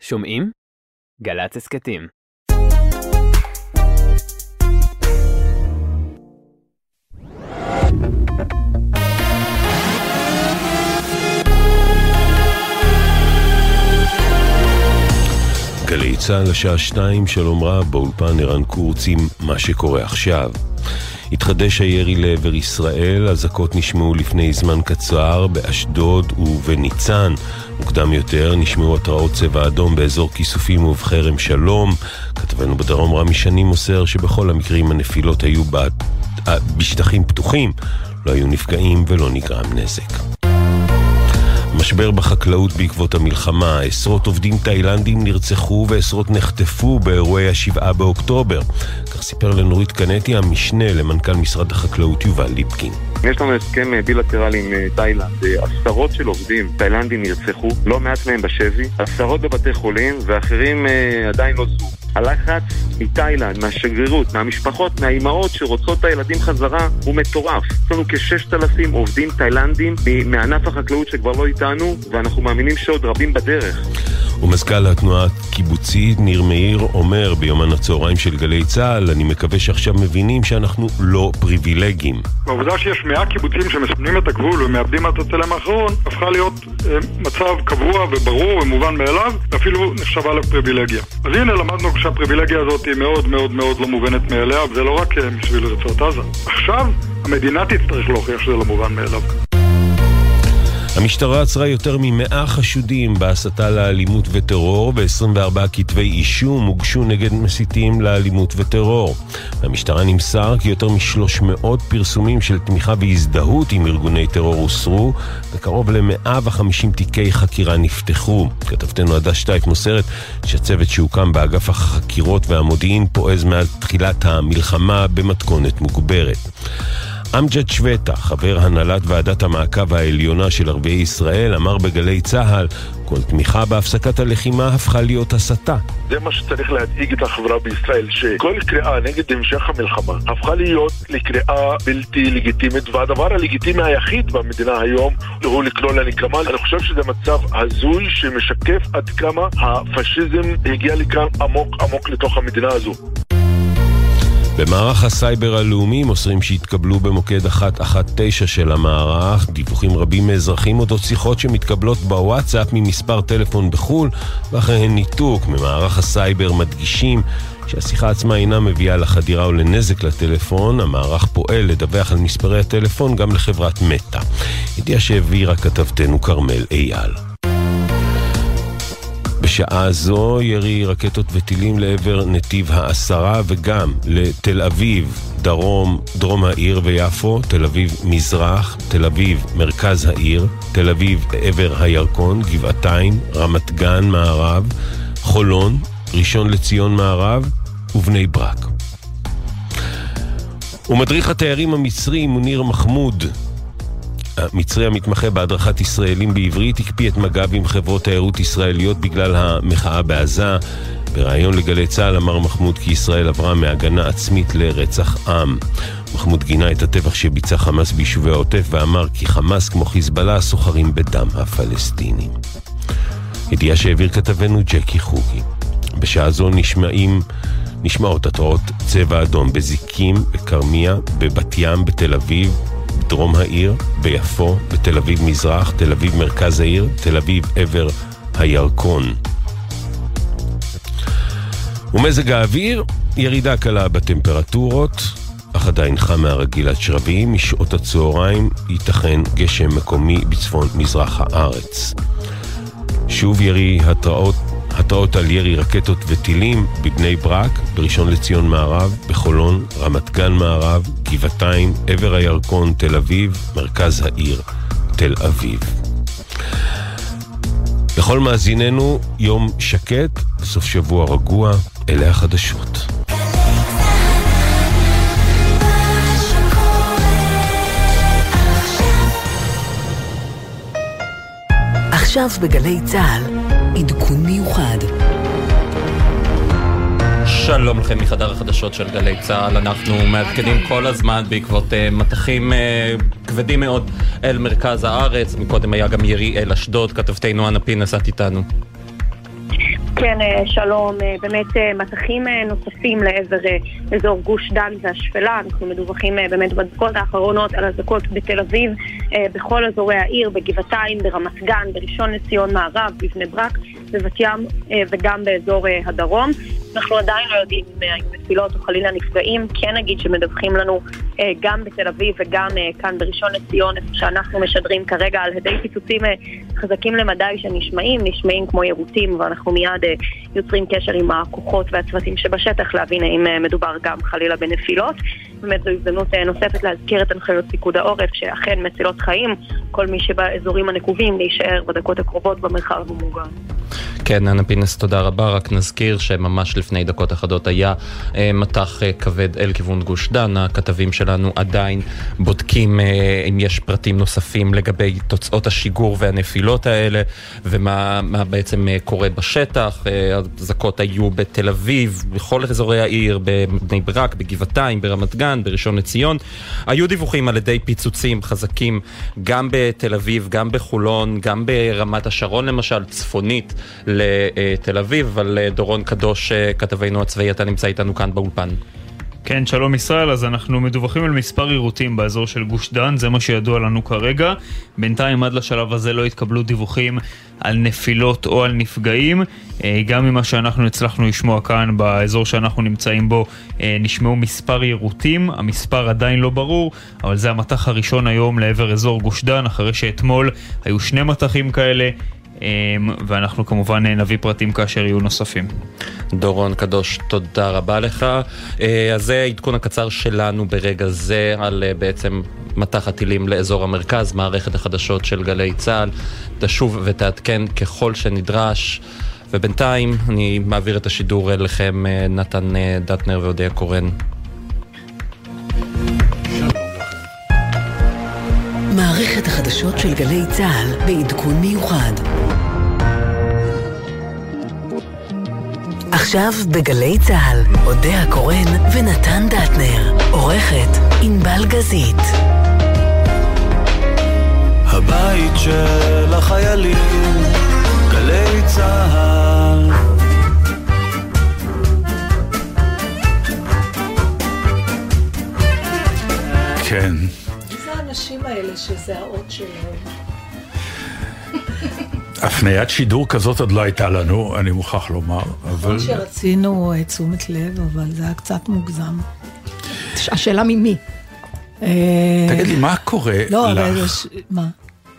שומעים? גל"צ הסכתים. גלי צה"ל השעה שתיים, שלום רב, באולפן ערן קורץ עם מה שקורה עכשיו. התחדש הירי לעבר ישראל, אזעקות נשמעו לפני זמן קצר באשדוד ובניצן. מוקדם יותר נשמעו התרעות צבע אדום באזור כיסופים ובכרם שלום. כתבנו בדרום רמי שני מוסר שבכל המקרים הנפילות היו בשטחים פתוחים. לא היו נפגעים ולא נגרם נזק. משבר בחקלאות בעקבות המלחמה, עשרות עובדים תאילנדים נרצחו ועשרות נחטפו באירועי השבעה באוקטובר. כך סיפר לנורית קנטי, המשנה למנכ"ל משרד החקלאות יובל ליפקין. יש לנו הסכם אה, בילטרלי עם אה, תאילנד, אה, עשרות של עובדים תאילנדים נרצחו, לא מעט מהם בשבי, עשרות בבתי חולים ואחרים עדיין לא זו. הלחץ מתאילנד, מהשגרירות, מהמשפחות, מהאימהות שרוצות את הילדים חזרה הוא מטורף. יש לנו כששת אלפים עובדים תאילנדים מענף החקלאות שכבר לא איתנו ואנחנו מאמינים שעוד רבים בדרך. ומזכ"ל התנועה הקיבוצית ניר מאיר אומר ביומן הצהריים של גלי צה"ל אני מקווה שעכשיו מבינים שאנחנו לא פריבילגים. העובדה שיש מאה קיבוצים שמסמנים את הגבול ומאבדים את הצלם האחרון הפכה להיות אה, מצב קבוע וברור ומובן מאליו ואפילו נחשבה לפריבילגיה. אז הנה למדנו שהפריבילגיה הזאת היא מאוד מאוד מאוד לא מובנת מאליה וזה לא רק אה, מסביב לרצועת עזה. עכשיו המדינה תצטרך להוכיח שזה לא מובן מאליו. המשטרה עצרה יותר מ-100 חשודים בהסתה לאלימות וטרור ו-24 כתבי אישום הוגשו נגד מסיתים לאלימות וטרור. במשטרה נמסר כי יותר מ-300 פרסומים של תמיכה והזדהות עם ארגוני טרור הוסרו וקרוב ל-150 תיקי חקירה נפתחו. כתבתנו עדה שטייף מוסרת שהצוות שהוקם באגף החקירות והמודיעין פועז מאז תחילת המלחמה במתכונת מוגברת. אמג'ד שווטה, חבר הנהלת ועדת המעקב העליונה של ערביי ישראל, אמר בגלי צה"ל כל תמיכה בהפסקת הלחימה הפכה להיות הסתה. זה מה שצריך להדאיג את החברה בישראל, שכל קריאה נגד המשך המלחמה הפכה להיות לקריאה בלתי לגיטימית, והדבר הלגיטימי היחיד במדינה היום הוא לקרוא לנקמה. אני חושב שזה מצב הזוי שמשקף עד כמה הפשיזם הגיע לכאן עמוק עמוק לתוך המדינה הזו. במערך הסייבר הלאומי מוסרים שהתקבלו במוקד 119 של המערך דיווחים רבים מאזרחים אודות שיחות שמתקבלות בוואטסאפ ממספר טלפון בחו"ל ואחריהן ניתוק ממערך הסייבר מדגישים שהשיחה עצמה אינה מביאה לחדירה או לנזק לטלפון, המערך פועל לדווח על מספרי הטלפון גם לחברת מטא. ידיעה שהעבירה כתבתנו כרמל אייל. בשעה זו ירי רקטות וטילים לעבר נתיב העשרה וגם לתל אביב, דרום, דרום העיר ויפו, תל אביב מזרח, תל אביב מרכז העיר, תל אביב עבר הירקון, גבעתיים, רמת גן מערב, חולון, ראשון לציון מערב ובני ברק. ומדריך התיירים המצרי מוניר מחמוד המצרי המתמחה בהדרכת ישראלים בעברית הקפיא את מג"ב עם חברות תיירות ישראליות בגלל המחאה בעזה. בריאיון לגלי צה"ל אמר מחמוד כי ישראל עברה מהגנה עצמית לרצח עם. מחמוד גינה את הטבח שביצע חמאס ביישובי העוטף ואמר כי חמאס כמו חיזבאללה סוחרים בדם הפלסטינים. ידיעה שהעביר כתבנו ג'קי חוגי. בשעה זו נשמעים, נשמעות התרעות צבע אדום בזיקים, בכרמיה, בבת ים, בתל אביב, דרום העיר, ביפו, בתל אביב מזרח, תל אביב מרכז העיר, תל אביב עבר הירקון. ומזג האוויר, ירידה קלה בטמפרטורות, אך עדיין חם מהרגיל עד שרבים, משעות הצהריים ייתכן גשם מקומי בצפון מזרח הארץ. שוב ירי התראות התראות על ירי רקטות וטילים בבני ברק, בראשון לציון מערב, בחולון, רמת גן מערב, גבעתיים, עבר הירקון, תל אביב, מרכז העיר, תל אביב. לכל מאזיננו, יום שקט, סוף שבוע רגוע, אלה החדשות. עכשיו בגלי צה"ל עדכון מיוחד. שלום לכם מחדר החדשות של גלי צה"ל, אנחנו מעדכנים כל הזמן בעקבות uh, מטחים uh, כבדים מאוד אל מרכז הארץ, מקודם היה גם ירי אל אשדוד, כתבתנו אנה פינס, את איתנו. כן, אה, שלום. אה, באמת אה, מטחים נוספים לעבר אזור גוש דן והשפלה. אנחנו מדווחים באמת בדקות האחרונות על אזעקות בתל אביב, בכל אזורי העיר, בגבעתיים, ברמת גן, בראשון לציון מערב, בבני ברק, בבת ים וגם באזור הדרום. אנחנו עדיין לא יודעים אם היו נפילות או חלילה נפגעים. כן נגיד שמדווחים לנו גם בתל אביב וגם כאן בראשון לציון, איפה שאנחנו משדרים כרגע על הדי פיצוצים חזקים למדי שנשמעים, נשמעים כמו יירוטים, ואנחנו מיד אה, יוצרים קשר עם הכוחות והצוותים שבשטח להבין האם אה, מדובר גם חלילה בנפילות. באמת זו הזדמנות אה, נוספת להזכיר את הנחיות פיקוד העורף, שאכן מצילות חיים, כל מי שבאזורים הנקובים להישאר בדקות הקרובות במרחב המוגן. כן, אנה פינס, תודה רבה. רק נזכיר שממש לפני דקות אחדות היה אה, מטח אה, כבד אל כיוון גוש דן. הכתבים שלנו עדיין בודקים אה, אם יש פרטים נוספים לגבי תוצאות השיגור והנפילות האלה, ומה בעצם קורה בשטח. האזעקות אה, היו בתל אביב, בכל אזורי העיר, בבני ברק, בגבעתיים, ברמת גן, בראשון לציון. היו דיווחים על ידי פיצוצים חזקים גם בתל אביב, גם בחולון, גם ברמת השרון למשל, צפונית. לתל אביב, אבל אה, דורון קדוש, אה, כתבנו הצבאי, אתה נמצא איתנו כאן באולפן. כן, שלום ישראל, אז אנחנו מדווחים על מספר עירותים באזור של גוש דן, זה מה שידוע לנו כרגע. בינתיים עד לשלב הזה לא התקבלו דיווחים על נפילות או על נפגעים. אה, גם ממה שאנחנו הצלחנו לשמוע כאן באזור שאנחנו נמצאים בו, נשמעו מספר יירוטים, המספר עדיין לא ברור, אבל זה המטח הראשון היום לעבר אזור גוש דן, אחרי שאתמול היו שני מטחים כאלה. אמ, ואנחנו כמובן נביא פרטים כאשר יהיו נוספים. דורון קדוש, תודה רבה לך. אה, אז זה העדכון הקצר שלנו ברגע זה על אה, בעצם מטח הטילים לאזור המרכז, מערכת החדשות של גלי צה"ל. תשוב ותעדכן ככל שנדרש. ובינתיים אני מעביר את השידור אליכם, אה, נתן דטנר ואודיה קורן. מערכת החדשות של גלי צה"ל בעדכון מיוחד. עכשיו בגלי צה"ל, אודה הקורן ונתן דטנר. עורכת ענבל גזית. הבית של החיילים, גלי צה"ל. כן. מי זה האנשים האלה שזה האות שלהם? הפניית שידור כזאת עוד לא הייתה לנו, אני מוכרח לומר, אבל... נכון שרצינו אה, תשומת לב, אבל זה היה קצת מוגזם. השאלה ממי. תגיד לי, מה קורה לא, לך? מה?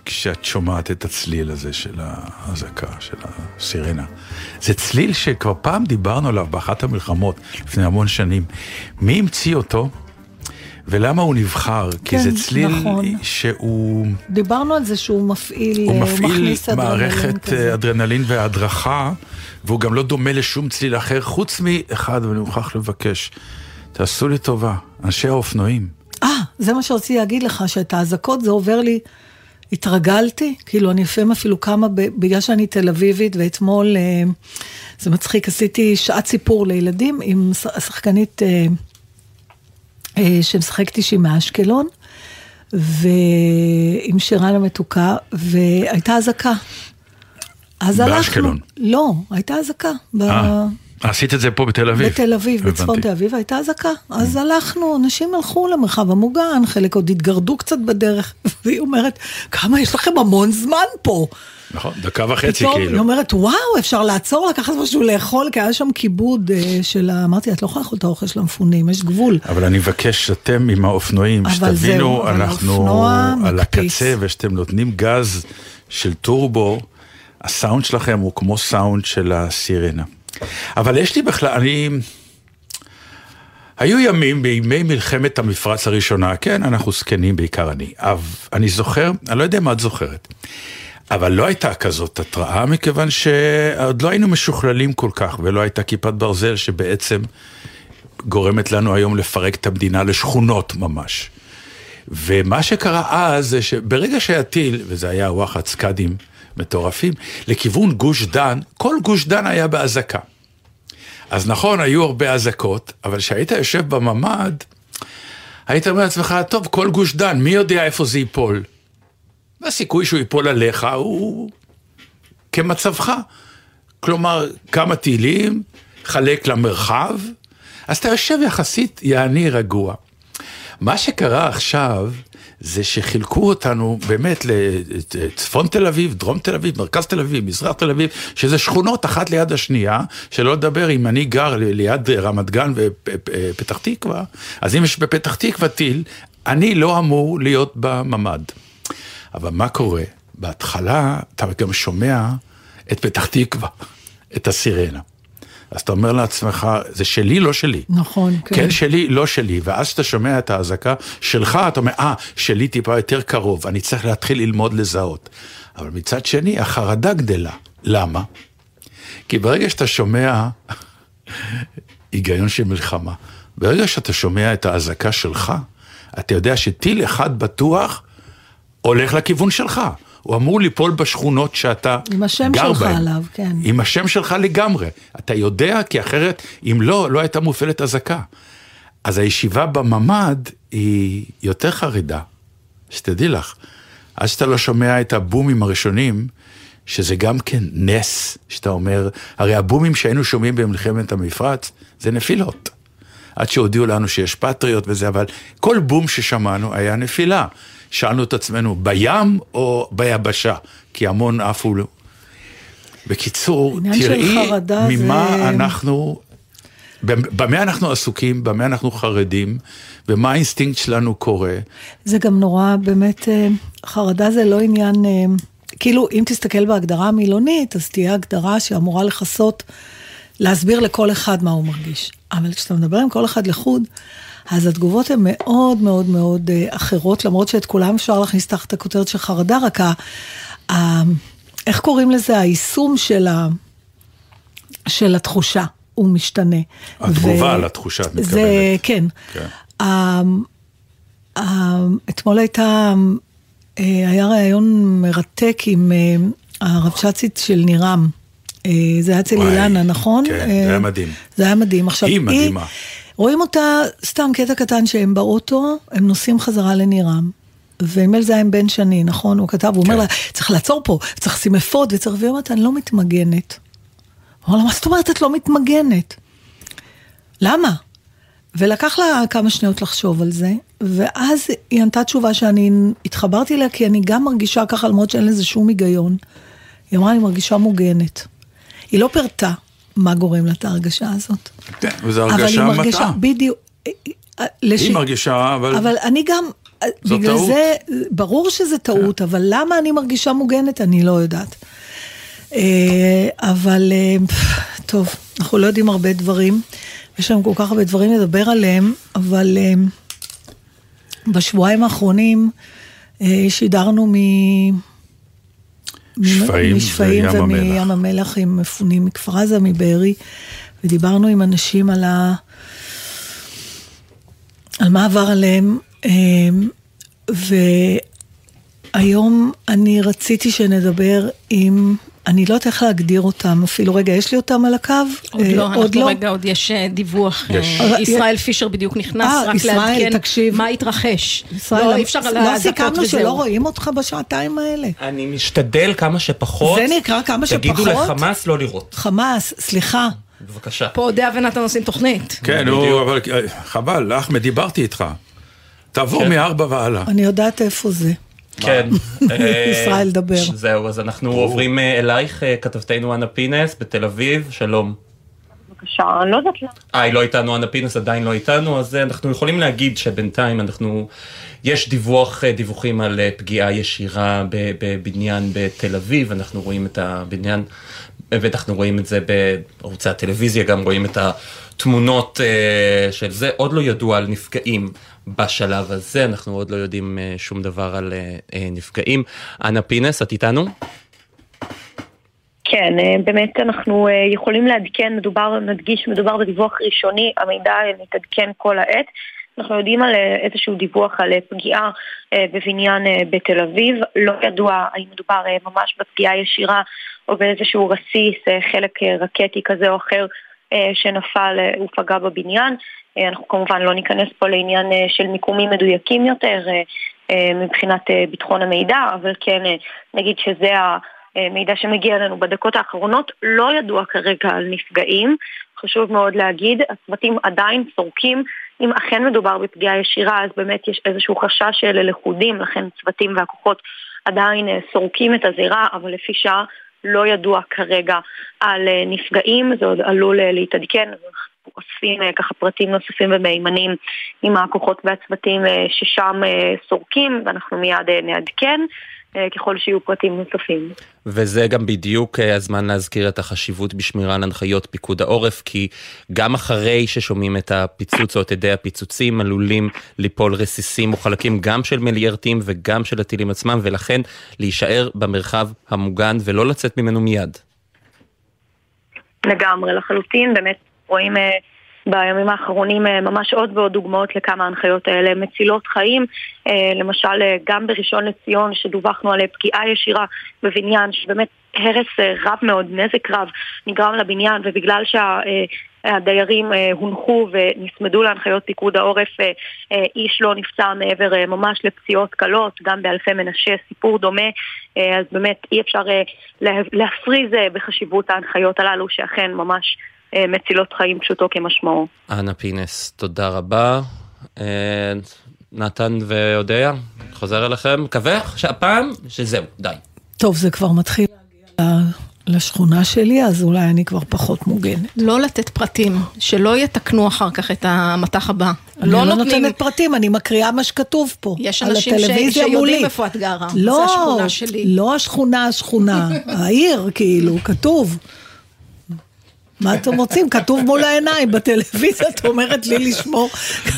כשאת שומעת את הצליל הזה של האזעקה, של הסירנה. זה צליל שכבר פעם דיברנו עליו באחת המלחמות, לפני המון שנים. מי המציא אותו? ולמה הוא נבחר? כן, כי זה צליל נכון. שהוא... דיברנו על זה שהוא מפעיל, הוא מפעיל מערכת כזה. אדרנלין והדרכה, והוא גם לא דומה לשום צליל אחר, חוץ מאחד, ואני מוכרח לבקש, תעשו לי טובה, אנשי האופנועים. אה, זה מה שרציתי להגיד לך, שאת האזעקות זה עובר לי, התרגלתי, כאילו אני לפעמים אפילו כמה, בגלל שאני תל אביבית, ואתמול, אה, זה מצחיק, עשיתי שעת סיפור לילדים עם שחקנית... אה, שמשחקת אישי מאשקלון, ועם שירן המתוקה, והייתה אזעקה. אז הלכנו. באשקלון? לא, הייתה אזעקה. אה, עשית את זה פה בתל אביב? בתל אביב, הבנתי. בצפון תל אביב הייתה אזעקה. אז. הלכנו, אנשים הלכו למרחב המוגן, חלק עוד התגרדו קצת בדרך, והיא אומרת, כמה יש לכם המון זמן פה. נכון, דקה וחצי פתאום, כאילו. היא אומרת, וואו, אפשר לעצור, לקחת משהו לאכול, כי היה שם כיבוד uh, של ה... אמרתי, את לא יכולה לאכול את האוכל של המפונים, יש גבול. אבל אני מבקש שאתם עם האופנועים, שתבינו, אנחנו על הקצה, ושאתם נותנים גז של טורבו, הסאונד שלכם הוא כמו סאונד של הסירנה. אבל יש לי בכלל, אני... היו ימים, בימי מלחמת המפרץ הראשונה, כן, אנחנו זקנים, בעיקר אני, אבל אני זוכר, אני לא יודע מה את זוכרת. אבל לא הייתה כזאת התראה, מכיוון שעוד לא היינו משוכללים כל כך, ולא הייתה כיפת ברזל שבעצם גורמת לנו היום לפרק את המדינה לשכונות ממש. ומה שקרה אז זה שברגע שהיה טיל, וזה היה וואחד סקאדים מטורפים, לכיוון גוש דן, כל גוש דן היה באזעקה. אז נכון, היו הרבה אזעקות, אבל כשהיית יושב בממ"ד, היית אומר לעצמך, טוב, כל גוש דן, מי יודע איפה זה ייפול? והסיכוי שהוא ייפול עליך הוא כמצבך. כלומר, כמה טילים, חלק למרחב, אז אתה יושב יחסית יעני רגוע. מה שקרה עכשיו, זה שחילקו אותנו באמת לצפון תל אביב, דרום תל אביב, מרכז תל אביב, מזרח תל אביב, שזה שכונות אחת ליד השנייה, שלא לדבר אם אני גר ליד רמת גן ופתח תקווה, אז אם יש בפתח תקווה טיל, אני לא אמור להיות בממ"ד. אבל מה קורה? בהתחלה אתה גם שומע את פתח תקווה, את הסירנה. אז אתה אומר לעצמך, זה שלי, לא שלי. נכון, כן. כן שלי, לא שלי. ואז כשאתה שומע את האזעקה שלך, אתה אומר, אה, שלי טיפה יותר קרוב, אני צריך להתחיל ללמוד לזהות. אבל מצד שני, החרדה גדלה. למה? כי ברגע שאתה שומע היגיון של מלחמה, ברגע שאתה שומע את האזעקה שלך, אתה יודע שטיל אחד בטוח הולך לכיוון שלך. הוא אמור ליפול בשכונות שאתה גר בהן. עם השם שלך בהם. עליו, כן. עם השם שלך לגמרי. אתה יודע, כי אחרת, אם לא, לא הייתה מופעלת אזעקה. אז הישיבה בממ"ד היא יותר חרדה, שתדעי לך. עד שאתה לא שומע את הבומים הראשונים, שזה גם כן נס, שאתה אומר, הרי הבומים שהיינו שומעים במלחמת המפרץ, זה נפילות. עד שהודיעו לנו שיש פטריות וזה, אבל כל בום ששמענו היה נפילה. שאלנו את עצמנו, בים או ביבשה? כי המון עפו... בקיצור, תראי ממה זה... אנחנו, במה אנחנו עסוקים, במה אנחנו חרדים, ומה האינסטינקט שלנו קורה. זה גם נורא, באמת, אה, חרדה זה לא עניין, אה, כאילו, אם תסתכל בהגדרה המילונית, אז תהיה הגדרה שאמורה לכסות, להסביר לכל אחד מה הוא מרגיש. אבל כשאתה מדבר עם כל אחד לחוד, אז התגובות הן מאוד מאוד מאוד אה, אחרות, למרות שאת כולם אפשר להכניס תחת הכותרת של חרדה, רק ה... ה איך קוראים לזה? היישום של, ה, של התחושה, הוא משתנה. התגובה ו... לתחושה, את מתכוונת. זה, כן. כן. ה, ה, אתמול הייתה, אה, היה ראיון מרתק עם אה, הרבש"צית של נירם. זה היה אצל אילנה, נכון? כן, זה היה מדהים. זה היה מדהים. עכשיו, היא מדהימה. רואים אותה, סתם קטע קטן שהם באוטו, הם נוסעים חזרה לנירם. עם בן שני, נכון? הוא כתב, הוא כן. אומר לה, צריך לעצור פה, צריך לשים אפוד, וצריך, והיא אומרת, אני לא מתמגנת. הוא אומר לה, מה זאת אומרת את לא מתמגנת? למה? ולקח לה כמה שניות לחשוב על זה, ואז היא ענתה תשובה שאני התחברתי אליה, כי אני גם מרגישה ככה, למרות שאין לזה שום היגיון. היא אמרה, אני מרגישה מוגנת. היא לא פירטה, מה גורם לה את ההרגשה הזאת. כן, וזו הרגשה מטעה. אבל היא מרגישה, בדיוק. לש... היא מרגישה, אבל... אבל אני גם, זו בגלל טעות. זה, ברור שזה טעות, כן. אבל למה אני מרגישה מוגנת, אני לא יודעת. אה, אבל אה, טוב, אנחנו לא יודעים הרבה דברים, יש לנו כל כך הרבה דברים לדבר עליהם, אבל אה, בשבועיים האחרונים שידרנו מ... משפעים, משפעים ומים המלח עם מפונים מכפר עזה, מבארי, ודיברנו עם אנשים על, ה... על מה עבר עליהם, אמ, והיום אני רציתי שנדבר עם אני לא יודעת איך להגדיר אותם אפילו. רגע, יש לי אותם על הקו? עוד לא, אה, אנחנו לא? רגע, עוד יש אה, דיווח. יש. אה, ישראל פישר בדיוק נכנס, רק לעדכן מה התרחש. לא, אי אפשר לא סיכמנו שלא רואים אותך בשעתיים האלה. אני משתדל כמה שפחות. זה נקרא כמה שפחות? תגידו לחמאס לא לראות. חמאס, סליחה. בבקשה. פה אודיה ונתן עושים תוכנית. כן, נו, אבל חבל, אחמד, דיברתי איתך. תעבור כן. מארבע והלאה. אני יודעת איפה זה. כן. ישראל, דבר. זהו, אז אנחנו עוברים אה, אלייך, אה, כתבתנו אנה פינס בתל אביב, שלום. בבקשה, אני לא יודעת למה. אה, היא לא איתנו, אנה פינס עדיין לא איתנו, אז אה, אנחנו יכולים להגיד שבינתיים אנחנו, יש דיווח, דיווחים על פגיעה ישירה בבניין בתל אביב, אנחנו רואים את הבניין, ואנחנו רואים את זה בערוצי הטלוויזיה, גם רואים את התמונות של זה, עוד לא ידוע על נפגעים. בשלב הזה, אנחנו עוד לא יודעים אה, שום דבר על אה, אה, נפגעים. אנה פינס, את איתנו? כן, באמת אנחנו יכולים לעדכן, מדובר, נדגיש, מדובר בדיווח ראשוני, המידע מתעדכן כל העת. אנחנו יודעים על איזשהו דיווח על פגיעה בבניין בתל אביב, לא ידוע האם מדובר ממש בפגיעה ישירה או באיזשהו רסיס, חלק רקטי כזה או אחר שנפל ופגע בבניין. אה, אנחנו כמובן לא ניכנס פה לעניין אה, של מיקומים מדויקים יותר אה, מבחינת ביטחון המידע, אבל כן נגיד שזה מידע שמגיע אלינו בדקות האחרונות, לא ידוע כרגע על נפגעים. חשוב מאוד להגיד, הצוותים עדיין סורקים. אם אכן מדובר בפגיעה ישירה, אז באמת יש איזשהו חשש ללכודים, לכן צוותים והכוחות עדיין סורקים את הזירה, אבל לפי שעה לא ידוע כרגע על נפגעים, זה עוד עלול להתעדכן, אוספים אה, ככה פרטים נוספים ומהימנים עם הכוחות והצוותים אה, ששם אה, סורקים, ואנחנו מיד נעדכן. ככל שיהיו פרטים נוספים. וזה גם בדיוק הזמן להזכיר את החשיבות בשמירה על הנחיות פיקוד העורף, כי גם אחרי ששומעים את הפיצוץ או את ידי הפיצוצים, עלולים ליפול רסיסים או חלקים גם של מיליארטים וגם של הטילים עצמם, ולכן להישאר במרחב המוגן ולא לצאת ממנו מיד. לגמרי, לחלוטין, באמת רואים אה, בימים האחרונים אה, ממש עוד ועוד דוגמאות לכמה ההנחיות האלה מצילות חיים. אה, למשל, גם בראשון לציון, שדווחנו על פגיעה ישירה בבניין, שבאמת הרס רב מאוד, נזק רב נגרם לבניין, ובגלל שה... הדיירים הונחו ונסמדו להנחיות פיקוד העורף, איש לא נפצע מעבר ממש לפציעות קלות, גם באלפי מנשה, סיפור דומה, אז באמת אי אפשר להפריז בחשיבות ההנחיות הללו, שאכן ממש אה, מצילות חיים פשוטו כמשמעו. אנה פינס, תודה רבה. אה, נתן ואודיה, חוזר אליכם, מקווה שהפעם שזהו, די. טוב, זה כבר מתחיל להגיע לשכונה שלי, אז אולי אני כבר פחות מוגנת. לא לתת פרטים, שלא יתקנו אחר כך את המטח הבא. אני לא, לא נותנת פרטים, אני מקריאה מה שכתוב פה. יש אנשים ש... שיודעים איפה את גרה, לא, זה השכונה שלי. לא השכונה, השכונה, העיר, כאילו, כתוב. מה אתם רוצים? כתוב מול העיניים בטלוויזיה, את אומרת לי לשמור,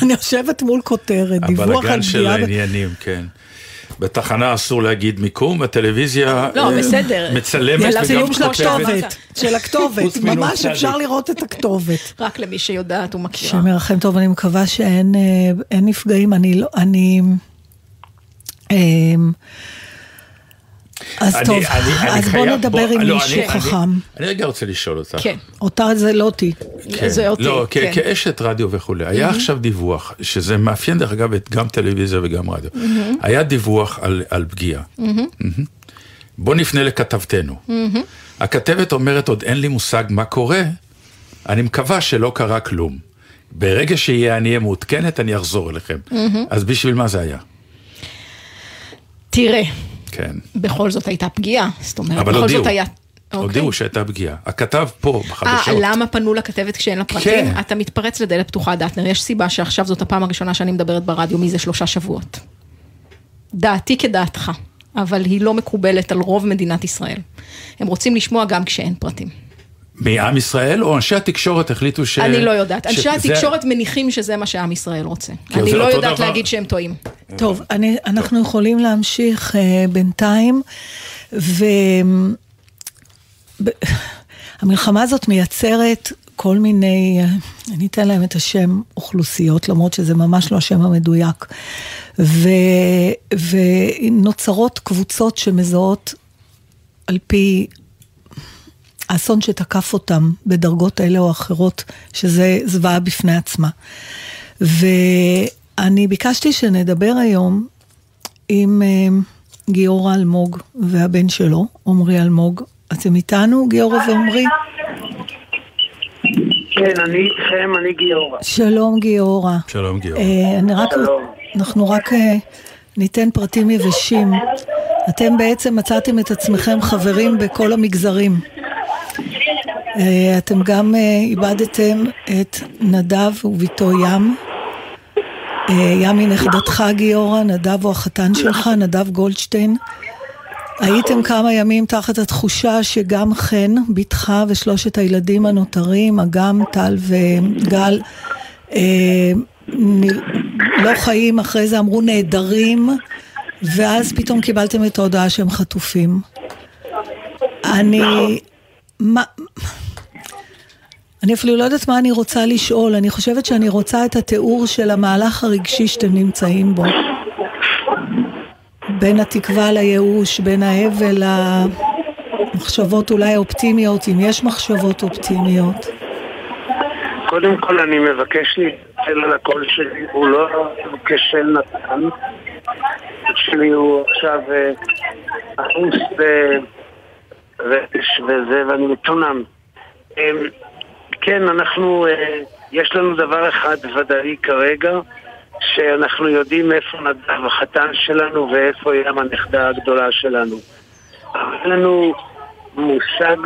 אני יושבת מול כותרת, דיווח על פגיעה. הבלגן של העניינים, כן. בתחנה אסור להגיד מיקום, בטלוויזיה לא, אה, בסדר. מצלמת וגם כותבת. של הכתובת, ממש אפשר לראות את הכתובת. רק למי שיודעת ומכירה. שמרחם טוב, אני מקווה שאין אה, נפגעים, אני לא, אני... אז אני, טוב, אני, אז אני בוא נדבר בוא, עם לא, מישהו אני, חכם. אני, אני רגע רוצה לשאול אותך. כן. אותה זה לא אותי. כן. זה אותי, לא, כן. כאשת רדיו וכולי. היה mm-hmm. עכשיו דיווח, שזה מאפיין דרך אגב את גם טלוויזיה וגם רדיו. Mm-hmm. היה דיווח על, על פגיעה. Mm-hmm. Mm-hmm. בוא נפנה לכתבתנו. Mm-hmm. הכתבת אומרת, עוד אין לי מושג מה קורה, אני מקווה שלא קרה כלום. ברגע שיהיה אני אהיה מעודכנת, אני אחזור אליכם. Mm-hmm. אז בשביל מה זה היה? תראה. כן. בכל זאת הייתה פגיעה, זאת אומרת, בכל הודיעו. זאת היה... הודיעו okay. שהייתה פגיעה. הכתב פה, בחדשות. אה, למה פנו לכתבת כשאין לה פרטים? כן. אתה מתפרץ לדלת פתוחה, דטנר. יש סיבה שעכשיו זאת הפעם הראשונה שאני מדברת ברדיו מזה שלושה שבועות. דעתי כדעתך, אבל היא לא מקובלת על רוב מדינת ישראל. הם רוצים לשמוע גם כשאין פרטים. מעם ישראל, או אנשי התקשורת החליטו ש... אני לא יודעת. אנשי התקשורת מניחים שזה מה שעם ישראל רוצה. אני לא יודעת דבר... להגיד שהם טועים. טוב, אני, אנחנו טוב. יכולים להמשיך uh, בינתיים, והמלחמה הזאת מייצרת כל מיני, אני אתן להם את השם אוכלוסיות, למרות שזה ממש לא השם המדויק. ו, ונוצרות קבוצות שמזהות על פי האסון שתקף אותם בדרגות אלה או אחרות, שזה זוועה בפני עצמה. ואני ביקשתי שנדבר היום עם uh, גיורא אלמוג והבן שלו, עמרי אלמוג. אתם איתנו, גיורא ועמרי? כן, אני איתכם, אני גיורא. שלום גיורא. שלום גיורא. Uh, אני רק, שלום. אנחנו רק uh, ניתן פרטים יבשים. אתם בעצם מצאתם את עצמכם חברים בכל המגזרים. אה, אתם גם אה, איבדתם את נדב וביתו ים. אה, ים נכדתך גיורא, נדב הוא החתן שלך, נדב גולדשטיין. הייתם כמה ימים תחת התחושה שגם חן, בתך ושלושת הילדים הנותרים, אגם, טל וגל, לא חיים, אחרי זה אמרו נעדרים, ואז פתאום קיבלתם את ההודעה שהם חטופים. אני... מה... אני אפילו לא יודעת מה אני רוצה לשאול, אני חושבת שאני רוצה את התיאור של המהלך הרגשי שאתם נמצאים בו. בין התקווה לייאוש, בין האבל למחשבות אולי אופטימיות, אם יש מחשבות אופטימיות. קודם כל אני מבקש להתנצל על הקול שלי, הוא לא כשל נתן. שלי הוא עכשיו עמוס אה, וזה, ואני מצונן. אמ, כן, אנחנו, אה, יש לנו דבר אחד ודאי כרגע, שאנחנו יודעים איפה נדב החתן שלנו ואיפה ים הנכדה הגדולה שלנו. אין לנו מושג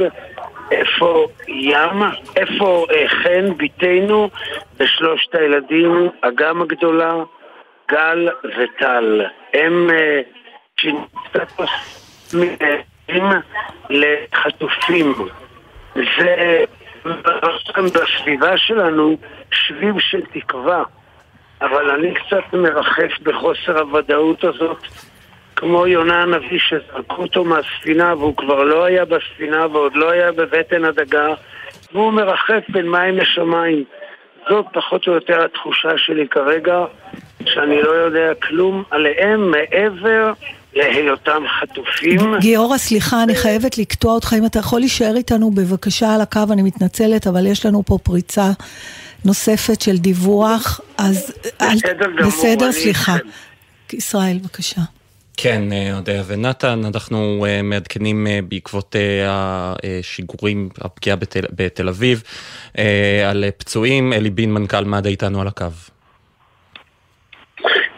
איפה ים, איפה אה, חן ביתנו ושלושת הילדים, אגם הגדולה, גל וטל. הם סטטוס לחטופים. זה בסביבה שלנו שביב של תקווה, אבל אני קצת מרחף בחוסר הוודאות הזאת, כמו יונה הנביא שזרקו אותו מהספינה והוא כבר לא היה בספינה ועוד לא היה בבטן הדגה, והוא מרחף בין מים לשמיים. זאת פחות או יותר התחושה שלי כרגע, שאני לא יודע כלום עליהם מעבר להיותם חטופים. גיורא, סליחה, אני חייבת לקטוע אותך. אם אתה יכול להישאר איתנו בבקשה על הקו, אני מתנצלת, אבל יש לנו פה פריצה נוספת של דיווח, אז... בסדר גמור. בסדר, סליחה. ישראל, בבקשה. כן, אודיה ונתן, אנחנו uh, מעדכנים uh, בעקבות השיגורים, הפגיעה בתל, בתל אביב, על פצועים. אלי בין, מנכ"ל מד"א איתנו על הקו.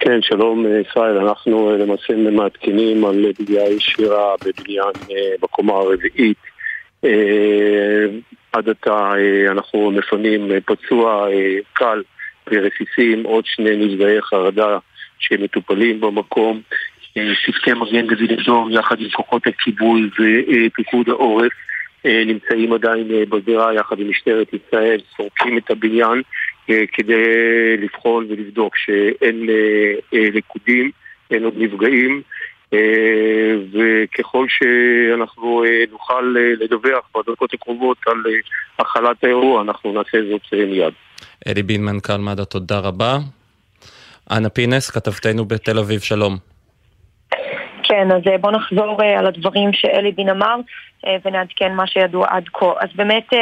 כן, שלום ישראל, אנחנו למעשה מעדכנים על פגיעה ישירה בבניין בקומה הרביעית. עד עתה אנחנו מפנים פצוע קל ורסיסים, עוד שני נפגעי חרדה שמטופלים במקום. צוותי מגן דוד אדום יחד עם כוחות הכיבוי ופיקוד העורף נמצאים עדיין בזירה יחד עם משטרת ישראל, סורקים את הבניין כדי לבחון ולבדוק שאין לקודים, אין עוד נפגעים וככל שאנחנו נוכל לדווח בדקות הקרובות על הכלת האירוע אנחנו נעשה זאת מיד. אלי בין מנכ"ל מד"א, תודה רבה. אנה פינס, כתבתנו בתל אביב, שלום. כן, אז בואו נחזור על הדברים שאלי בין אמר ונעדכן מה שידוע עד כה. אז באמת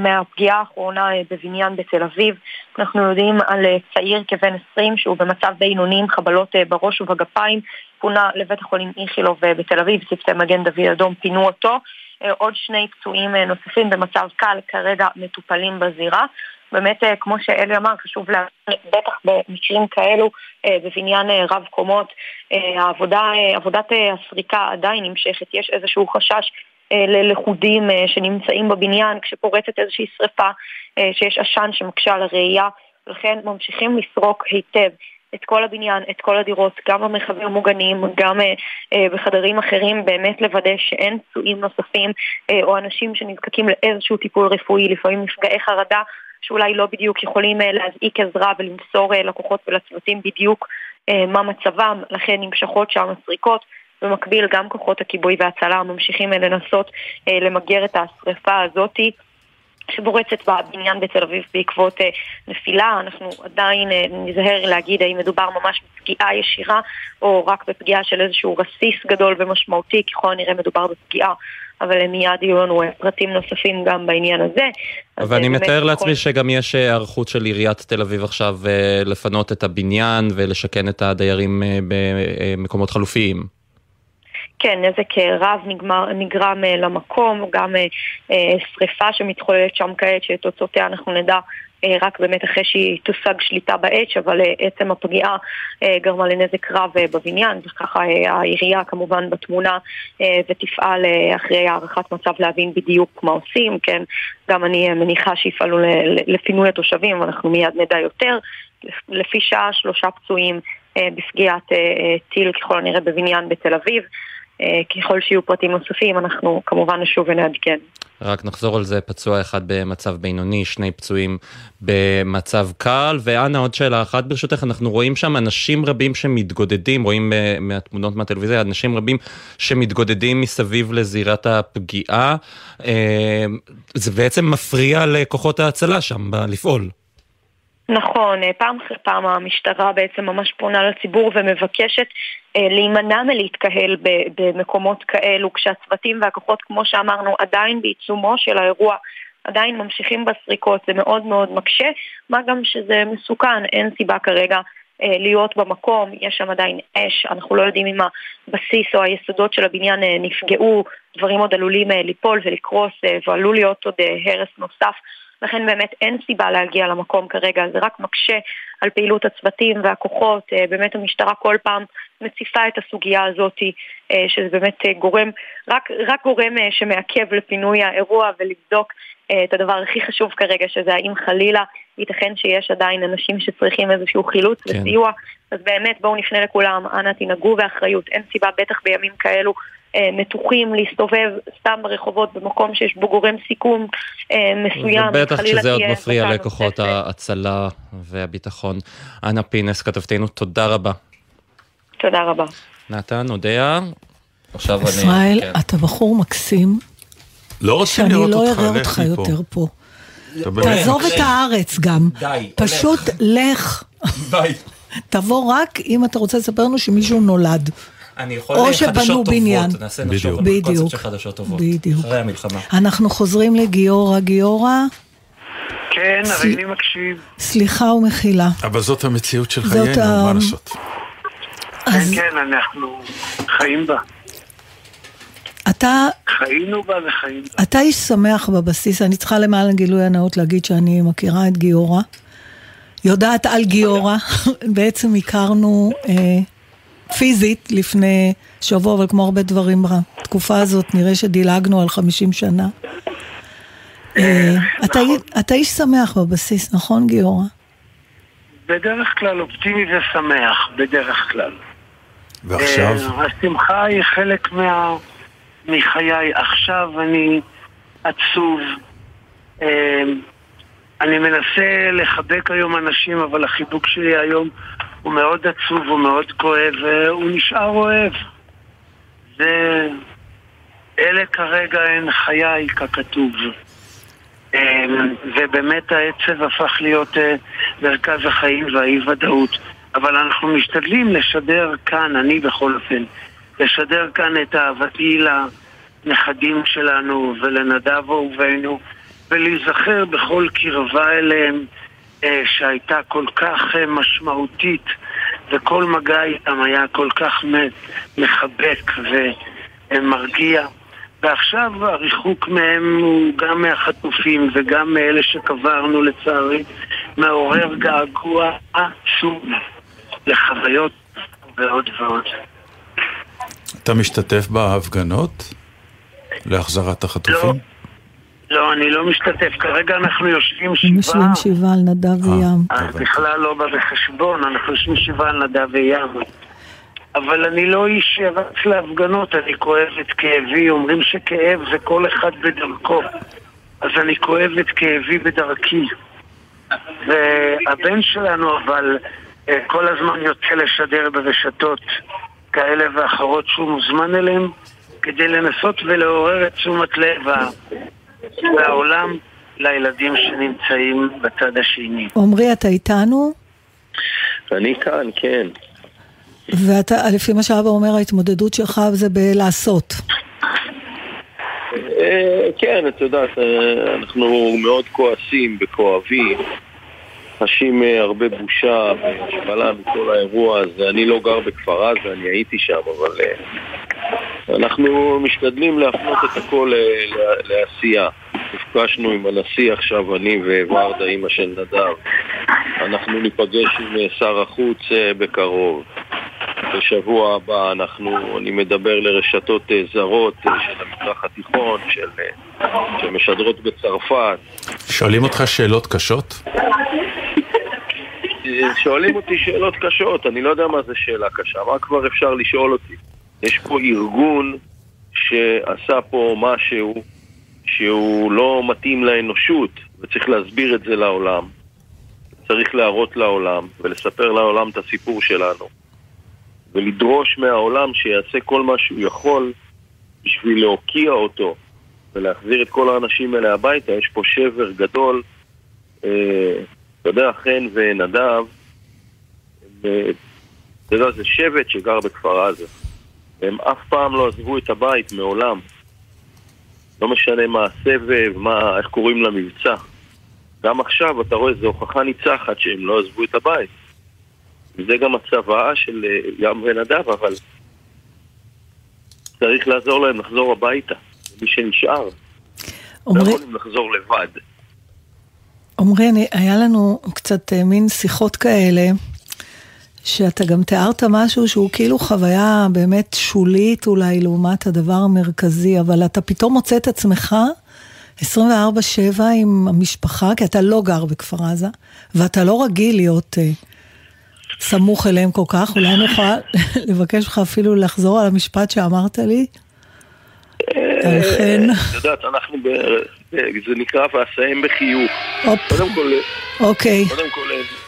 מהפגיעה האחרונה בבניין בתל אביב, אנחנו יודעים על צעיר כבן 20 שהוא במצב בינוני עם חבלות בראש ובגפיים, פונה לבית החולים איכילוב בתל אביב, צוותי מגן דוד אדום פינו אותו. עוד שני פצועים נוספים במצב קל כרגע מטופלים בזירה. באמת, כמו שאלי אמר, חשוב להבין, בטח במקרים כאלו, בבניין רב קומות, העבודה, עבודת הסריקה עדיין נמשכת, יש איזשהו חשש ללכודים שנמצאים בבניין כשפורצת איזושהי שריפה, שיש עשן שמקשה על הראייה, ולכן ממשיכים לסרוק היטב את כל הבניין, את כל הדירות, גם במרחבים המוגנים, גם אה, אה, בחדרים אחרים, באמת לוודא שאין פצועים נוספים אה, או אנשים שנזקקים לאיזשהו טיפול רפואי, לפעמים נפגעי חרדה שאולי לא בדיוק יכולים אה, להזעיק עזרה ולמסור אה, לקוחות ולצוותים בדיוק אה, מה מצבם, לכן נמשכות שם הסריקות. במקביל גם כוחות הכיבוי וההצלה ממשיכים לנסות למגר את השרפה הזאתי. שבורצת בבניין בתל אביב בעקבות נפילה, אנחנו עדיין נזהר להגיד האם מדובר ממש בפגיעה ישירה או רק בפגיעה של איזשהו רסיס גדול ומשמעותי, ככל הנראה מדובר בפגיעה אבל מיד יהיו לנו פרטים נוספים גם בעניין הזה. ואני מתאר לעצמי שגם יש היערכות של עיריית תל אביב עכשיו לפנות את הבניין ולשכן את הדיירים במקומות חלופיים. כן, נזק רב נגמר, נגרם למקום, גם שריפה שמתחוללת שם כעת, שתוצאותיה אנחנו נדע רק באמת אחרי שהיא תושג שליטה באש, אבל עצם הפגיעה גרמה לנזק רב בבניין, וככה העירייה כמובן בתמונה ותפעל אחרי הערכת מצב להבין בדיוק מה עושים, כן, גם אני מניחה שיפעלו לפינוי התושבים, אנחנו מיד נדע יותר. לפי שעה שלושה פצועים בפגיעת טיל ככל הנראה בבניין בתל אביב. ככל שיהיו פרטים נוספים, אנחנו כמובן נשוב ונעדכן. רק נחזור על זה, פצוע אחד במצב בינוני, שני פצועים במצב קל, ואנה עוד שאלה אחת ברשותך, אנחנו רואים שם אנשים רבים שמתגודדים, רואים מהתמונות מהטלוויזיה, אנשים רבים שמתגודדים מסביב לזירת הפגיעה, זה בעצם מפריע לכוחות ההצלה שם לפעול. נכון, פעם אחרי פעם המשטרה בעצם ממש פונה לציבור ומבקשת אה, להימנע מלהתקהל במקומות כאלו, כשהצוותים והכוחות, כמו שאמרנו, עדיין בעיצומו של האירוע, עדיין ממשיכים בסריקות, זה מאוד מאוד מקשה, מה גם שזה מסוכן, אין סיבה כרגע אה, להיות במקום, יש שם עדיין אש, אנחנו לא יודעים אם הבסיס או היסודות של הבניין אה, נפגעו, דברים עוד עלולים אה, ליפול ולקרוס ועלול להיות עוד הרס נוסף. לכן באמת אין סיבה להגיע למקום כרגע, זה רק מקשה על פעילות הצוותים והכוחות, באמת המשטרה כל פעם מציפה את הסוגיה הזאת, שזה באמת גורם, רק, רק גורם שמעכב לפינוי האירוע ולבדוק את הדבר הכי חשוב כרגע, שזה האם חלילה ייתכן שיש עדיין אנשים שצריכים איזשהו חילוץ כן. וסיוע, אז באמת בואו נפנה לכולם, אנא תנהגו באחריות, אין סיבה בטח בימים כאלו אה, מתוחים להסתובב סתם ברחובות במקום שיש בו גורם סיכון אה, מסוים. ובטח כשזה עוד מפריע לכוחות ההצלה והביטחון. אנה פינס, כתבתנו, תודה רבה. תודה רבה. נתן, אודיה. עכשיו ישראל, אני... ישראל, כן. אתה בחור מקסים. לא רוצים לראות לא אותך, לך מפה. שאני לא אראה אותך יותר פה. תעזוב את הארץ גם. די, פשוט לך. ביי. תבוא רק אם אתה רוצה לספר לנו שמישהו נולד. אני יכול או שבנו בניין. נעשה נחשוב על קונספט של חדשות טובות. בדיוק. אחרי המלחמה. אנחנו חוזרים לגיורא. גיורא? כן, הרי אני מקשיב. סליחה ומחילה. אבל זאת המציאות של חיינו, מה לעשות? כן, כן, אנחנו חיים בה. אתה... חיינו בה וחיים בה. אתה איש שמח בבסיס, אני צריכה למען הגילוי הנאות להגיד שאני מכירה את גיורא. יודעת על גיורא, בעצם הכרנו אה, פיזית לפני שבוע, אבל כמו הרבה דברים בתקופה הזאת, נראה שדילגנו על 50 שנה. אה, אתה, נכון. אתה איש שמח בבסיס, נכון גיורא? בדרך כלל אופטימי ושמח, בדרך כלל. ועכשיו? אה, השמחה היא חלק מה... מחיי. עכשיו אני עצוב. אמ, אני מנסה לחבק היום אנשים, אבל החיבוק שלי היום הוא מאוד עצוב, הוא מאוד כואב, והוא נשאר אוהב. זה... אלה כרגע הן חיי, ככתוב. אמ, ובאמת העצב הפך להיות אה, מרכז החיים והאי-ודאות. אבל אנחנו משתדלים לשדר כאן, אני בכל אופן, לשדר כאן את אהבתי לנכדים שלנו ולנדב אהובינו, ולהיזכר בכל קרבה אליהם אה, שהייתה כל כך אה, משמעותית, וכל מגע איתם היה כל כך מחבק ומרגיע. ועכשיו הריחוק מהם הוא גם מהחטופים וגם מאלה שקברנו לצערי, מעורר געגוע עצום לחוויות ועוד ועוד. אתה משתתף בהפגנות להחזרת החטופים? לא, לא, אני לא משתתף. כרגע אנחנו יושבים שבעה. יושבים שבעה על נדב אה, וים. אז בכלל לא בא בחשבון, אנחנו יושבים שבעה על נדב וים. אבל אני לא איש שרץ להפגנות, אני כואב את כאבי. אומרים שכאב זה כל אחד בדרכו. אז אני כואב את כאבי בדרכי. והבן שלנו אבל אה, כל הזמן יוצא לשדר ברשתות כאלה ואחרות שהוא מוזמן אליהם כדי לנסות ולעורר את תשומת לב העולם לילדים שנמצאים בצד השני. עמרי, אתה איתנו? אני כאן, כן. ואתה, לפי מה שאבא אומר, ההתמודדות שלך זה בלעשות. אה, כן, את יודעת, אה, אנחנו מאוד כועסים וכואבים. חשים אה, הרבה בושה והשפלה מכל האירוע הזה. אני לא גר בכפר עזה, אני הייתי שם, אבל uh, אנחנו משתדלים להפנות את הכל לעשייה. נפגשנו עם הנשיא עכשיו, אני וורדה, אימא של נדב. אנחנו ניפגש עם אה, שר החוץ בקרוב. בשבוע הבא אנחנו, אני מדבר לרשתות זרות של המזרח התיכון, של, שמשדרות בצרפת. שואלים אותך שאלות קשות? שואלים אותי שאלות קשות, אני לא יודע מה זה שאלה קשה, מה כבר אפשר לשאול אותי? יש פה ארגון שעשה פה משהו שהוא לא מתאים לאנושות, וצריך להסביר את זה לעולם. צריך להראות לעולם ולספר לעולם את הסיפור שלנו. ולדרוש מהעולם שיעשה כל מה שהוא יכול בשביל להוקיע אותו ולהחזיר את כל האנשים האלה הביתה. יש פה שבר גדול. אה, אתה יודע, חן ונדב, אתה יודע, זה שבט שגר בכפר עזה. הם אף פעם לא עזבו את הבית, מעולם. לא משנה מה הסבב, מה, איך קוראים למבצע. גם עכשיו אתה רואה, זו הוכחה ניצחת שהם לא עזבו את הבית. זה גם הצוואה של אה, ים ונדב, אבל צריך לעזור להם לחזור הביתה, מי שנשאר. לא יכולים לחזור לבד. עמרי, היה לנו קצת אה, מין שיחות כאלה, שאתה גם תיארת משהו שהוא כאילו חוויה באמת שולית אולי לעומת הדבר המרכזי, אבל אתה פתאום מוצא את עצמך 24-7 עם המשפחה, כי אתה לא גר בכפר עזה, ואתה לא רגיל להיות uh, סמוך אליהם כל כך, אולי אני יכולה לבקש ממך אפילו לחזור על המשפט שאמרת לי? לכן... את יודעת, אנחנו, זה נקרא ואסיים בחיוך. קודם כל... אוקיי. קודם כל,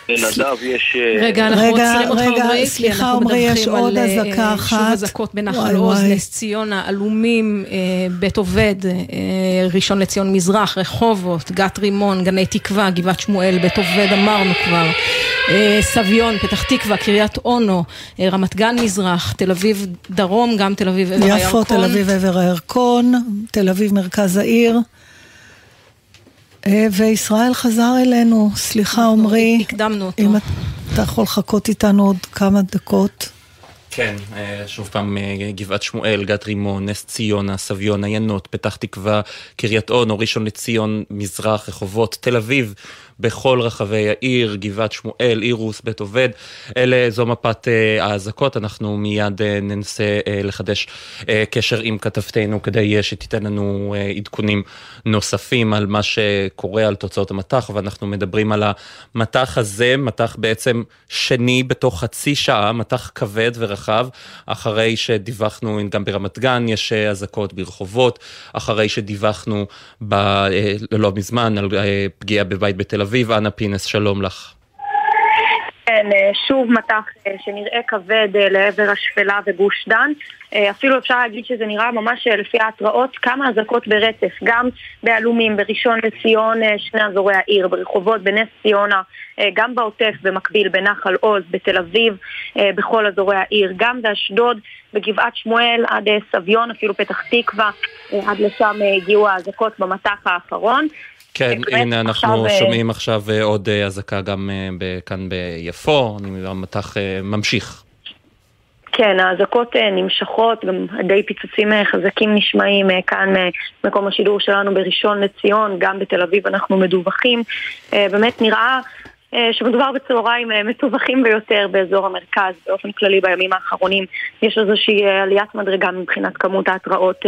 לנדב יש... אה, רגע, אנחנו עוצרים אותך, עמרי, כי אנחנו מדווחים על אה, שוב אזעקות בנחל עוז, נס ציונה, עלומים, אה, בית עובד, ראשון לציון מזרח, רחובות, גת רימון, גני תקווה, גבעת שמואל, בית עובד אמרנו כבר, סביון, פתח תקווה, קריית אונו, רמת גן מזרח, תל אביב דרום, גם תל אביב עבר הירקון. יפו, תל אביב עבר הירקון, תל אביב מרכז העיר. אה, וישראל חזר אלינו, סליחה עמרי. הקדמנו אותו. אם אתה יכול לחכות איתנו עוד כמה דקות. כן, אה, שוב פעם, אה, גבעת שמואל, גת רימון, נס ציונה, סביון, עיינות, פתח תקווה, קריית אונו, ראשון לציון, מזרח, רחובות, תל אביב, בכל רחבי העיר, גבעת שמואל, אירוס, בית עובד. אלה, זו מפת uh, האזעקות, אנחנו מיד uh, ננסה uh, לחדש קשר עם כתבתנו כדי שתיתן לנו עדכונים נוספים על מה שקורה, על תוצאות המטח, ואנחנו מדברים על המטח הזה, מטח בעצם שני בתוך חצי שעה, מטח כבד ורחב, אחרי שדיווחנו, גם ברמת גן יש אזעקות ברחובות, אחרי שדיווחנו ב, לא מזמן על פגיעה בבית בתל אביב. אביב, אנה פינס, שלום לך. כן, אה, שוב מטח אה, שנראה כבד אה, לעבר השפלה וגוש דן. אפילו אפשר להגיד שזה נראה ממש לפי ההתראות כמה אזעקות ברצף, גם בעלומים, בראשון לציון, שני אזורי העיר, ברחובות, בנס ציונה, גם בעוטף, במקביל, בנחל עוז, בתל אביב, בכל אזורי העיר, גם באשדוד, בגבעת שמואל עד סביון, אפילו פתח תקווה, עד לשם הגיעו האזעקות במטח האחרון. כן, הנה אנחנו עכשיו... שומעים עכשיו אה, עוד אה, אזעקה גם אה, כאן ביפו, המטח ממשיך. כן, האזעקות נמשכות, גם די פיצוצים חזקים נשמעים כאן מקום השידור שלנו בראשון לציון, גם בתל אביב אנחנו מדווחים. באמת נראה שמדובר בצהריים מטווחים ביותר באזור המרכז, באופן כללי בימים האחרונים יש איזושהי עליית מדרגה מבחינת כמות ההתראות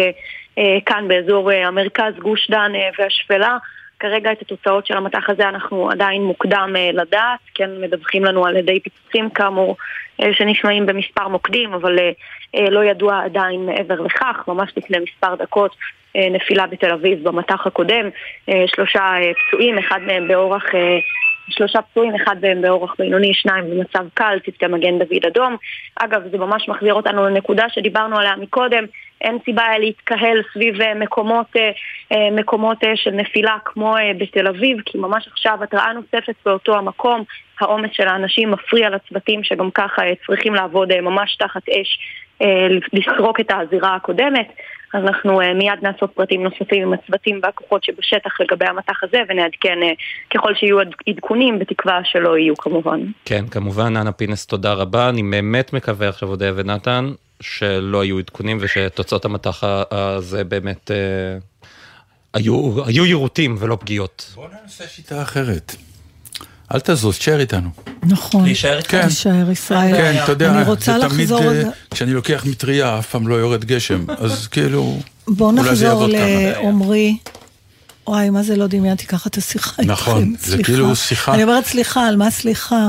כאן באזור המרכז, גוש דן והשפלה. כרגע את התוצאות של המטח הזה אנחנו עדיין מוקדם uh, לדעת, כן מדווחים לנו על ידי פיצוצים כאמור uh, שנשמעים במספר מוקדים, אבל uh, לא ידוע עדיין מעבר לכך, ממש לפני מספר דקות נפילה בתל אביב במטח הקודם, שלושה פצועים, אחד מהם באורח... שלושה פצועים, אחד מהם באורח בינוני, שניים במצב קל, צוותי מגן דוד אדום. אגב, זה ממש מחזיר אותנו לנקודה שדיברנו עליה מקודם, אין סיבה להתקהל סביב אה, מקומות, אה, אה, מקומות של נפילה כמו בתל אביב, כי ממש עכשיו התראה נוספת באותו המקום, העומס של האנשים מפריע לצוותים שגם ככה צריכים לעבוד ממש תחת אש, לסרוק את הזירה הקודמת. אז אנחנו מיד נאסוף פרטים נוספים עם הצוותים והכוחות שבשטח לגבי המטח הזה ונעדכן ככל שיהיו עדכונים, בתקווה שלא יהיו כמובן. כן, כמובן, אנה פינס, תודה רבה. אני באמת מקווה עכשיו, אודיה ונתן, שלא היו עדכונים ושתוצאות המטח הזה באמת אה, היו, היו יירוטים ולא פגיעות. בוא ננסה שיטה אחרת. אל תזוז, תשאר איתנו. נכון. להישאר כן. להישאר ישראל. כן, אתה יודע, אני רוצה זה תמיד, לחזור... אה, כשאני לוקח מטריה, אף פעם לא יורד גשם, אז כאילו, בוא נחזור לעומרי. וואי, מה זה לא דמיינתי ככה את השיחה איתכם. נכון, זה כאילו שיחה. אני אומרת סליחה, על מה סליחה?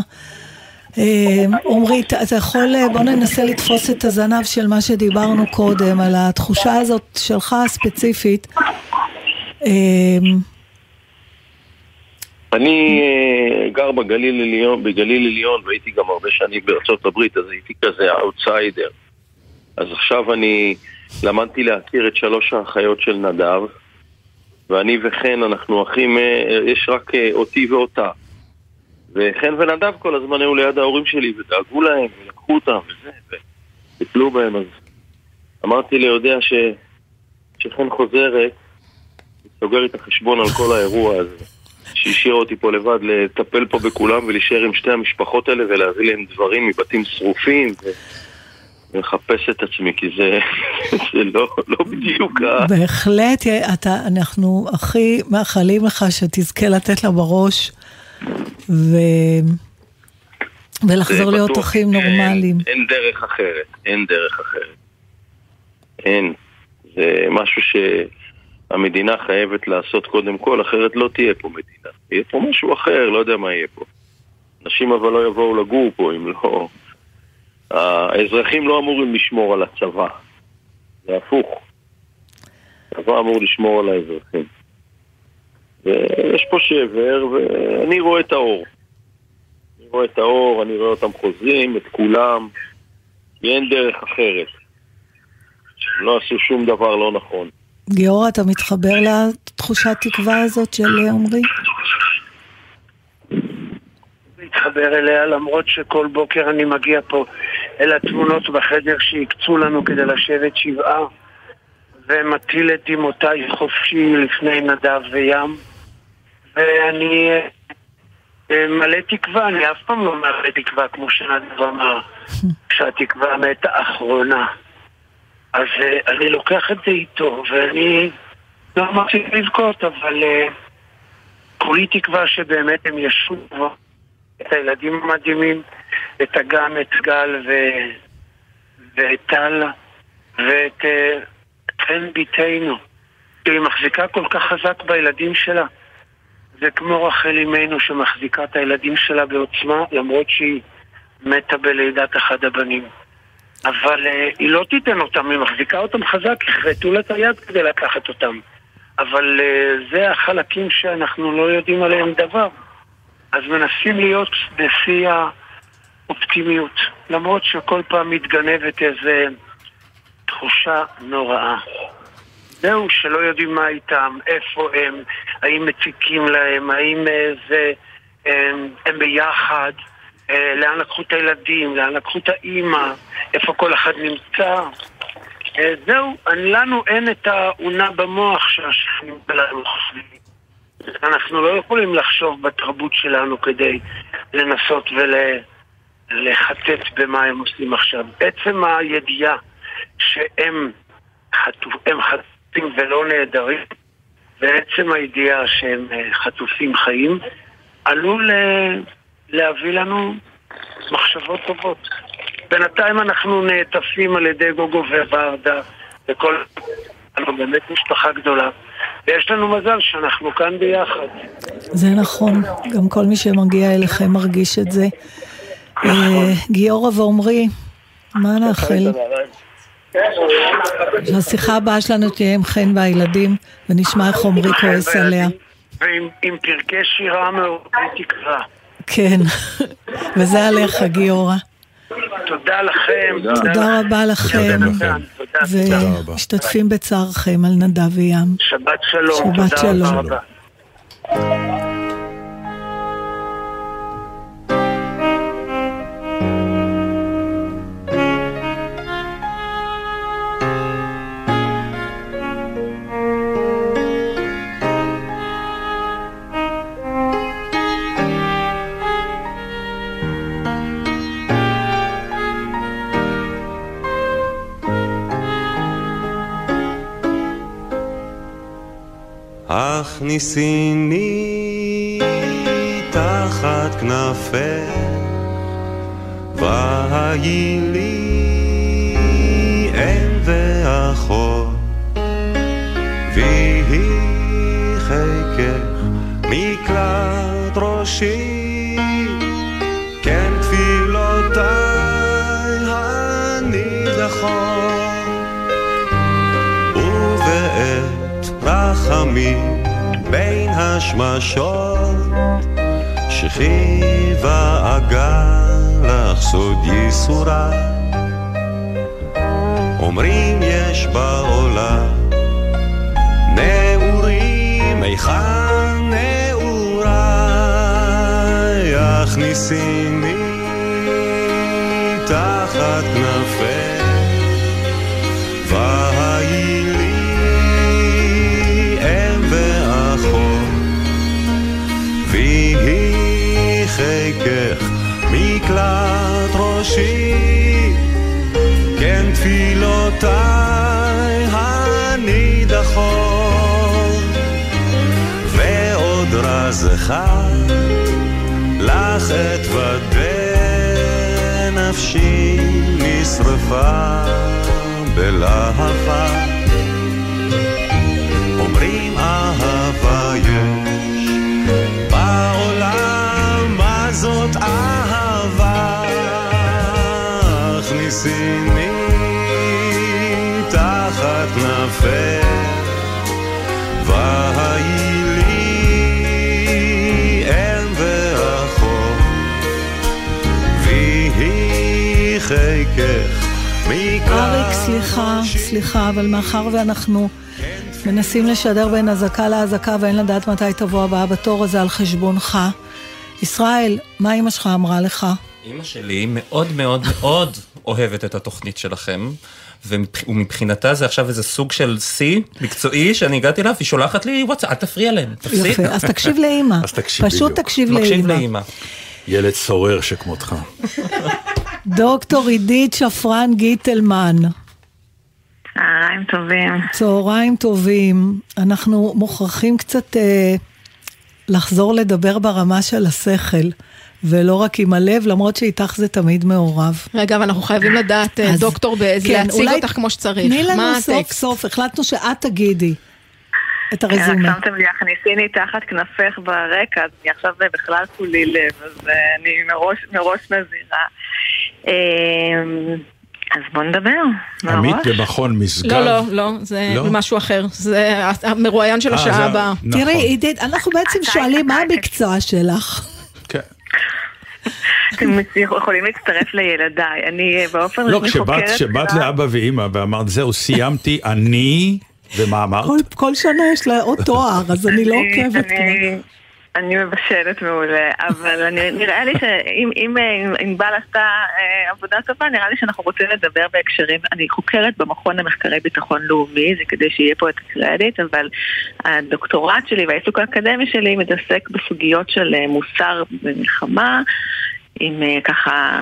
עמרי, אתה יכול, בוא ננסה לתפוס את הזנב של מה שדיברנו קודם, על התחושה הזאת שלך הספציפית. אני אה, גר בגליל עליון, בגליל עליון והייתי גם הרבה שנים בארצות הברית, אז הייתי כזה אאוטסיידר. אז עכשיו אני למדתי להכיר את שלוש האחיות של נדב, ואני וחן, אנחנו אחים, אה, יש רק אה, אותי ואותה. וחן ונדב כל הזמן היו ליד ההורים שלי ודאגו להם ולקחו אותם וזה, וטיפלו בהם, אז אמרתי ליודע ש... שחן חוזרת, היא סוגרת את החשבון על כל האירוע הזה. שהשאירה אותי פה לבד, לטפל פה בכולם ולהישאר עם שתי המשפחות האלה ולהביא להם דברים מבתים שרופים ו... ולחפש את עצמי, כי זה, זה לא, לא בדיוק ה... בהחלט, אתה, אנחנו הכי מאחלים לך שתזכה לתת לה בראש ו... ולחזור להיות אחים נורמליים. אין, אין דרך אחרת, אין דרך אחרת. אין. זה משהו שהמדינה חייבת לעשות קודם כל, אחרת לא תהיה פה מדינה. יהיה פה משהו אחר, לא יודע מה יהיה פה. אנשים אבל לא יבואו לגור פה אם לא... האזרחים לא אמורים לשמור על הצבא. זה הפוך. הצבא אמור לשמור על האזרחים. ויש פה שבר, ואני רואה את האור. אני רואה את האור, אני רואה אותם חוזרים, את כולם, כי אין דרך אחרת. הם לא עשו שום דבר לא נכון. גיורא, אתה מתחבר לתחושת תקווה הזאת של עמרי? להתחבר אליה למרות שכל בוקר אני מגיע פה אל התמונות בחדר שהקצו לנו כדי לשבת שבעה ומטיל את דמעותיי חופשי לפני נדב וים ואני אה, מלא תקווה, אני אף פעם לא מלא תקווה כמו שנדב אמר שהתקווה מת האחרונה אז אה, אני לוקח את זה איתו ואני לא אמרתי לבכות אבל אה, כולי תקווה שבאמת הם ישובו את הילדים המדהימים, את אגם, את גל ו... ואת טל ואת חן ביתנו, שהיא מחזיקה כל כך חזק בילדים שלה. זה כמו רחל אימנו שמחזיקה את הילדים שלה בעוצמה, למרות שהיא מתה בלידת אחד הבנים. אבל uh, היא לא תיתן אותם, היא מחזיקה אותם חזק, יחרטו לה את היד כדי לקחת אותם. אבל uh, זה החלקים שאנחנו לא יודעים עליהם דבר. אז מנסים להיות בשיא האופטימיות, למרות שכל פעם מתגנבת איזו תחושה נוראה. זהו, שלא יודעים מה איתם, איפה הם, האם מציקים להם, האם זה, הם, הם ביחד, אה, לאן לקחו את הילדים, לאן לקחו את האימא, איפה כל אחד נמצא. אה, זהו, לנו אין את האונה במוח שהשכנים שלנו חושבים. אנחנו לא יכולים לחשוב בתרבות שלנו כדי לנסות ולחטט במה הם עושים עכשיו. עצם הידיעה שהם חטופ, חטופים ולא נעדרים, ועצם הידיעה שהם אה, חטופים חיים, עלול להביא לנו מחשבות טובות. בינתיים אנחנו נעטפים על ידי גוגו וורדה וכל... אנחנו באמת משפחה גדולה. ויש לנו מזל שאנחנו כאן ביחד. זה נכון, גם כל מי שמגיע אליכם מרגיש את זה. נכון. אה, גיורא ועומרי, מה נאחל? שהשיחה הבאה שלנו תהיה עם חן והילדים, ונשמע איך עומרי כועס עליה. ועם פרקי שירה מעוררי תקווה. כן, וזה עליך גיורא. תודה לכם. תודה רבה לכם. ומשתתפים בצערכם על נדב וים. שבת שלום. שבת שלום. הכניסיני תחת כנפך, והי לי אם ואחות, ויהי חיקך מקלט ראשי, כן תפילותיי הנידחות, השמשות שכיבה ואגה לך סוד ייסורה. אומרים יש בעולם נעורים היכן נעוריי? הכניסיני תחת כנפי ראשי, כן תפילותיי הנידחות, ועוד רז אחד לך אתוודה נפשי נשרפה בלהבה. אומרים אהבה יש הכניסיני תחת נפך, והי לי אם ואחות, ויהי חיקך אריק, סליחה, סליחה, אבל מאחר ואנחנו מנסים לשדר בין אזעקה לאזעקה ואין לדעת מתי תבוא הבאה בתור הזה על חשבונך. ישראל, מה אמא שלך אמרה לך? אימא שלי מאוד מאוד מאוד אוהבת את התוכנית שלכם. ומבח- ומבחינתה זה עכשיו איזה סוג של שיא מקצועי שאני הגעתי אליו, היא שולחת לי וואטסאפ, אל תפריע להם, תפסיק. יפה, אז תקשיב לאימא. אז תקשיב פשוט בדיוק. תקשיב מקשיב לאימא. לאימא. ילד סורר שכמותך. דוקטור עידית שפרן גיטלמן. צהריים טובים. צהריים טובים. אנחנו מוכרחים קצת אה, לחזור לדבר ברמה של השכל, ולא רק עם הלב, למרות שאיתך זה תמיד מעורב. רגע, אבל אנחנו חייבים לדעת, אה, אז- דוקטור, באיזה כן, להציג אולי אותך כמו שצריך. תני לנו סוף הטקסט? סוף, החלטנו שאת תגידי את רק הרזומה. שמתם לי, הכניסיני תחת כנפך ברקע, אז אני עכשיו בכלל כולי לב, אז אה, אני מראש, מראש מזהירה. אה, אז בואו נדבר, עמית. במכון משגב. לא, לא, לא, זה לא? משהו אחר. זה המרואיין של אה, השעה הבאה. נכון. תראי, עידית, אנחנו בעצם שואלים מה המקצוע שלך. אתם יכולים להצטרף לילדיי, אני אה, באופן לא, רשמי כשבאת חוקרת... כשבאת בכלל. לאבא ואימא ואמרת, זהו, סיימתי, אני, ומה אמרת? כל- כל שנה יש לה עוד תואר, אז אני לא עוקבת. אני- אני מבשלת מעולה, אבל אני- נראה לי שאם אם, אה, ענבל עשתה אה, עבודה טובה, נראה לי שאנחנו רוצים לדבר בהקשרים, אני חוקרת במכון למחקרי ביטחון לאומי, זה כדי שיהיה פה את הקרדיט, אבל הדוקטורט שלי והעיסוק האקדמי שלי מתעסק בסוגיות של אה, מוסר במלחמה. עם אה, ככה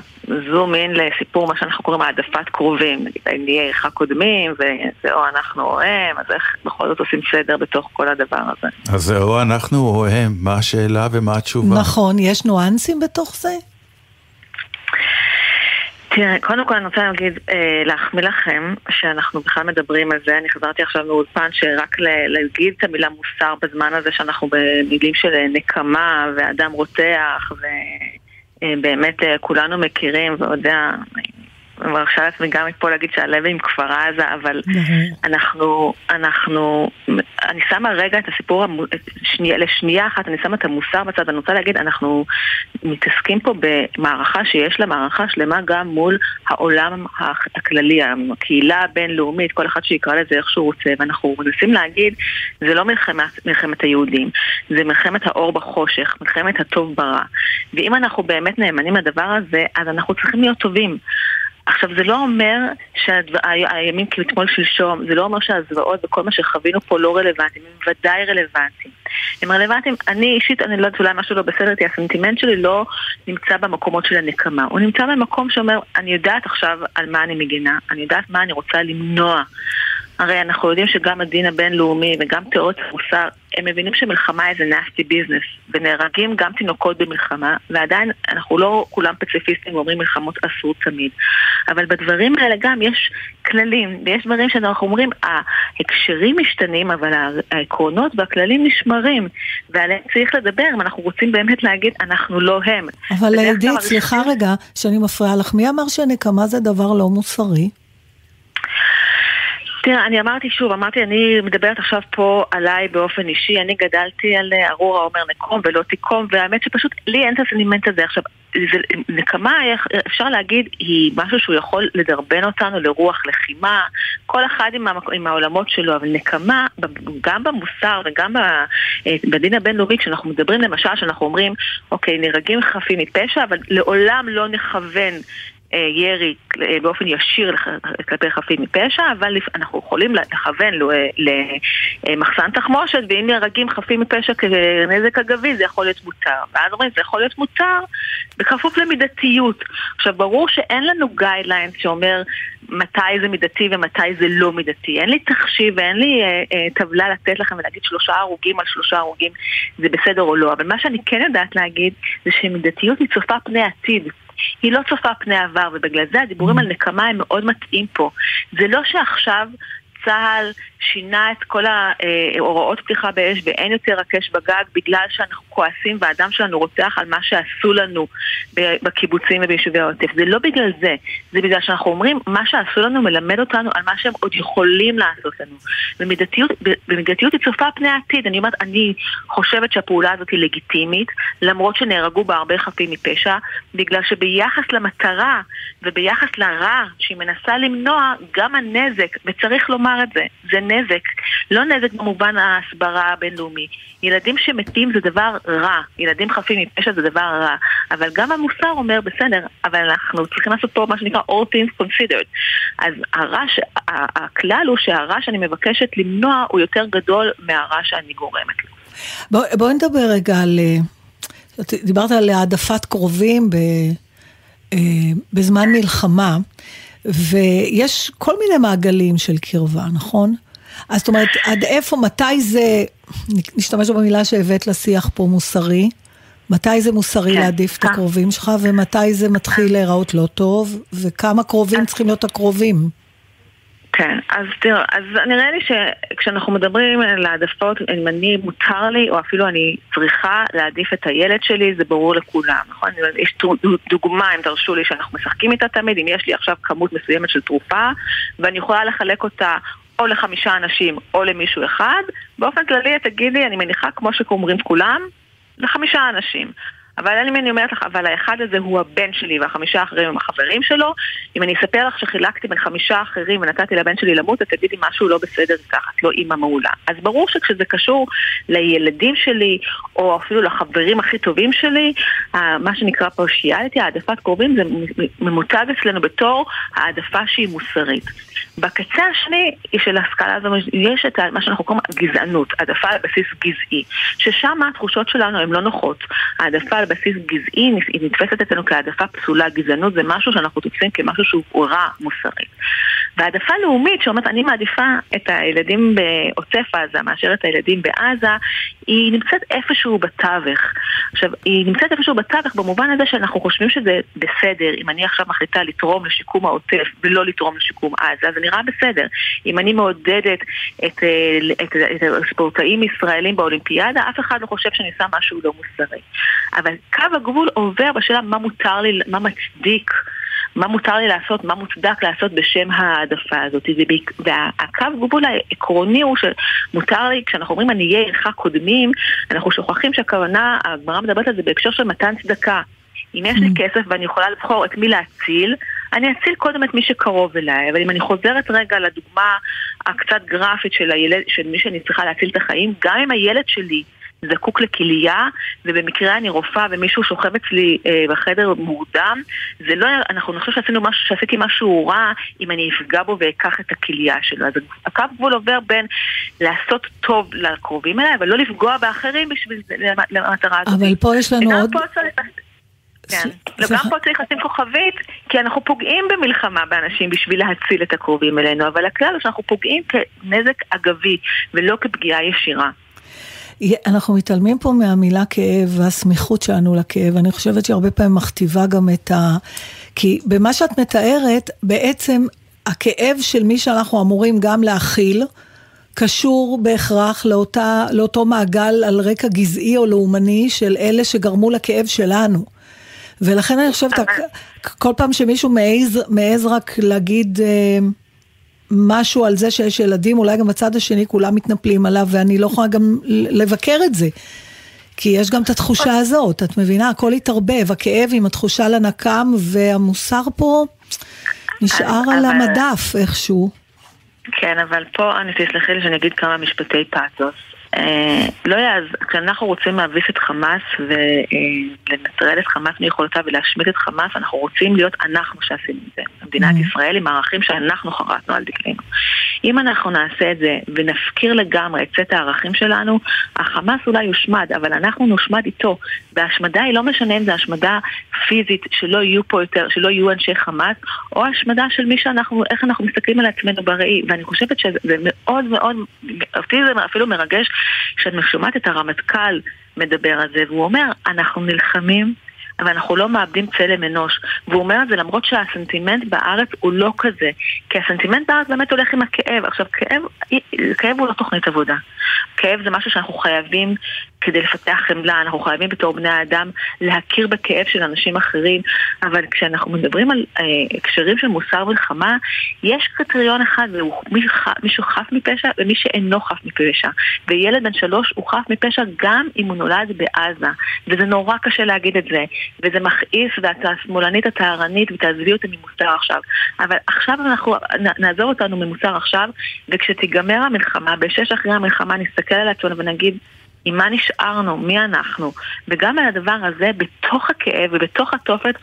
זום אין לסיפור מה שאנחנו קוראים העדפת קרובים, נגיד עניי עירך קודמים וזה או אנחנו או הם, אז איך בכל זאת עושים סדר בתוך כל הדבר הזה. אז זהו, אנחנו או הם, מה השאלה ומה התשובה? נכון, יש ניואנסים בתוך זה? תראה, קודם כל אני רוצה להגיד, אה, להחמיא לכם שאנחנו בכלל מדברים על זה. אני חזרתי עכשיו מאולפן שרק ל- להגיד את המילה מוסר בזמן הזה שאנחנו במילים של אה, נקמה ואדם רותח ובאמת אה, כולנו מכירים ויודע, אני מרשה לעצמי גם מפה להגיד שהלב עם כפר עזה, אבל אנחנו, אנחנו, אני שמה רגע את הסיפור, המו- שנייה, לשנייה אחת, אני שמה את המוסר בצד, אני רוצה להגיד, אנחנו מתעסקים פה במערכה שיש לה מערכה שלמה גם מול העולם הכללי, הקהילה הבינלאומית, כל אחד שיקרא לזה איך שהוא רוצה, ואנחנו מנסים להגיד, זה לא מלחמת, מלחמת היהודים, זה מלחמת האור בחושך, מלחמת הטוב ברע. ואם אנחנו באמת נאמנים לדבר הזה, אז אנחנו צריכים להיות טובים. עכשיו זה לא אומר שהימים כאתמול שלשום, זה לא אומר שהזוועות וכל מה שחווינו פה לא רלוונטיים, הם ודאי רלוונטיים. הם רלוונטיים, אני אישית, אני לא יודעת אולי משהו לא בסדר איתי, הסנטימנט שלי לא נמצא במקומות של הנקמה, הוא נמצא במקום שאומר, אני יודעת עכשיו על מה אני מגינה, אני יודעת מה אני רוצה למנוע. הרי אנחנו יודעים שגם הדין הבינלאומי וגם תיאוריות המוסר, הם מבינים שמלחמה איזה nasty business, ונהרגים גם תינוקות במלחמה, ועדיין אנחנו לא כולם פציפיסטים ואומרים מלחמות אסור תמיד. אבל בדברים האלה גם יש כללים, ויש דברים שאנחנו אומרים, ההקשרים משתנים, אבל העקרונות והכללים נשמרים, ועליהם צריך לדבר אם אנחנו רוצים באמת להגיד, אנחנו לא הם. אבל עידית, סליחה רגע, שאני מפריעה לך, מי אמר שנקמה זה דבר לא מוסרי? תראה, אני אמרתי שוב, אמרתי, אני מדברת עכשיו פה עליי באופן אישי, אני גדלתי על אה, ארורה אומר נקום ולא תיקום, והאמת שפשוט לי אין את הסנימנט הזה. עכשיו, זה, נקמה, אפשר להגיד, היא משהו שהוא יכול לדרבן אותנו לרוח לחימה, כל אחד עם, המק... עם העולמות שלו, אבל נקמה, גם במוסר וגם. אה, בדין הבינלאומי, כשאנחנו מדברים למשל, שאנחנו אומרים, אוקיי, נהרגים חפים מפשע, אבל לעולם לא נכוון ירי אה, באופן ישיר כלפי חפים מפשע, אבל אנחנו יכולים לכוון אה, למחסן תחמושת, ואם נהרגים חפים מפשע כנזק אגבי, זה יכול להיות מותר. ואז אומרים, זה יכול להיות מותר בכפוף למידתיות. עכשיו, ברור שאין לנו גיידליין שאומר מתי זה מידתי ומתי זה לא מידתי. אין לי תחשיב ואין לי אה, אה, טבלה לתת לכם ולהגיד שלושה הרוגים על שלושה הרוגים זה בסדר או לא, אבל מה שאני כן יודעת להגיד זה שמידתיות היא צופה פני עתיד. היא לא צופה פני עבר, ובגלל זה הדיבורים על נקמה הם מאוד מטעים פה. זה לא שעכשיו צה"ל שינה את כל ההוראות פתיחה באש ואין יותר הקש בגג בגלל שאנחנו כועסים והדם שלנו רוצח על מה שעשו לנו בקיבוצים וביישובי העוטף. זה לא בגלל זה, זה בגלל שאנחנו אומרים מה שעשו לנו מלמד אותנו על מה שהם עוד יכולים לעשות לנו. ומידתיות היא צופה פני העתיד. אני אומרת, אני חושבת שהפעולה הזאת היא לגיטימית, למרות שנהרגו בה הרבה חפים מפשע, בגלל שביחס למטרה וביחס לרע שהיא מנסה למנוע, גם הנזק, וצריך לומר את זה, זה נזק. לא נזק במובן ההסברה הבינלאומי. ילדים שמתים זה דבר רע, ילדים חפים מפשע זה דבר רע, אבל גם המוסר אומר, בסדר, אבל אנחנו צריכים לעשות פה מה שנקרא all things considered. אז הרע, הכלל הוא שהרע שאני מבקשת למנוע הוא יותר גדול מהרע שאני גורמת לו. בוא, בואי נדבר רגע על... אה, דיברת על העדפת קרובים ב, אה, בזמן מלחמה, ויש כל מיני מעגלים של קרבה, נכון? אז זאת אומרת, עד איפה, מתי זה, נשתמש במילה שהבאת לשיח פה, מוסרי, מתי זה מוסרי כן, להעדיף את אה. הקרובים שלך, ומתי זה מתחיל להיראות לא טוב, וכמה קרובים צריכים להיות הקרובים. כן, אז תראה, אז נראה לי שכשאנחנו מדברים על העדפות, אם אני מותר לי, או אפילו אני צריכה להעדיף את הילד שלי, זה ברור לכולם, נכון? יש דו- דוגמה, אם תרשו לי, שאנחנו משחקים איתה תמיד, אם יש לי עכשיו כמות מסוימת של תרופה, ואני יכולה לחלק אותה או לחמישה אנשים או למישהו אחד, באופן כללי את תגידי, אני מניחה, כמו שאומרים כולם, לחמישה אנשים. אבל אני, אני אומרת לך, אבל האחד הזה הוא הבן שלי והחמישה האחרים הם החברים שלו. אם אני אספר לך שחילקתי בין חמישה אחרים ונתתי לבן שלי למות, את תגידי משהו לא בסדר איתך, את לא אימא מעולה. אז ברור שכשזה קשור לילדים שלי, או אפילו לחברים הכי טובים שלי, מה שנקרא פרשיאליטי, העדפת קרובים, זה מ- ממותג אצלנו בתור העדפה שהיא מוסרית. בקצה השני של הסקאלה הזו יש את מה שאנחנו קוראים גזענות, העדפה על בסיס גזעי, ששם התחושות שלנו הן לא נוחות. העדפה על בסיס גזעי היא נתפסת אצלנו כהעדפה פסולה, גזענות זה משהו שאנחנו תופסים כמשהו שהוא רע מוסרית. והעדפה לאומית שאומרת אני מעדיפה את הילדים בעוטף עזה מאשר את הילדים בעזה, היא נמצאת איפשהו בתווך. עכשיו, היא נמצאת איפשהו בתווך במובן הזה שאנחנו חושבים שזה בסדר, אם אני עכשיו מחליטה לתרום לשיקום העוטף ולא לתרום לשיקום עזה, זה נראה בסדר. אם אני מעודדת את, אה, את, את הספורטאים ישראלים באולימפיאדה, אף אחד לא חושב שאני עושה משהו לא מוסרי. אבל קו הגבול עובר בשאלה מה מותר לי, מה מצדיק. מה מותר לי לעשות, מה מוצדק לעשות בשם העדפה הזאת. והקו גבול העקרוני הוא שמותר לי, כשאנחנו אומרים עניי עירך קודמים, אנחנו שוכחים שהכוונה, הגמרא מדברת על זה בהקשר של מתן צדקה. אם יש לי כסף ואני יכולה לבחור את מי להציל, אני אציל קודם את מי שקרוב אליי, אבל אם אני חוזרת רגע לדוגמה הקצת גרפית של, הילד, של מי שאני צריכה להציל את החיים, גם אם הילד שלי זקוק לכליה, ובמקרה אני רופאה ומישהו שוכב אצלי אה, בחדר מורדם, זה לא, אנחנו נחשוב שעשינו משהו, שעשיתי משהו רע, אם אני אפגע בו ואקח את הכליה שלו. אז הקו גבול עובר בין לעשות טוב לקרובים אליי, אבל לא לפגוע באחרים בשביל למטרה הזאת. אבל פה יש לנו וגם עוד... כן. לא, גם פה צריך לשים כוכבית, כי אנחנו פוגעים במלחמה באנשים בשביל להציל את הקרובים אלינו, אבל הכלל הוא שאנחנו פוגעים כנזק אגבי, ולא כפגיעה ישירה. אנחנו מתעלמים פה מהמילה כאב והסמיכות שלנו לכאב, אני חושבת שהרבה פעמים מכתיבה גם את ה... כי במה שאת מתארת, בעצם הכאב של מי שאנחנו אמורים גם להכיל, קשור בהכרח לאותה, לאותו מעגל על רקע גזעי או לאומני של אלה שגרמו לכאב שלנו. ולכן אני חושבת, כל פעם שמישהו מעז, מעז רק להגיד אה, משהו על זה שיש ילדים, אולי גם בצד השני כולם מתנפלים עליו, ואני לא יכולה גם לבקר את זה. כי יש גם את התחושה הזאת, את מבינה? הכל התערבב, הכאב עם התחושה לנקם, והמוסר פה נשאר על המדף איכשהו. כן, אבל פה אני תסלחי לי שאני אגיד כמה משפטי פאתוס. אה, לא יעז, כשאנחנו רוצים להביס את חמאס ולנטרל את חמאס מיכולותיו ולהשמיד את חמאס, אנחנו רוצים להיות אנחנו שעשינו את זה. מדינת Mm. ישראל עם הערכים שאנחנו חרטנו על דגלנו. אם אנחנו נעשה את זה ונפקיר לגמרי את סט הערכים שלנו, החמאס אולי יושמד, אבל אנחנו נושמד איתו. וההשמדה היא לא משנה אם זו השמדה פיזית, שלא יהיו פה יותר, שלא יהיו אנשי חמאס, או השמדה של מי שאנחנו, איך אנחנו מסתכלים על עצמנו בראי. ואני חושבת שזה מאוד מאוד, אותי זה אפילו מרגש, כשאת שומעת את הרמטכ"ל מדבר על זה, והוא אומר, אנחנו נלחמים אבל אנחנו לא מאבדים צלם אנוש. והוא אומר את זה למרות שהסנטימנט בארץ הוא לא כזה. כי הסנטימנט בארץ באמת הולך עם הכאב. עכשיו, כאב, כאב הוא לא תוכנית עבודה. כאב זה משהו שאנחנו חייבים כדי לפתח חמלה, אנחנו חייבים בתור בני האדם להכיר בכאב של אנשים אחרים, אבל כשאנחנו מדברים על אה, הקשרים של מוסר מלחמה, יש קריטריון אחד, והוא מי, מי שחף מפשע ומי שאינו חף מפשע. וילד בן שלוש הוא חף מפשע גם אם הוא נולד בעזה, וזה נורא קשה להגיד את זה, וזה מכעיס, ואתה השמאלנית הטהרנית, ותעזבי אותי ממוסר עכשיו. אבל עכשיו אנחנו, נעזוב אותנו ממוסר עכשיו, וכשתיגמר המלחמה, בשש אחרי המלחמה נסתכל על עצמנו ונגיד, עם מה נשארנו, מי אנחנו, וגם על הדבר הזה, בתוך הכאב ובתוך התופת,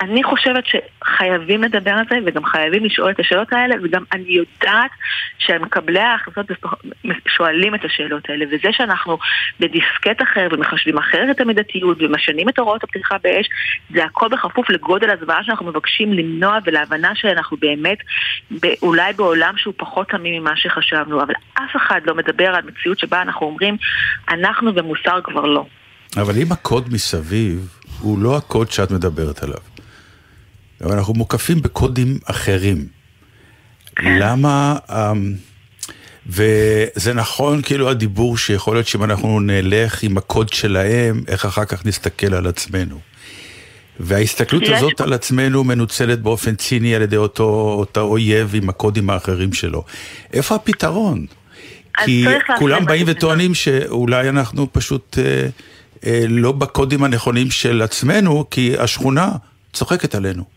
אני חושבת שחייבים לדבר על זה, וגם חייבים לשאול את השאלות האלה, וגם אני יודעת שמקבלי ההחלטות שואלים את השאלות האלה, וזה שאנחנו בדיסקט אחר ומחשבים אחרת את המידתיות ומשנים את הוראות הפתיחה באש, זה הכל בכפוף לגודל הזוועה שאנחנו מבקשים למנוע ולהבנה שאנחנו באמת אולי בעולם שהוא פחות תמים ממה שחשבנו, אבל אף אחד לא מדבר על מציאות שבה אנחנו אומרים, אנחנו ומוסר כבר לא. אבל אם הקוד מסביב הוא לא הקוד שאת מדברת עליו, אבל אנחנו מוקפים בקודים אחרים. למה... וזה נכון כאילו הדיבור שיכול להיות שאם אנחנו נלך עם הקוד שלהם, איך אחר כך נסתכל על עצמנו. וההסתכלות הזאת על עצמנו מנוצלת באופן ציני על ידי אותו, אותו אויב עם הקודים האחרים שלו. איפה הפתרון? כי כולם באים וטוענים שאולי אנחנו פשוט אה, אה, לא בקודים הנכונים של עצמנו, כי השכונה צוחקת עלינו.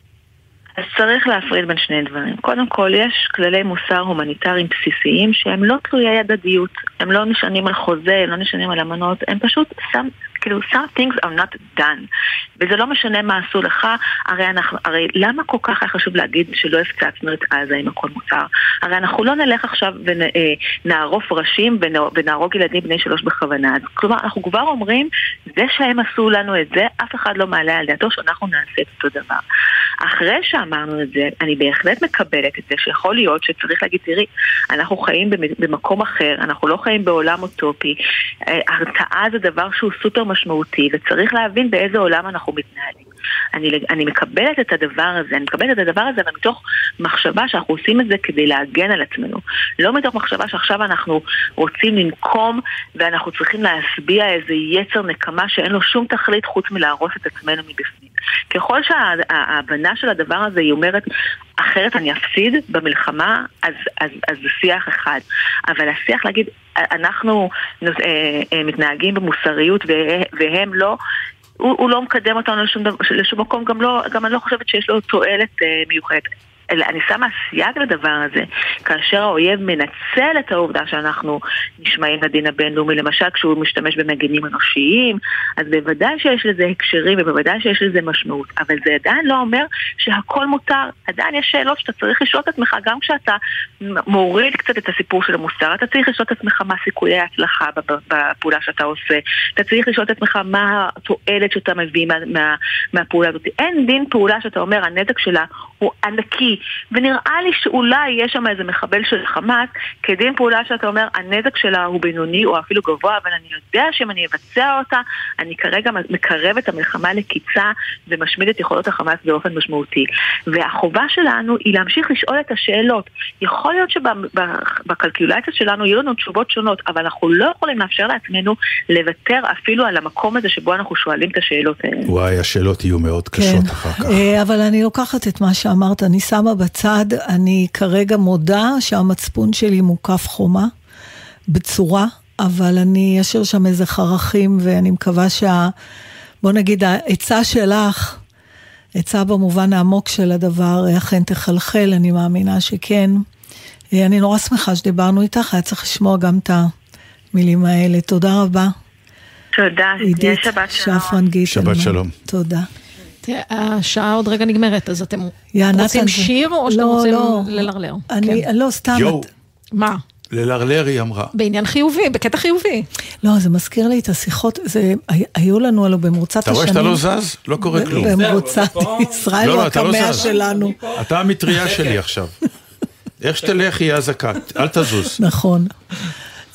אז צריך להפריד בין שני דברים. קודם כל, יש כללי מוסר הומניטריים בסיסיים שהם לא תלויי הדדיות. הם לא נשענים על חוזה, הם לא נשענים על אמנות, הם פשוט שם, כאילו, some things are not done. וזה לא משנה מה עשו לך, הרי אנחנו, הרי למה כל כך היה חשוב להגיד שלא הפצצנו את עזה עם הכל מותר? הרי אנחנו לא נלך עכשיו ונערוף ראשים ונהרוג ילדים בני שלוש בכוונה. אז כלומר, אנחנו כבר אומרים, זה שהם עשו לנו את זה, אף אחד לא מעלה על דעתו שאנחנו נעשה את אותו דבר. אחרי שאמרנו את זה, אני בהחלט מקבלת את זה שיכול להיות שצריך להגיד, תראי, אנחנו חיים במקום אחר, אנחנו לא חיים בעולם אוטופי. הרתעה זה דבר שהוא סופר משמעותי, וצריך להבין באיזה עולם אנחנו מתנהלים. אני, אני מקבלת את הדבר הזה, אני מקבלת את הדבר הזה, אבל מתוך מחשבה שאנחנו עושים את זה כדי להגן על עצמנו. לא מתוך מחשבה שעכשיו אנחנו רוצים לנקום ואנחנו צריכים להשביע איזה יצר נקמה שאין לו שום תכלית חוץ מלהרוס את עצמנו מבפנים. ככל שההבנה של הדבר הזה היא אומרת, אחרת אני אפסיד במלחמה, אז, אז, אז זה שיח אחד. אבל השיח להגיד, אנחנו אה, אה, מתנהגים במוסריות והם לא, הוא, הוא לא מקדם אותנו לשום, לשום מקום, גם, לא, גם אני לא חושבת שיש לו תועלת אה, מיוחדת. אלא אני שמה סייג לדבר הזה, כאשר האויב מנצל את העובדה שאנחנו נשמעים לדין הבינלאומי, למשל כשהוא משתמש במגינים אנושיים, אז בוודאי שיש לזה הקשרים ובוודאי שיש לזה משמעות, אבל זה עדיין לא אומר שהכל מותר, עדיין יש שאלות שאתה צריך לשאול את עצמך, גם כשאתה מוריד קצת את הסיפור של המוסר, אתה צריך לשאול את עצמך מה סיכויי ההצלחה בפעולה שאתה עושה, אתה צריך לשאול את עצמך מה התועלת שאתה מביא מה, מה, מהפעולה הזאת. אין דין פעולה שאתה אומר, הנזק שלה הוא ענקי, ונראה לי שאולי יש שם איזה מחבל של חמאס, כדין פעולה שאתה אומר, הנזק שלה הוא בינוני או אפילו גבוה, אבל אני יודע שאם אני אבצע אותה, אני כרגע מקרב את המלחמה לקיצה ומשמיד את יכולות החמאס באופן משמעותי. והחובה שלנו היא להמשיך לשאול את השאלות. יכול להיות שבקלקולציה שלנו יהיו לנו תשובות שונות, אבל אנחנו לא יכולים לאפשר לעצמנו לוותר אפילו על המקום הזה שבו אנחנו שואלים את השאלות האלה. וואי, השאלות יהיו מאוד קשות כן. אחר כך. אבל אני לוקחת את מה שאמרת, אני שמה בצד, אני כרגע מודה שהמצפון שלי מוקף חומה, בצורה, אבל אני אשאיר שם איזה חרכים, ואני מקווה שה... בוא נגיד, העצה שלך, עצה במובן העמוק של הדבר, אכן תחלחל, אני מאמינה שכן. אני נורא שמחה שדיברנו איתך, היה צריך לשמוע גם את המילים האלה. תודה רבה. תודה, שלום. שפרן גיטלמן. שבת שלום. תודה. תראה, השעה עוד רגע נגמרת, אז אתם רוצים שיר או שאתם לא, רוצים לא. ללרלר? אני, כן. לא, סתם. יואו, מה? ללרלר היא אמרה. בעניין חיובי, בקטע חיובי. לא, זה מזכיר לי את השיחות, זה, הי- היו לנו הלו במרוצת אתה השנים. רואה שאתה לא זז? לא קורה כלום. במרוצת ישראל לא, הוא אתה הקמע. שלנו. אתה המטריה שלי עכשיו. איך שתלך יהיה אזעקה, אל תזוז. נכון.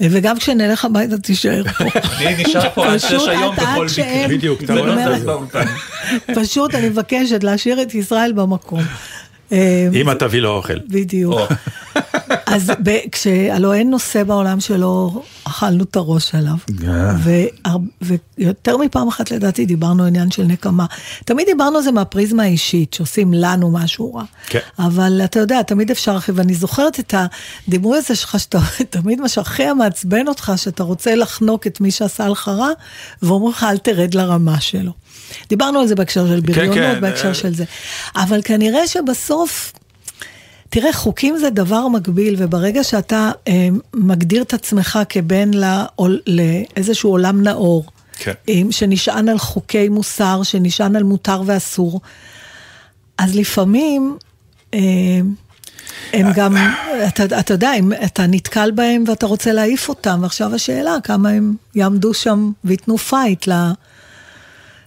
וגם כשנלך הביתה תישאר פה. אני נשאר פה עד פשוט שש היום בכל מקרה. בדיוק, אתה באולפן. פשוט אני מבקשת להשאיר את ישראל במקום. אה, אמא תביא לו אוכל. בדיוק. אז כשהלוא אין נושא בעולם שלא אכלנו את הראש עליו. והר- ויותר מפעם אחת לדעתי דיברנו עניין של נקמה. תמיד דיברנו על זה מהפריזמה האישית, שעושים לנו משהו רע. כן. אבל אתה יודע, תמיד אפשר אחי, ואני זוכרת את הדימוי הזה שלך, שאתה תמיד מה שהכי מעצבן אותך, שאתה רוצה לחנוק את מי שעשה לך רע, ואומרים לך אל תרד לרמה שלו. דיברנו על זה בהקשר של בריונות, כן, בהקשר אה. של זה. אבל כנראה שבסוף... תראה, חוקים זה דבר מקביל, וברגע שאתה אה, מגדיר את עצמך כבן לעול, לאיזשהו עולם נאור, כן. עם, שנשען על חוקי מוסר, שנשען על מותר ואסור, אז לפעמים אה, הם גם, אתה, אתה יודע, אם אתה נתקל בהם ואתה רוצה להעיף אותם, ועכשיו השאלה כמה הם יעמדו שם וייתנו fight ל,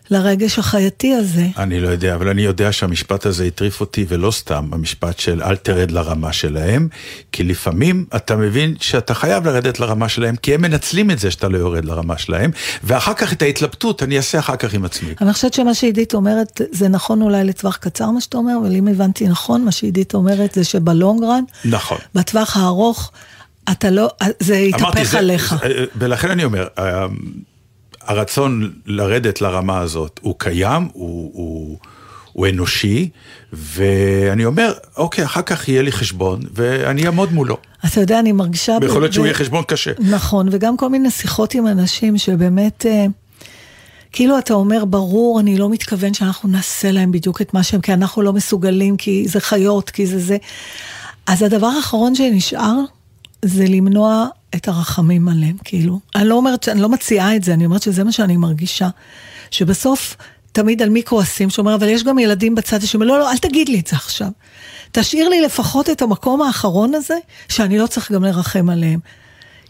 לרגש החייתי הזה. אני לא יודע, אבל אני יודע שהמשפט הזה הטריף אותי, ולא סתם המשפט של אל תרד לרמה שלהם, כי לפעמים אתה מבין שאתה חייב לרדת לרמה שלהם, כי הם מנצלים את זה שאתה לא יורד לרמה שלהם, ואחר כך את ההתלבטות אני אעשה אחר כך עם עצמי. אני חושבת שמה שעידית אומרת, זה נכון אולי לטווח קצר מה שאתה אומר, אבל אם הבנתי נכון, מה שעידית אומרת זה שבלונגרן, נכון. בטווח הארוך, אתה לא, זה יתהפך עליך. זה- ולכן אני אומר, אה, הרצון לרדת לרמה הזאת הוא קיים, הוא, הוא, הוא אנושי, ואני אומר, אוקיי, אחר כך יהיה לי חשבון, ואני אעמוד מולו. אתה יודע, אני מרגישה... ויכול להיות שהוא ב- יהיה חשבון קשה. נכון, וגם כל מיני שיחות עם אנשים שבאמת, אה, כאילו אתה אומר, ברור, אני לא מתכוון שאנחנו נעשה להם בדיוק את מה שהם, כי אנחנו לא מסוגלים, כי זה חיות, כי זה זה. אז הדבר האחרון שנשאר, זה למנוע את הרחמים עליהם, כאילו. אני לא אומרת, אני לא מציעה את זה, אני אומרת שזה מה שאני מרגישה. שבסוף, תמיד על מי כועסים, שאומר, אבל יש גם ילדים בצד השני, לא, לא, אל תגיד לי את זה עכשיו. תשאיר לי לפחות את המקום האחרון הזה, שאני לא צריך גם לרחם עליהם.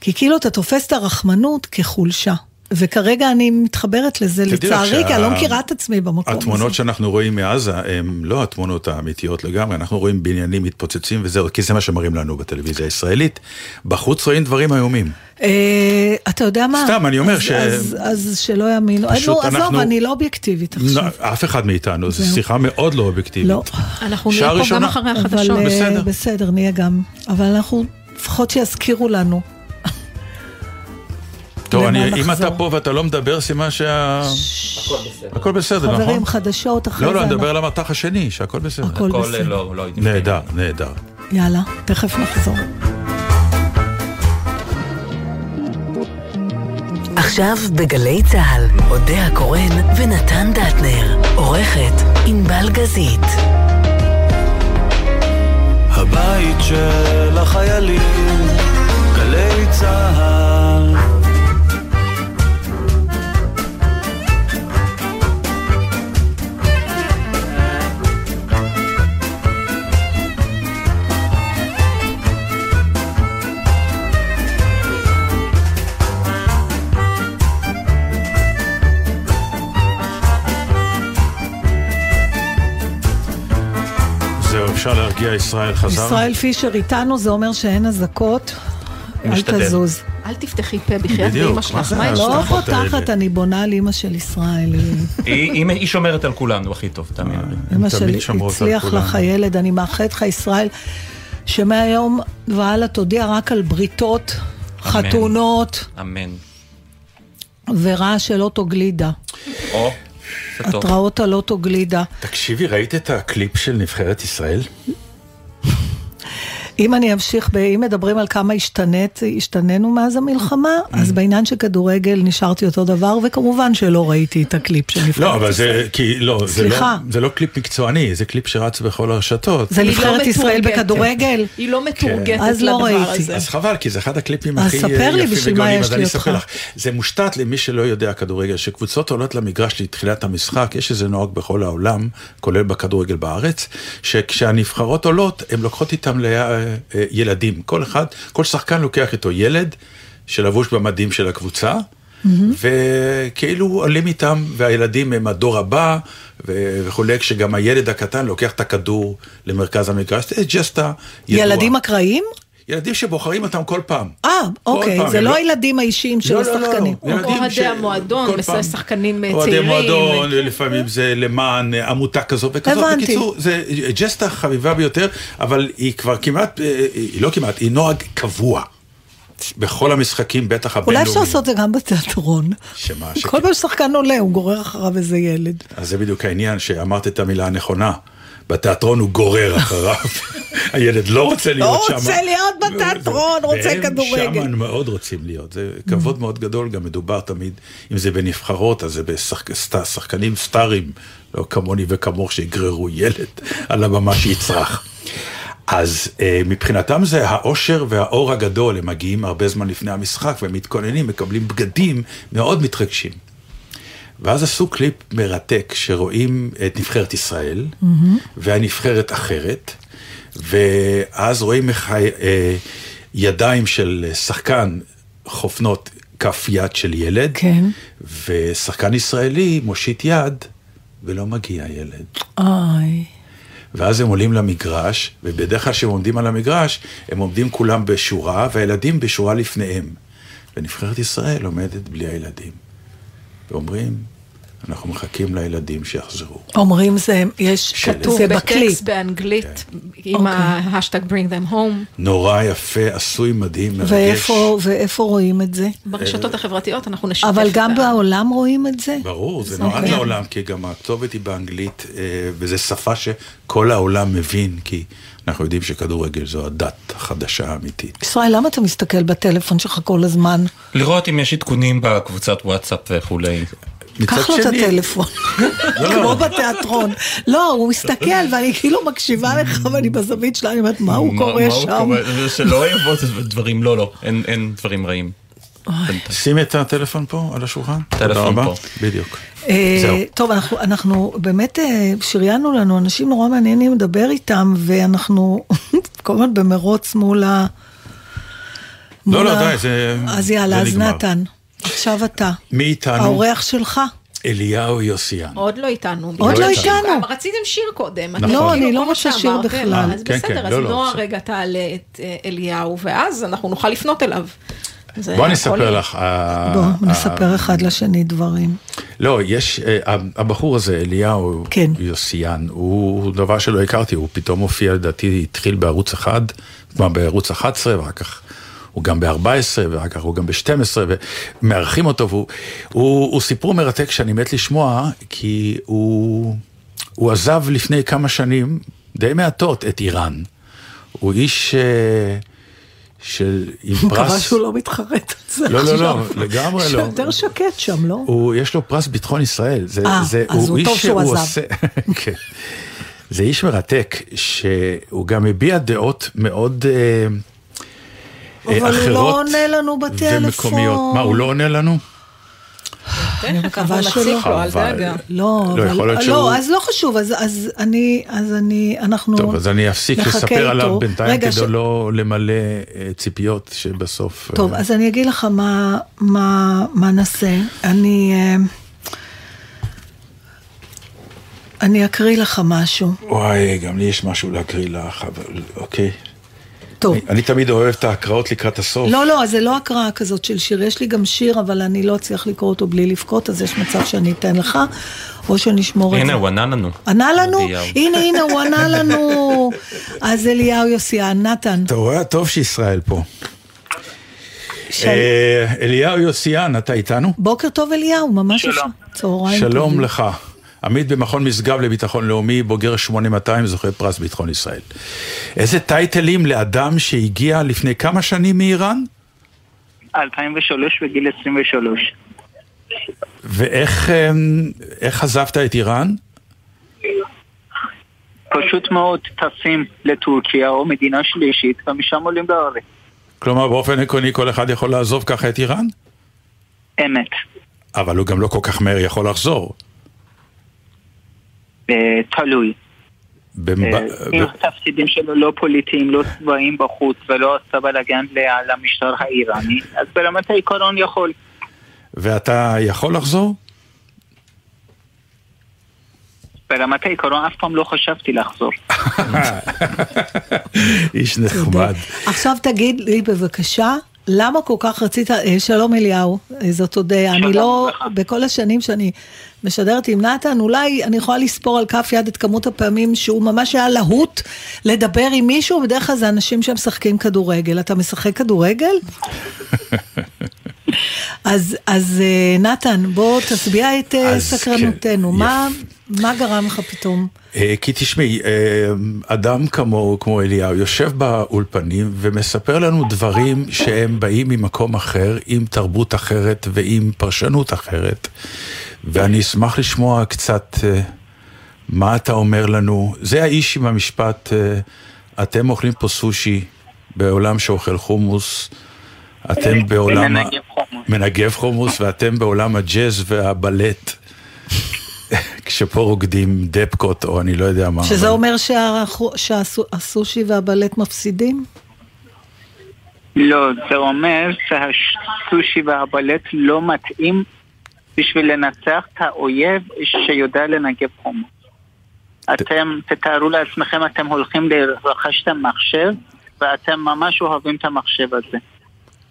כי כאילו אתה תופס את הרחמנות כחולשה. וכרגע אני מתחברת לזה לצערי, כי אני לא מכירה את עצמי במקום הזה. התמונות שאנחנו רואים מעזה הן לא התמונות האמיתיות לגמרי, אנחנו רואים בניינים מתפוצצים וזהו, כי זה מה שמראים לנו בטלוויזיה הישראלית. בחוץ רואים דברים איומים. אה, אתה יודע מה? סתם, אני אומר אז- ש- אז- אז שלא יאמינו. פשוט נו, עזוב, אנחנו- אני לא אובייקטיבית עכשיו. לא, אף אחד מאיתנו, זו. שיחה מאוד לא אובייקטיבית. לא. אנחנו נהיה פה גם. אחרי החדשות. אה, בסדר. בסדר, נהיה גם. אבל אנחנו, לפחות שיזכירו לנו. טוב, אני- אם? אתה פה ואתה לא מדבר, סימן שה... הכל בסדר, נכון? חברים, חדשות אחרי לא, זה. לא, אני מדבר על המטח השני, שהכל בסדר. הכל הכל בסדר. לא, לא נהדר, נהדר. יאללה, תכף נחזור. עכשיו בגלי צה"ל, אודה הקורן ונתן דטנר. עורכת ענבל גזית. הבית של החיילים, גלי צה"ל. אפשר להרגיע, ישראל חזר. ישראל פישר איתנו, זה אומר שאין אזעקות. אל. תזוז. אל תפתחי פה בחייאת מה שלך, מה יש לא? פותחת, אני בונה על אימא של ישראל. היא- שומרת על כולנו הכי טוב, תאמין לי. אימא תמיד שלי הצליח. לך הילד, אני מאחלת לך ישראל, שמהיום והלאה תודיע רק על בריתות, חתונות אמן. ורעש של אוטו גלידה. או. התראות על אוטו גלידה. תקשיבי, ראית את הקליפ של נבחרת ישראל? אם אני אמשיך, ב- אם מדברים על כמה השתנית, השתננו מאז המלחמה. אז בעניין של כדורגל נשארתי אותו דבר, וכמובן שלא ראיתי את הקליפ של נבחרת לא, אבל ישראל. זה, כי, לא, זה לא. זה לא קליפ מקצועני, זה קליפ שרץ בכל הרשתות. זה נבחרת לא ישראל. בכדורגל? היא לא אז לא לדבר ראיתי. הזה. אז חבל, כי זה אחד הקליפים אז הכי ספר לי יפים בשביל מה וגאונים, יש אז לי אני אותך. אספר לך. זה מושתת למי שלא יודע כדורגל, שקבוצות עולות למגרש לתחילת המשחק, יש איזה נוהג בכל העולם, כולל בכדורגל בארץ, שכשהנבחרות עולות, הן לוקחות איתם לילדים. כל אחד, כל שחקן לוקח איתו ילד שלבוש במדים של הקבוצה. וכאילו עולים איתם, והילדים הם הדור הבא וכולי, כשגם הילד הקטן לוקח את הכדור למרכז המגרש, זה ג'סטה ידועה. ילדים אקראיים? ילדים שבוחרים אותם כל פעם. אה, אוקיי, פעם, זה לא לא- הילדים האישיים של לא, לא, לא, השחקנים. לא. ילדים אוהדי ש- המועדון, שחקנים אה, אוהדי צעירים. מועדון, לפעמים זה למען אה, עמותה כזו וכזו. הבנתי. בקיצור, זה ג'סטה חביבה ביותר, אבל היא כבר כמעט, אה, היא לא כמעט, היא נוהג קבוע. בכל המשחקים, בטח אולי הבינלאומיים. אפשר לעשות את זה גם בתיאטרון. שמה, כל פעם ששחקן עולה, הוא גורר אחריו איזה ילד. אז זה בדיוק העניין, שאמרת את המילה הנכונה. בתיאטרון הוא גורר אחריו. הילד לא רוצה להיות לא שם. רוצה להיות בתיאטרון, רוצה כדורגל. והם שם מאוד רוצים להיות. זה כבוד מאוד גדול, גם מדובר תמיד, אם זה בנבחרות, אז זה בשחקנים סטארים, לא כמוני וכמוך, שיגררו ילד על הבמה שיצרח. אז אה, מבחינתם זה האושר והאור הגדול, הם מגיעים הרבה זמן לפני המשחק והם מתכוננים, מקבלים בגדים מאוד מתרגשים. ואז עשו קליפ מרתק שרואים את נבחרת ישראל והנבחרת אחרת, ואז רואים איך אה, ידיים של שחקן חופנות כף יד של ילד, כן. ושחקן ישראלי מושיט יד ולא מגיע ילד. איי. ואז הם עולים למגרש, ובדרך כלל כשהם עומדים על המגרש, הם עומדים כולם בשורה, והילדים בשורה לפניהם. ונבחרת ישראל עומדת בלי הילדים. ואומרים, אנחנו מחכים לילדים שיחזרו. אומרים זה, יש, כתוב זה בקליפ. בטקסט באנגלית, עם אוקיי. ה hashtag bring them home. נורא יפה, עשוי מדהים, מרגש. ואיפה, ואיפה רואים את זה? ברשתות החברתיות אנחנו נשתף אבל גם בעולם רואים את זה? ברור, זה זה נועד. לעולם, כי גם הכתובת היא באנגלית, אה, וזו שפה שכל העולם מבין, כי אנחנו יודעים שכדורגל זו הדת החדשה האמיתית. ישראל, למה אתה מסתכל בטלפון שלך כל הזמן? לראות אם יש עדכונים בקבוצת וואטסאפ וכולי. קח לו את הטלפון, כמו בתיאטרון. לא, הוא מסתכל ואני כאילו מקשיבה לך ואני בזווית שלה, אני אומרת, מה הוא קורא שם? שלא יבוא דברים, לא, לא, אין- דברים רעים. שים את הטלפון פה על השולחן. טלפון. פה. בדיוק. אה. טוב, אנחנו, באמת אה, שריינו לנו אנשים נורא מעניינים לדבר איתם, ואנחנו כל הזמן במרוץ מול ה... לא, לא, די, זה אז יאללה, אז נגמר. נתן, עכשיו אתה. מי איתנו? האורח שלך. אליהו יוסיאן. עוד לא איתנו. עוד לא איתנו. רציתם שיר קודם. נכון. לא, אני לא רוצה שיר בכלל. אז כן, בסדר, כן, אז לא, לא, נועה. רגע תעלה את אה, אליהו, ואז אנחנו נוכל לפנות אליו. בוא אני אספר. לך. ה- בוא, נספר אחד לשני דברים. לא, יש, אה, הבחור הזה, אליהו כן. יוסיאן, הוא הוא דבר שלא הכרתי, הוא פתאום הופיע, לדעתי, התחיל בערוץ אחד, כלומר בערוץ 11, ואחר כך הוא גם ב-14, ואחר כך הוא גם ב-12, ומארחים אותו, והוא הוא, הוא סיפור מרתק שאני מת לשמוע, כי הוא, הוא עזב לפני כמה שנים, די מעטות, את איראן. הוא איש אה, של, עם אני מקווה פרס... שהוא לא מתחרט על זה לא, לא, עכשיו. לא, לגמרי לא. שיותר שקט שם, לא? הוא, יש לו פרס ביטחון ישראל. אה, אז הוא טוב שהוא עזב. עושה, כן. זה איש מרתק, שהוא גם מביע דעות מאוד אה, אה, אבל הוא אחרות לא עונה לנו בטלפון. ומקומיות. מה, הוא לא עונה לנו? אני מקווה שלא. לא, לא, אבל, יכול להיות לא, שהוא- אז לא חשוב, אז, אז אני, אז אני, אנחנו טוב, אז אני אפסיק לספר עליו. בינתיים כדי לא למלא אה, ציפיות שבסוף... טוב, אה, אז אני אגיד לך מה, מה, מה נעשה. אני, אני אקריא לך משהו. וואי, גם לי יש משהו להקריא לך, אבל אוקיי. טוב. אני, אני תמיד אוהב את ההקראות לקראת הסוף. לא, לא, אז זה לא הקראה כזאת של שיר. יש לי גם שיר, אבל אני לא אצליח לקרוא אותו בלי לבכות, אז יש מצב שאני אתן לך, או שנשמור את זה. הנה, הוא ענה לנו. ענה לנו? הנה, הנה, הוא ענה לנו. אז אליהו יוסיאן, נתן. אתה רואה? טוב שישראל פה. אה, אליהו יוסיאן, אתה איתנו? בוקר טוב אליהו, ממש שלום. יש- צהריים שלום טובים. לך. עמית במכון משגב לביטחון לאומי, בוגר 8200, זוכה פרס ביטחון ישראל. איזה טייטלים לאדם שהגיע לפני כמה שנים מאיראן? 2003 בגיל 23. ואיך אמ, איך עזבת את איראן? פשוט מאוד טסים לטורקיה או מדינה שלישית ומשם עולים לארץ. כלומר, באופן עקרוני כל אחד יכול לעזוב ככה את איראן? אמת. אבל הוא גם לא כל כך מהר יכול לחזור. תלוי. אה, אם התפקידים שלו לא פוליטיים, לא צבאיים בחוץ ולא עשה בלאגן למשטר האיראני, אז ברמת העיקרון יכול. ואתה יכול לחזור? ברמת העיקרון אף פעם לא חשבתי לחזור. איש נחמד. עכשיו תגיד לי בבקשה, למה כל כך רצית, אה, שלום אליהו, אה, זאת אודיה, אני לא, בכל השנים שאני משדרת עם נתן, אולי אני יכולה לספור על כף יד את כמות הפעמים שהוא ממש היה להוט לדבר עם מישהו, בדרך כלל זה אנשים שמשחקים כדורגל. אתה משחק כדורגל? אז, אז אה, נתן, בוא תצביע את אה, סקרנותנו. כן, מה, מה גרם לך פתאום? אה, כי תשמעי, אדם כמו, כמו אליהו יושב באולפנים ומספר לנו דברים שהם באים ממקום אחר, עם תרבות אחרת ועם פרשנות אחרת. ואני אשמח לשמוע קצת מה אתה אומר לנו. זה האיש עם המשפט, אתם אוכלים פה סושי בעולם שאוכל חומוס. אתם בעולם מנגב חומוס. מנגב חומוס ואתם בעולם הג'אז והבלט. כשפה רוקדים דפקות או אני לא יודע מה. שזה אבל- אומר שהסושי והבלט מפסידים? לא, זה אומר שהסושי והבלט לא מתאים בשביל לנצח את האויב שיודע לנגב חומוס. אתם, תתארו לעצמכם, אתם הולכים לרכש את המחשב ואתם ממש אוהבים את המחשב הזה.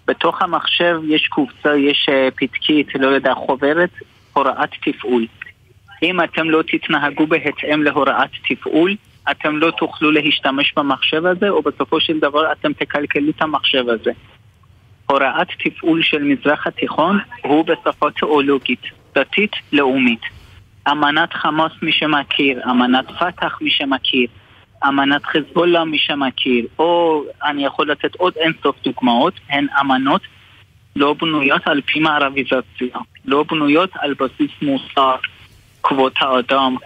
בתוך המחשב יש קופסה, יש אה, פתקית, לא יודע, חוברת, הוראת תפעול. אם אתם לא תתנהגו בהתאם להוראת תפעול, אתם לא תוכלו להשתמש במחשב הזה, או בסופו של דבר אתם תקלקלו את המחשב הזה. הוראת תפעול של מזרח התיכון הוא בשפה תיאולוגית, דתית, לאומית. אמנת חמאס מי שמכיר, אמנת פת"ח מי שמכיר, אמנת חזבאללה מי שמכיר, או אני יכול לתת עוד אינסוף דוגמאות, הן אמנות לא בנויות על פי מערביזציה, לא בנויות על בסיס מוסר, כבוד האדם,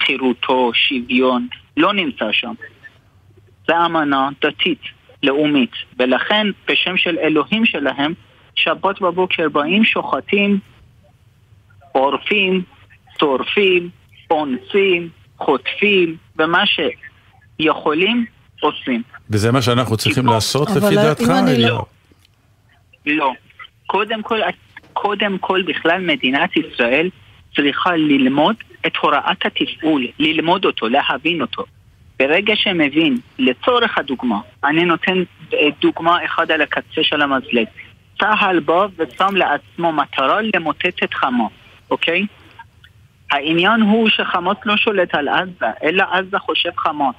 חירותו, שוויון, לא נמצא שם. זה אמנה דתית, לאומית, ולכן בשם של אלוהים שלהם, שבת בבוקר באים, שוחטים, עורפים, שורפים, אונסים, חוטפים, ומה שיכולים, עושים. וזה מה שאנחנו צריכים לעשות אבל לפי דעתך? אליהו? לא- לא. קודם כל, קודם כל בכלל מדינת ישראל צריכה ללמוד את הוראת התפעול, ללמוד אותו, להבין אותו. ברגע שמבין, לצורך הדוגמה, אני נותן אה, דוגמה אחת על הקצה של המזלג. צה"ל בא ושם לעצמו מטרה למוטט את חמאס, אוקיי? העניין הוא שחמאס לא שולט על עזה, אלא עזה חושב חמאס.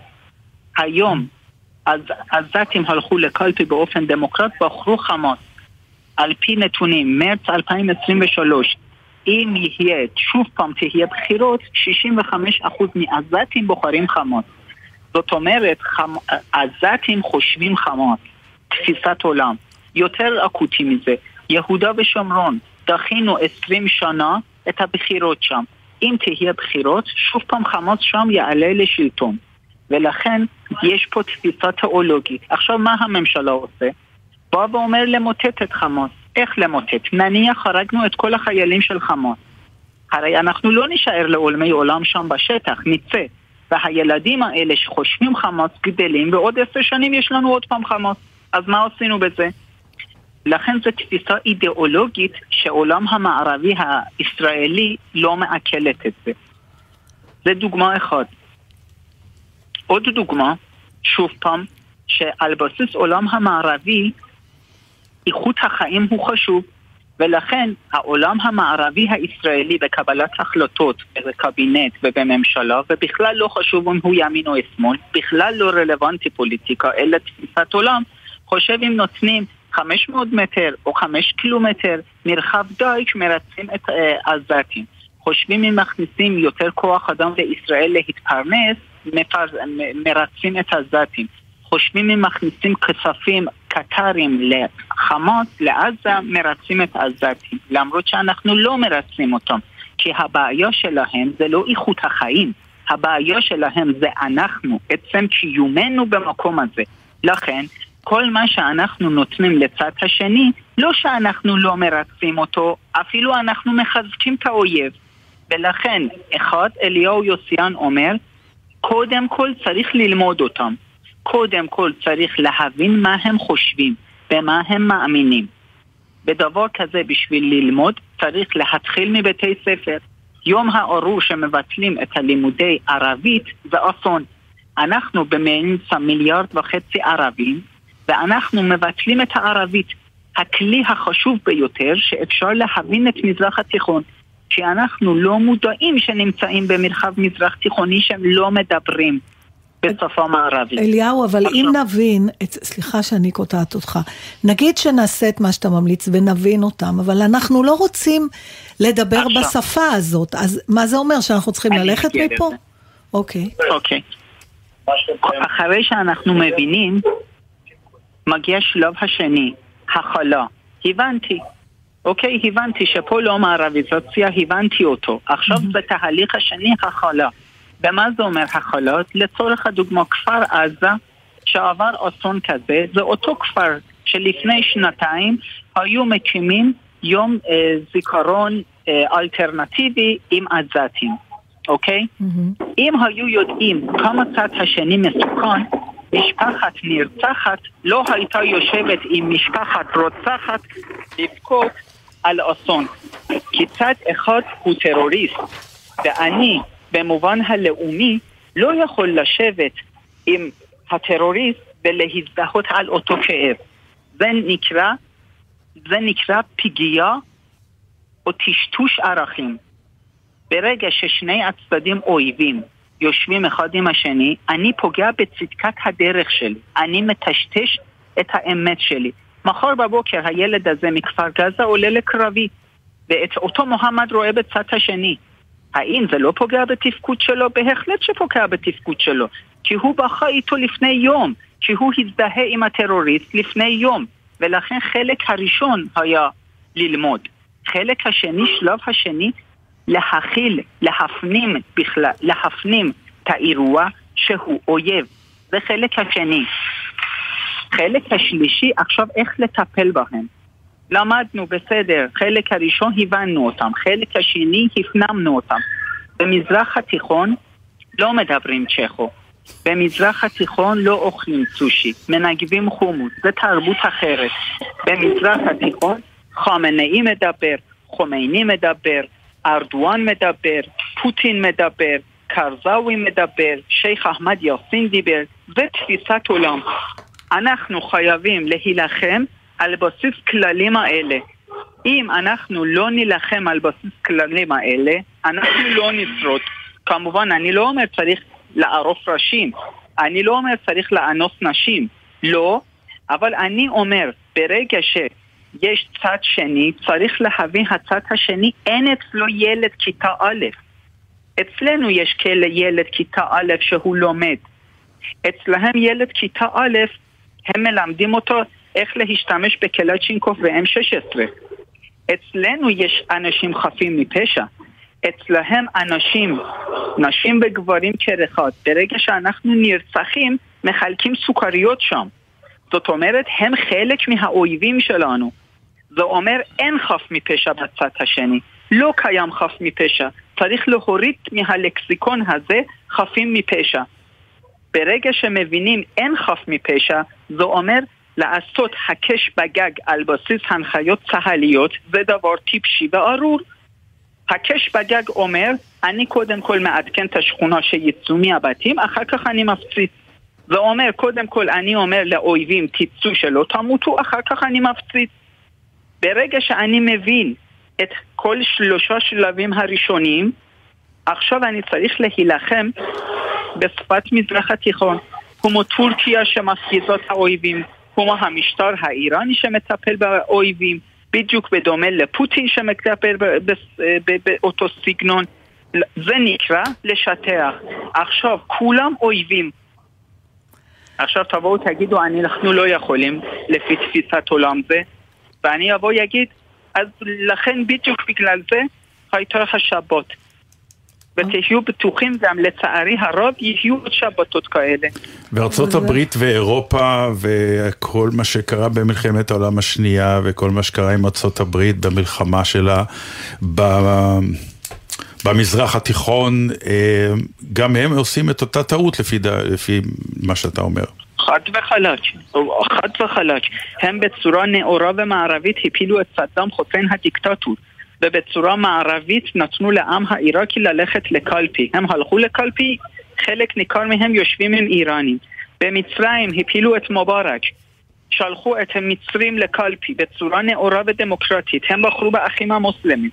היום, אז עזתים הלכו לקלפי באופן דמוקרט, בחרו חמאס. על פי נתונים, מרץ 2023, אם יהיה, שוב פעם תהיה בחירות, 65% מעזתים בוחרים חמאס. זאת אומרת, חמ... עזתים חושבים חמאס, תפיסת עולם. יותר אקוטי מזה, יהודה ושומרון, דחינו 20 שנה את הבחירות שם. אם תהיה בחירות, שוב פעם חמאס שם יעלה לשלטון. ולכן יש פה תפיסה תיאולוגית. עכשיו, מה הממשלה עושה? בא ואומר למוטט את חמאס. איך למוטט? נניח הרגנו את כל החיילים של חמאס. הרי אנחנו לא נישאר לעולמי עולם שם בשטח, נצא. והילדים האלה שחושבים חמאס גדלים, ועוד עשר שנים יש לנו עוד פעם חמאס. אז מה עשינו בזה? לכן זו תפיסה אידיאולוגית שעולם המערבי הישראלי לא מעכלת את זה. זה דוגמה אחת. עוד דוגמה, שוב פעם, שעל בסיס עולם המערבי איכות החיים הוא חשוב, ולכן העולם המערבי הישראלי בקבלת החלטות בקבינט ובממשלה, ובכלל לא חשוב אם הוא ימין או שמאל, בכלל לא רלוונטי פוליטיקה, אלא תפיסת עולם, חושב אם נותנים 500 מטר או 5 קילומטר מרחב דייק מרצים את uh, עזתים. חושבים אם מכניסים יותר כוח אדם לישראל להתפרנס, מפר... מ- מרצים את העזתים. חושבים אם מכניסים כספים קטרים לחמאס, לעזה, מרצים את העזתים. למרות שאנחנו לא מרצים אותם. כי הבעיה שלהם זה לא איכות החיים, הבעיה שלהם זה אנחנו, עצם קיומנו במקום הזה. לכן, כל מה שאנחנו נותנים לצד השני, לא שאנחנו לא מרצים אותו, אפילו אנחנו מחזקים את האויב. ולכן, אחד, אליהו יוסיאן אומר, קודם כל צריך ללמוד אותם. קודם כל צריך להבין מה הם חושבים, במה הם מאמינים. בדבר כזה, בשביל ללמוד, צריך להתחיל מבתי ספר. יום הארור שמבטלים את הלימודי ערבית זה אסון. אנחנו באמצע מיליארד וחצי ערבים, ואנחנו מבטלים את הערבית. הכלי החשוב ביותר שאפשר להבין את מזרח התיכון. כי אנחנו לא מודעים שנמצאים במרחב מזרח תיכוני שהם לא מדברים בשפה מערבית. אליהו, אבל אם נבין, את, סליחה שאני קוטעת אותך, נגיד שנעשה את מה שאתה ממליץ ונבין אותם, אבל אנחנו לא רוצים לדבר עכשיו. בשפה הזאת, אז מה זה אומר, שאנחנו צריכים ללכת מפה? אוקיי. אוקיי. אחרי שאנחנו מבינים, מגיע שלב השני, הכלה. הבנתי. אוקיי, הבנתי שפה לא מערביזציה, הבנתי אותו. עכשיו בתהליך השני, הכלה. ומה זה אומר הכלה? לצורך הדוגמה, כפר עזה, שעבר אסון כזה, זה אותו כפר שלפני שנתיים היו מקימים יום אה, זיכרון אה, אלטרנטיבי עם עזתים, אוקיי? אם היו יודעים כמה צד השני מסוכן, משפחת נרצחת לא הייתה יושבת עם משפחת רוצחת לבכות על אסון. כי צד אחד הוא טרוריסט, ואני, במובן הלאומי, לא יכול לשבת עם הטרוריסט ולהזדהות על אותו כאב. זה נקרא, זה נקרא פגיעה או טשטוש ערכים. ברגע ששני הצדדים אויבים יושבים אחד עם השני, אני פוגע בצדקת הדרך שלי. אני מטשטש את האמת שלי. מחר בבוקר הילד הזה מכפר גזה עולה לקרבי, ואת אותו מוחמד רואה בצד השני. האם זה לא פוגע בתפקוד שלו? בהחלט שפוגע בתפקוד שלו. כי הוא בכה איתו לפני יום, כי הוא הזדהה עם הטרוריסט לפני יום. ולכן חלק הראשון היה ללמוד. חלק השני, שלב השני, להכיל, להפנים בכלל, להפנים את האירוע שהוא אויב. זה חלק השני. חלק השלישי, עכשיו איך לטפל בהם. למדנו, בסדר, חלק הראשון הבנו אותם, חלק השני הפנמנו אותם. במזרח התיכון לא מדברים צ'כו. במזרח התיכון לא אוכלים סושי, מנגבים חומוס, זה תרבות אחרת. במזרח התיכון חמינאי מדבר, חומייני מדבר, ארדואן מדבר, פוטין מדבר, קרזאווי מדבר, שייח' אחמד יאסין דיבר, זה תפיסת עולם. אנחנו חייבים להילחם על בסיס כללים האלה. אם אנחנו לא נילחם על בסיס כללים האלה, אנחנו לא נשרוד. כמובן, אני לא אומר צריך לערוף ראשים, אני לא אומר צריך לאנוס נשים, לא, אבל אני אומר, ברגע שיש צד שני, צריך להבין הצד השני, אין אצלו ילד כיתה א'. אצלנו יש כאלה ילד כיתה א' שהוא לומד. אצלהם ילד כיתה א', הם מלמדים אותו איך להשתמש בקלצ'ינקוף ו-M16. אצלנו יש אנשים חפים מפשע. אצלהם אנשים, נשים וגברים כאחד. ברגע שאנחנו נרצחים, מחלקים סוכריות שם. זאת אומרת, הם חלק מהאויבים שלנו. זה אומר, אין חף מפשע בצד השני. לא קיים חף מפשע. צריך להוריד מהלקסיקון הזה חפים מפשע. ברגע שמבינים אין חף מפשע, זה אומר לעשות הקש בגג על בסיס הנחיות צה"ליות זה דבר טיפשי וארור. הקש בגג אומר, אני קודם כל מעדכן את השכונה שיצאו מהבתים, אחר כך אני מפציץ. זה אומר, קודם כל אני אומר לאויבים, תצאו שלא תמותו, אחר כך אני מפציץ. ברגע שאני מבין את כל שלושה שלבים הראשונים, עכשיו אני צריך להילחם בשפת מזרח התיכון, כמו טורקיה שמפגיזה את האויבים, כמו המשטר האיראני שמטפל באויבים, בדיוק בדומה לפוטין ב- באותו סגנון. זה נקרא לשטח. עכשיו, כולם אויבים. עכשיו תבואו תגידו, אנחנו לא יכולים לפי תפיסת עולם זה, ואני אבוא ואגיד, אז לכן בדיוק בגלל זה הייתה השבת. ותהיו בטוחים גם, לצערי הרב, יהיו עוד שבתות כאלה. וארצות הברית ואירופה וכל מה שקרה במלחמת העולם השנייה וכל מה שקרה עם ארצות הברית במלחמה שלה ב- במזרח התיכון, אה, גם הם עושים את אותה טעות לפי, לפי מה שאתה אומר. חד וחלק, חד וחלק. הם בצורה נאורה ומערבית הפילו את סדאם חוסיין הדיקטטור. ובצורה מערבית נתנו לעם העיראקי ללכת לקלפי. הם הלכו לקלפי, חלק ניכר מהם יושבים עם איראנים. במצרים הפילו את מובארק. שלחו את המצרים לקלפי בצורה נאורה ודמוקרטית. הם בחרו באחים המוסלמים.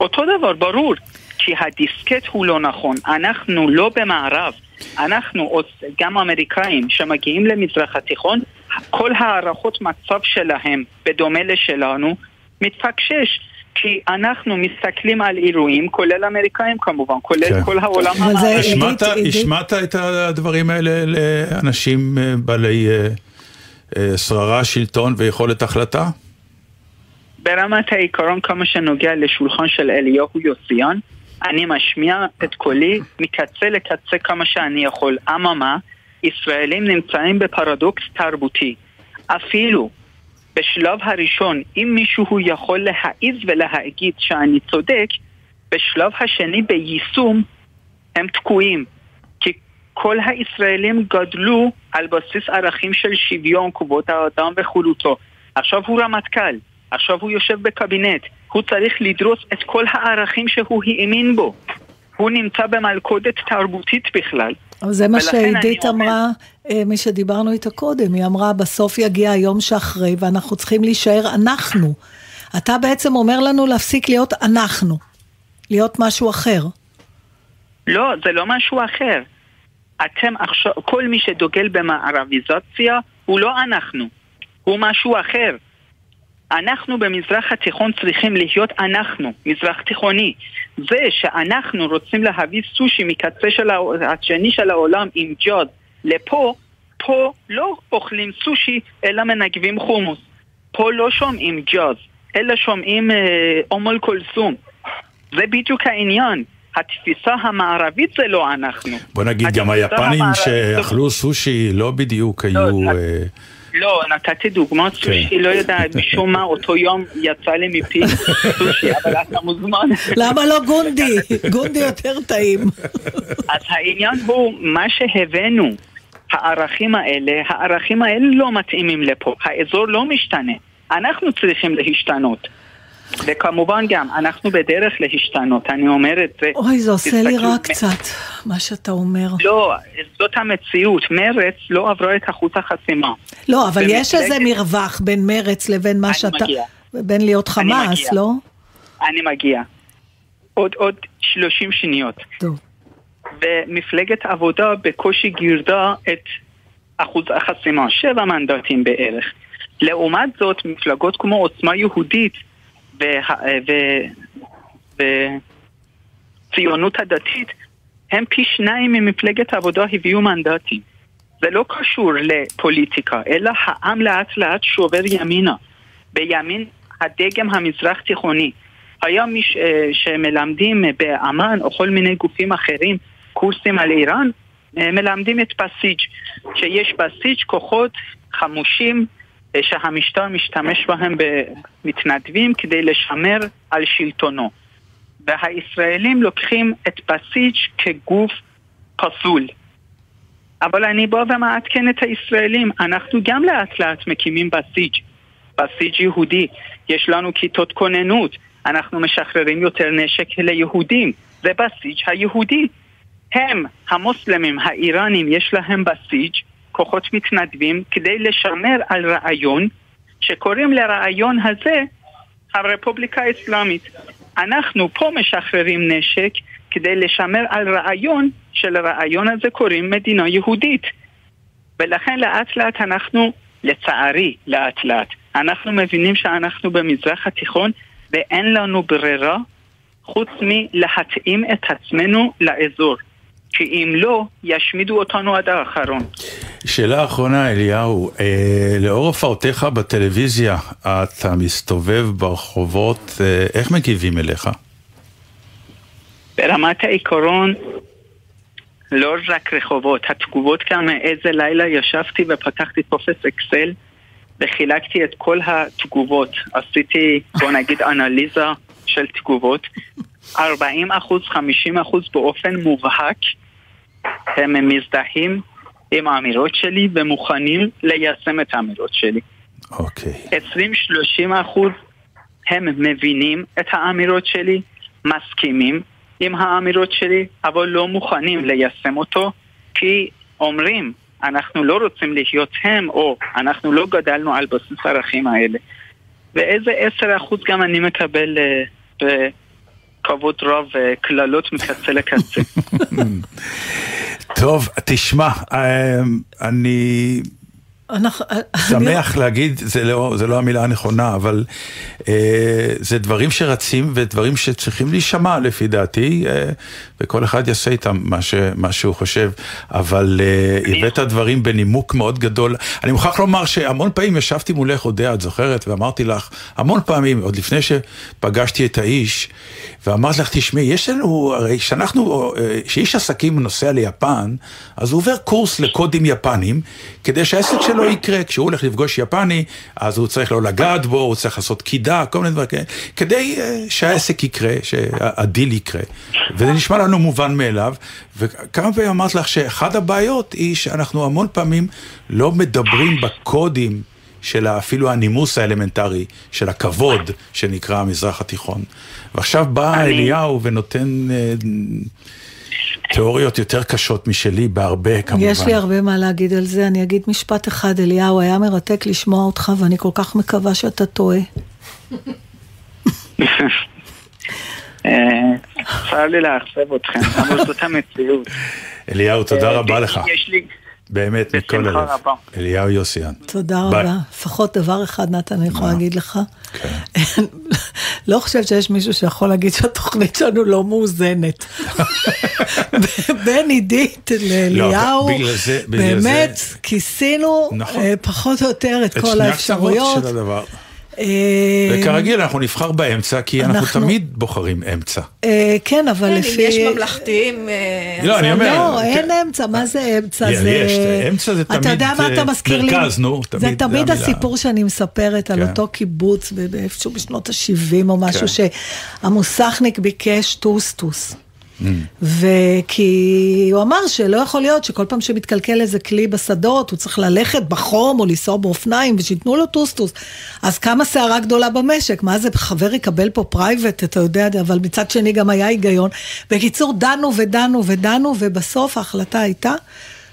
אותו דבר, ברור. כי הדיסקט הוא לא נכון. אנחנו לא במערב. אנחנו, גם אמריקאים שמגיעים למזרח התיכון, כל הערכות מצב שלהם, בדומה לשלנו, מתפקשש. כי אנחנו מסתכלים על אירועים, כולל אמריקאים כמובן, כולל כן. כל העולם המערבי. השמעת- את הדברים האלה לאנשים אה, בעלי אה, אה, שררה, שלטון ויכולת החלטה? ברמת העיקרון, כמה שנוגע לשולחן של אליהו יוסיאן, אני משמיע את קולי מקצה לקצה כמה שאני יכול. אממה, ישראלים נמצאים בפרדוקס תרבותי. אפילו בשלב הראשון, אם מישהו יכול להעיז ולהגיד שאני צודק, בשלב השני ביישום הם תקועים. כי כל הישראלים גדלו על בסיס ערכים של שוויון, כבוד האדם וחירותו. עכשיו הוא רמטכ"ל, עכשיו הוא יושב בקבינט, הוא צריך לדרוס את כל הערכים שהוא האמין בו. הוא נמצא במלכודת תרבותית בכלל. אבל זה מה שעידית אומר- אמרה, אה, מי שדיברנו איתה קודם, היא אמרה, בסוף יגיע היום שאחרי, ואנחנו צריכים להישאר אנחנו. אתה בעצם אומר לנו להפסיק להיות אנחנו, להיות משהו אחר. לא, זה לא משהו אחר. אתם עכשיו, כל מי שדוגל במערביזציה הוא לא אנחנו, הוא משהו אחר. אנחנו במזרח התיכון צריכים להיות אנחנו, מזרח תיכוני. זה שאנחנו רוצים להביא סושי מקצה של השני של העולם עם ג'אז לפה, פה לא אוכלים סושי אלא מנגבים חומוס. פה לא שומעים ג'אז, אלא שומעים אה, אום אל כולסום. זה בדיוק העניין. התפיסה המערבית זה לא אנחנו. בוא נגיד, גם היפנים שאכלו סושי לא בדיוק היו... לא, נתתי דוגמאות סושי, לא יודע, משום מה אותו יום יצא לי מפי סושי, אבל אתה מוזמן. למה לא גונדי? גונדי יותר טעים. אז העניין הוא, מה שהבאנו, הערכים האלה, הערכים האלה לא מתאימים לפה, האזור לא משתנה, אנחנו צריכים להשתנות. וכמובן גם, אנחנו בדרך להשתנות, אני אומר את זה. אוי, זה עושה לי רע קצת, מה שאתה אומר. לא, זאת המציאות, מרץ לא עברה את אחוז החסימה. לא, אבל יש איזה מרווח בין מרץ לבין מה שאתה... מגיע. בין להיות חמאס. לא? אני מגיע. עוד, עוד 30 שניות. טוב. ומפלגת העבודה בקושי גירדה את אחוז החסימה, שבע מנדטים בערך. לעומת זאת, מפלגות כמו עוצמה יהודית וציונות הדתית, הם פי שניים ממפלגת העבודה הביאו מנדטים. זה לא קשור לפוליטיקה, אלא העם לאט לאט שובר ימינה. בימין הדגם המזרח תיכוני. היום מי ש- אה, שמלמדים באמ"ן או כל מיני גופים אחרים קורסים על איראן, אה, מלמדים את בסיג', שיש בסיג' כוחות חמושים אה, שהמשטר משתמש בהם במתנדבים כדי לשמר על שלטונו. והישראלים לוקחים את בסיג' כגוף פסול. אבל אני בא ומעדכן את הישראלים, אנחנו גם לאט לאט מקימים בסיג', בסיג' יהודי, יש לנו כיתות כוננות, אנחנו משחררים יותר נשק ליהודים, זה בסיג' היהודי. הם, המוסלמים, האיראנים, יש להם בסיג' כוחות מתנדבים כדי לשמר על רעיון שקוראים לרעיון הזה הרפובליקה האסלאמית. אנחנו פה משחררים נשק כדי לשמר על רעיון שלרעיון הזה קוראים מדינה יהודית. ולכן לאט לאט אנחנו, לצערי לאט לאט, אנחנו מבינים שאנחנו במזרח התיכון ואין לנו ברירה חוץ מלהתאים את עצמנו לאזור. כי אם לא, ישמידו אותנו עד האחרון. שאלה אחרונה, אליהו, אה, לאור הופעותיך בטלוויזיה, אתה מסתובב ברחובות, אה, איך מגיבים אליך? ברמת העיקרון, לא רק רחובות, התגובות כאן, איזה לילה ישבתי ופתחתי טופס אקסל וחילקתי את כל התגובות. עשיתי, בוא נגיד, אנליזה של תגובות. 40 אחוז, 50 אחוז באופן מובהק הם מזדהים עם האמירות שלי ומוכנים ליישם את האמירות שלי. אוקיי. 20-30 אחוז הם מבינים את האמירות שלי, מסכימים עם האמירות שלי, אבל לא מוכנים ליישם אותו, כי אומרים, אנחנו לא רוצים להיות הם, או אנחנו לא גדלנו על בסיס הערכים האלה. ואיזה 10 אחוז גם אני מקבל uh, בכבוד רב וקללות מקצה לקצה. טוב, תשמע, אה, אני אנחנו, שמח אני... להגיד, זה לא, זה לא המילה הנכונה, אבל אה, זה דברים שרצים ודברים שצריכים להישמע לפי דעתי, אה, וכל אחד יעשה איתם מה, ש, מה שהוא חושב, אבל אה, הבאת דברים בנימוק מאוד גדול. אני מוכרח לומר שהמון פעמים ישבתי מולך, אודיה, את זוכרת, ואמרתי לך, המון פעמים, עוד לפני שפגשתי את האיש, ואמרתי לך, תשמעי, יש לנו, הרי כשאנחנו, כשאיש עסקים נוסע ליפן, אז הוא עובר קורס לקודים יפנים, כדי שהעסק שלו יקרה. כשהוא הולך לפגוש יפני, אז הוא צריך לא לגעת בו, הוא צריך לעשות קידה, כל מיני דברים כדי uh, שהעסק יקרה, שהדיל יקרה. וזה נשמע לנו מובן מאליו, וכמה פעמים אמרת לך שאחד הבעיות היא שאנחנו המון פעמים לא מדברים בקודים. של אפילו הנימוס האלמנטרי, של הכבוד שנקרא המזרח התיכון. ועכשיו בא אני... אליהו ונותן אה, תיאוריות יותר קשות משלי בהרבה כמובן. יש לי הרבה מה להגיד על זה, אני אגיד משפט אחד, אליהו, היה מרתק לשמוע אותך ואני כל כך מקווה שאתה טועה. אה, צר לי לאכזב אתכם, אבל זאת המציאות. אליהו, תודה אה, רבה לך. באמת, מכל הלב. אליהו יוסיאן. תודה רבה. לפחות דבר אחד, נתן, אני יכולה להגיד לך. כן. לא חושבת שיש מישהו שיכול להגיד שהתוכנית שלנו לא מאוזנת. בין עידית לאליהו, באמת, כיסינו נכון. אה, פחות או יותר את כל האפשרויות. את שני הקצוות של הדבר. אה, וכרגיל אנחנו נבחר באמצע, כי אנחנו תמיד בוחרים אמצע. אה, כן, אבל לפי... כן, אם יש ממלכתיים... אה, לא, אני אומר... לא, אין אמצע, מה זה אמצע? יש, אמצע זה תמיד אתה יודע מה אתה מזכיר לי? מרכז, נו, תמיד זה תמיד הסיפור שאני מספרת על כן. אותו קיבוץ, איפשהו בשנות ה-70 או משהו, כן. שהמוסכניק ביקש טוסטוס. וכי הוא אמר שלא יכול להיות שכל פעם שמתקלקל איזה כלי בשדות, הוא צריך ללכת בחום או לנסוע באופניים ושייתנו לו טוסטוס. אז כמה סערה גדולה במשק, מה זה, חבר יקבל פה private, אתה יודע, אבל מצד שני גם היה היגיון. בקיצור, דנו ודנו ודנו, ובסוף ההחלטה הייתה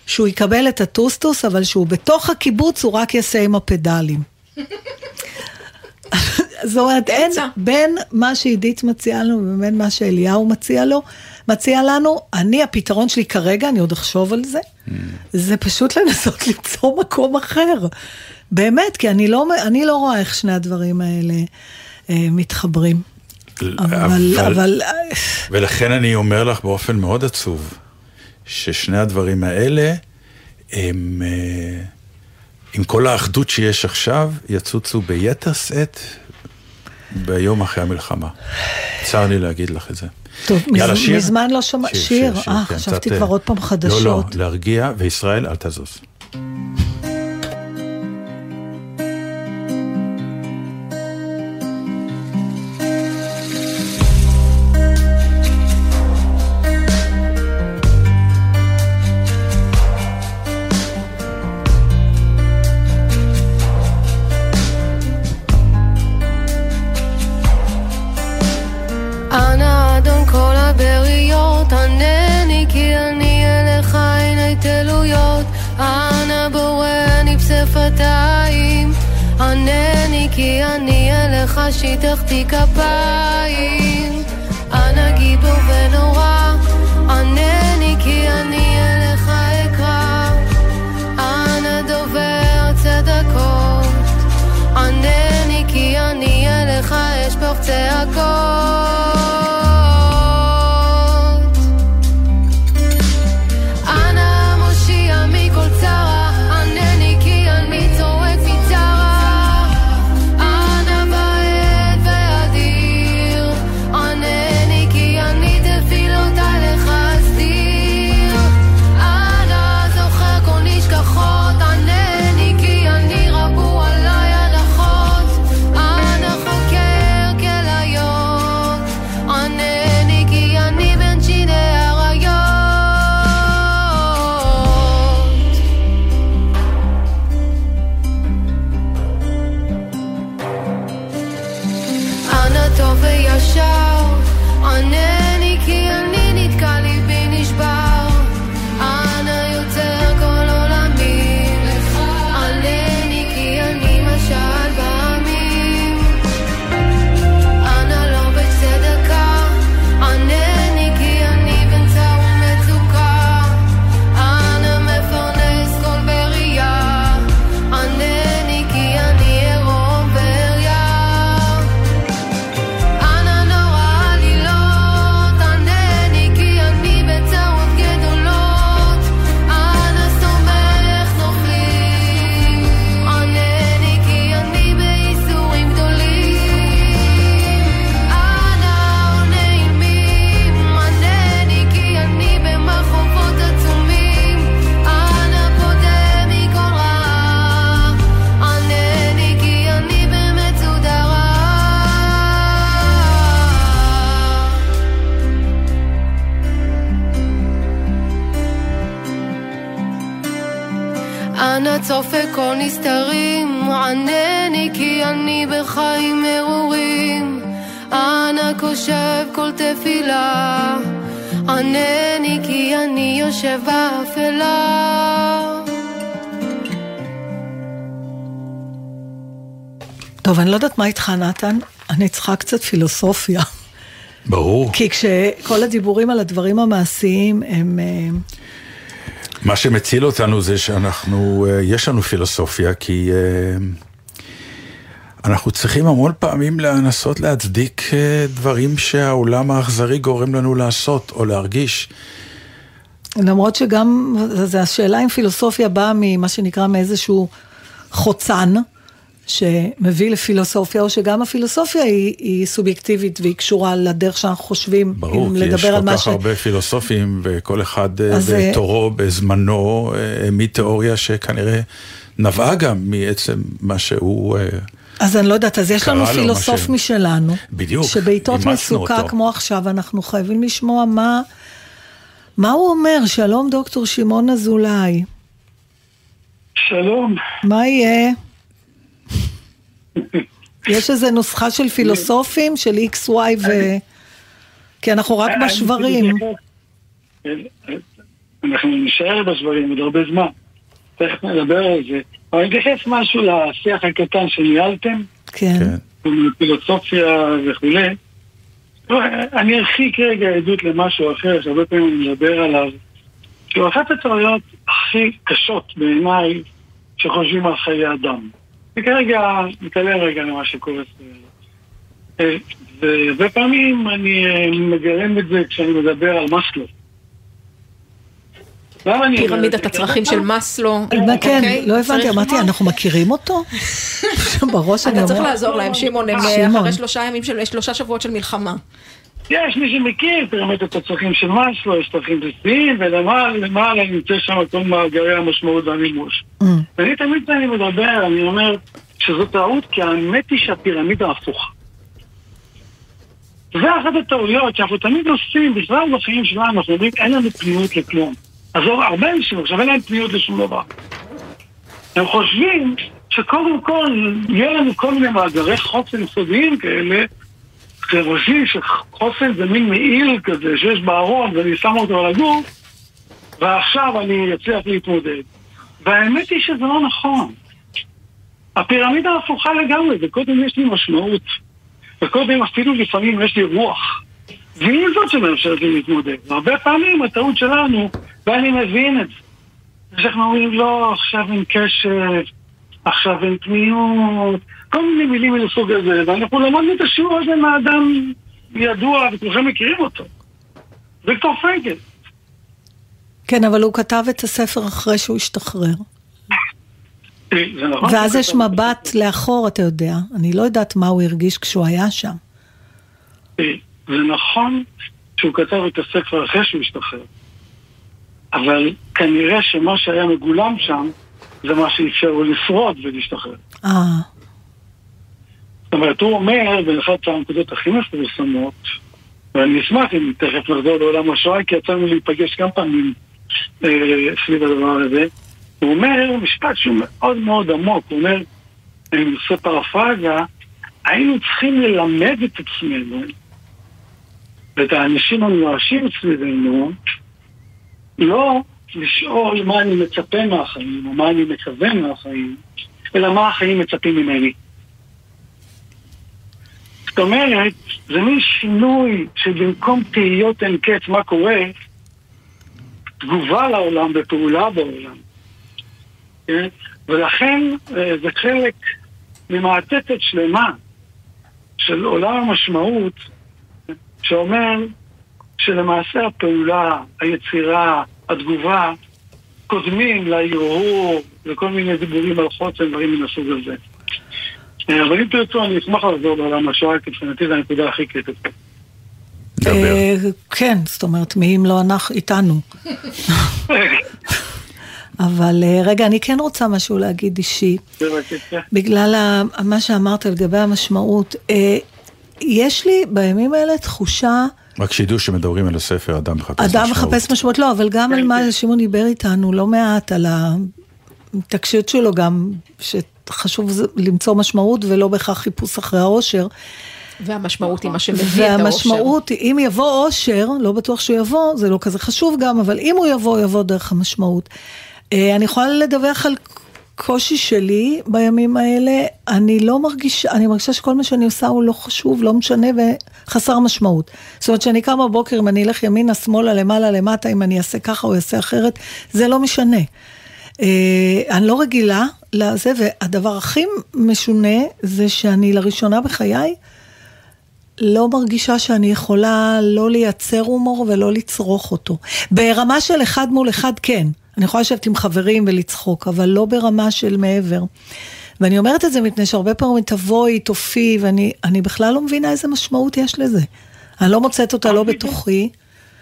שהוא יקבל את הטוסטוס, אבל שהוא בתוך הקיבוץ הוא רק יעשה עם הפדלים. זאת אומרת, אין בין מה שעידית מציעה לנו ובין מה שאליהו מציע לו, מציע לנו, אני, הפתרון שלי כרגע, אני עוד אחשוב על זה, mm. זה פשוט לנסות למצוא מקום אחר. באמת, כי אני לא, אני לא רואה איך שני הדברים האלה אה, מתחברים. אבל, אבל, אבל... ולכן אני אומר לך באופן מאוד עצוב, ששני הדברים האלה, הם, אה, עם כל האחדות שיש עכשיו, יצוצו ביתר שאת ביום אחרי המלחמה. צר לי להגיד לך את זה. טוב, יאללה, שיר? מזמן לא שמע... שיר, אה, כן, חשבתי כבר עוד פעם חדשות. לא, לא, להרגיע, וישראל אל תזוז. שיתחתי כפיים. אנא גיבור ונורא לא יודעת מה איתך, נתן, אני צריכה קצת פילוסופיה. ברור. כי כשכל הדיבורים על הדברים המעשיים הם... אה, מה שמציל אותנו זה שאנחנו, אה, יש לנו פילוסופיה, כי אה, אנחנו צריכים המון פעמים לנסות להצדיק דברים שהעולם האכזרי גורם לנו לעשות או להרגיש. למרות שגם, זה השאלה אם פילוסופיה באה ממה שנקרא מאיזשהו חוצן. שמביא לפילוסופיה, או שגם הפילוסופיה היא, היא סובייקטיבית והיא קשורה לדרך שאנחנו חושבים, ברור, כי יש כל כך ש... הרבה פילוסופים, וכל אחד אה, אז... אה, בתורו, בזמנו, אה, מתיאוריה שכנראה נבעה גם מעצם מה שהוא... אז אני לא יודעת, אז יש לנו פילוסוף ש... משלנו. בדיוק, שבעיתות מצוקה אותו. כמו עכשיו, אנחנו חייבים לשמוע מה, מה הוא אומר. שלום, דוקטור שמעון אזולאי. שלום. מה יהיה? יש איזה נוסחה של פילוסופים, של X, Y ו... כי אנחנו רק בשברים. אנחנו נשאר בשברים עוד הרבה זמן. תכף נדבר על זה. אבל אני אתייחס משהו לשיח הקטן שניהלתם. כן. פילוסופיה וכולי. לא, אני ארחיק רגע עדות למשהו אחר, שהרבה פעמים אני מדבר עליו. שהוא אחת הטעויות הכי קשות בעיניי שחושבים על חיי אדם. וכרגע נתעלם רגע למה שקורה. אה, והרבה פעמים אני אה, מגלם את זה כשאני מדבר על מאסלו. פירמידת הצרכים של מאסלו. כן, אוקיי? לא הבנתי, אמרתי, אנחנו מכירים אותו? בראש אני אומרת... אתה צריך לעזור להם, שמעון, הם אה, אחרי שלושה ימים, שלושה שבועות של מלחמה. יש מי שמכיר פירמידת הצרכים של מאסלו, יש צרכים בסיסיים, ולמעלה נמצא שם כל מאגרי המשמעות והמימוש. Mm. ואני תמיד כשאני מדבר, אני אומר שזו טעות, כי האמת היא שהפירמידה הפוכה. זה אחת הטעויות שאנחנו תמיד עושים, בכלל בחיים שלנו, אנחנו אומרים, אין לנו פניות לכלום. אז הרבה אנשים עכשיו אין להם פניות לשום דבר. הם חושבים שקודם כל יהיה לנו כל מיני מאגרי חוסן יסודיים כאלה, חושבים שחוסן זה מין מעיל כזה שיש בארון ואני שם אותו על הגוף ועכשיו אני אצליח להתמודד. והאמת היא שזה לא נכון. הפירמידה הפוכה לגמרי, וקודם יש לי משמעות. וקודם אפילו לפעמים יש לי רוח. והיא זאת שמאפשרת לי להתמודד. והרבה פעמים הטעות שלנו, ואני מבין את זה, שאנחנו אומרים לא, עכשיו אין קשב, עכשיו אין פניות, כל מיני מילים מן הסוג הזה, ואנחנו למדנו את השיעור הזה מהאדם ידוע, וכולכם מכירים אותו. ויקטור פרנקל. כן, אבל הוא כתב את הספר אחרי שהוא השתחרר. נכון ואז יש מבט לאחור, אתה יודע. אני לא יודעת מה הוא הרגיש כשהוא היה שם. זה נכון שהוא כתב את הספר אחרי שהוא השתחרר. אבל כנראה שמה שהיה מגולם שם, זה מה שאפשר לו לשרוד ולהשתחרר. אה. אומרת, הוא אומר, באחת הנקודות הכי מפורסמות, ואני אשמח אם תכף נחזור לעולם השואה, כי יצאנו להיפגש כמה פעמים אה, סביב הדבר הזה. הוא אומר משפט שהוא מאוד מאוד עמוק, הוא אומר, אני עושה פרפרזה, היינו צריכים ללמד את עצמנו ואת האנשים המיואשים סביבנו, לא לשאול מה אני מצפה מהחיים, או מה אני מקווה מהחיים, אלא מה החיים מצפים ממני. זאת אומרת, זה מין שינוי שבמקום תהיות אין קץ מה קורה, תגובה לעולם ופעולה בעולם. כן? ולכן אה, זה חלק ממעטפת שלמה של עולם המשמעות שאומר שלמעשה הפעולה, היצירה, התגובה, קודמים להרהור וכל מיני דיבורים על חוצן, דברים מן הסוג הזה. אה, אבל אם תרצו, אני אשמח לחזור לעולם השואה, כי מבחינתי זו הנקודה הכי קריטית. אה, כן, זאת אומרת, מי אם לא אנחנו, איתנו. אבל אה, רגע, אני כן רוצה משהו להגיד אישי. בגלל מה שאמרת לגבי המשמעות. יש לי בימים האלה תחושה... רק שידעו שמדברים על הספר, אדם מחפש משמעות. אדם מחפש משמעות, לא, אבל גם על כן, מה כן. שמעון דיבר איתנו לא מעט, על ההתעקשות שלו גם, שחשוב למצוא משמעות ולא בהכרח חיפוש אחרי האושר. והמשמעות היא מה שמביא את האושר. והמשמעות, אם יבוא אושר, לא בטוח שהוא יבוא, זה לא כזה חשוב גם, אבל אם הוא יבוא, הוא יבוא דרך המשמעות. אה, אני יכולה לדווח על קושי שלי בימים האלה, אני לא מרגישה, אני מרגישה שכל מה שאני עושה הוא לא חשוב, לא משנה וחסר משמעות. זאת אומרת שאני קמה בבוקר, אם אני אלך ימינה, שמאלה, למעלה, למטה, אם אני אעשה ככה או אעשה אחרת, זה לא משנה. אה, אני לא רגילה לזה, והדבר הכי משונה זה שאני לראשונה בחיי לא מרגישה שאני יכולה לא לייצר הומור ולא לצרוך אותו. ברמה של אחד מול אחד כן. אני יכולה לשבת עם חברים ולצחוק, אבל לא ברמה של מעבר. ואני אומרת את זה מפני שהרבה פעמים תבואי, תופיעי, ואני בכלל לא מבינה איזה משמעות יש לזה. אני לא מוצאת אותה לא בתוכי.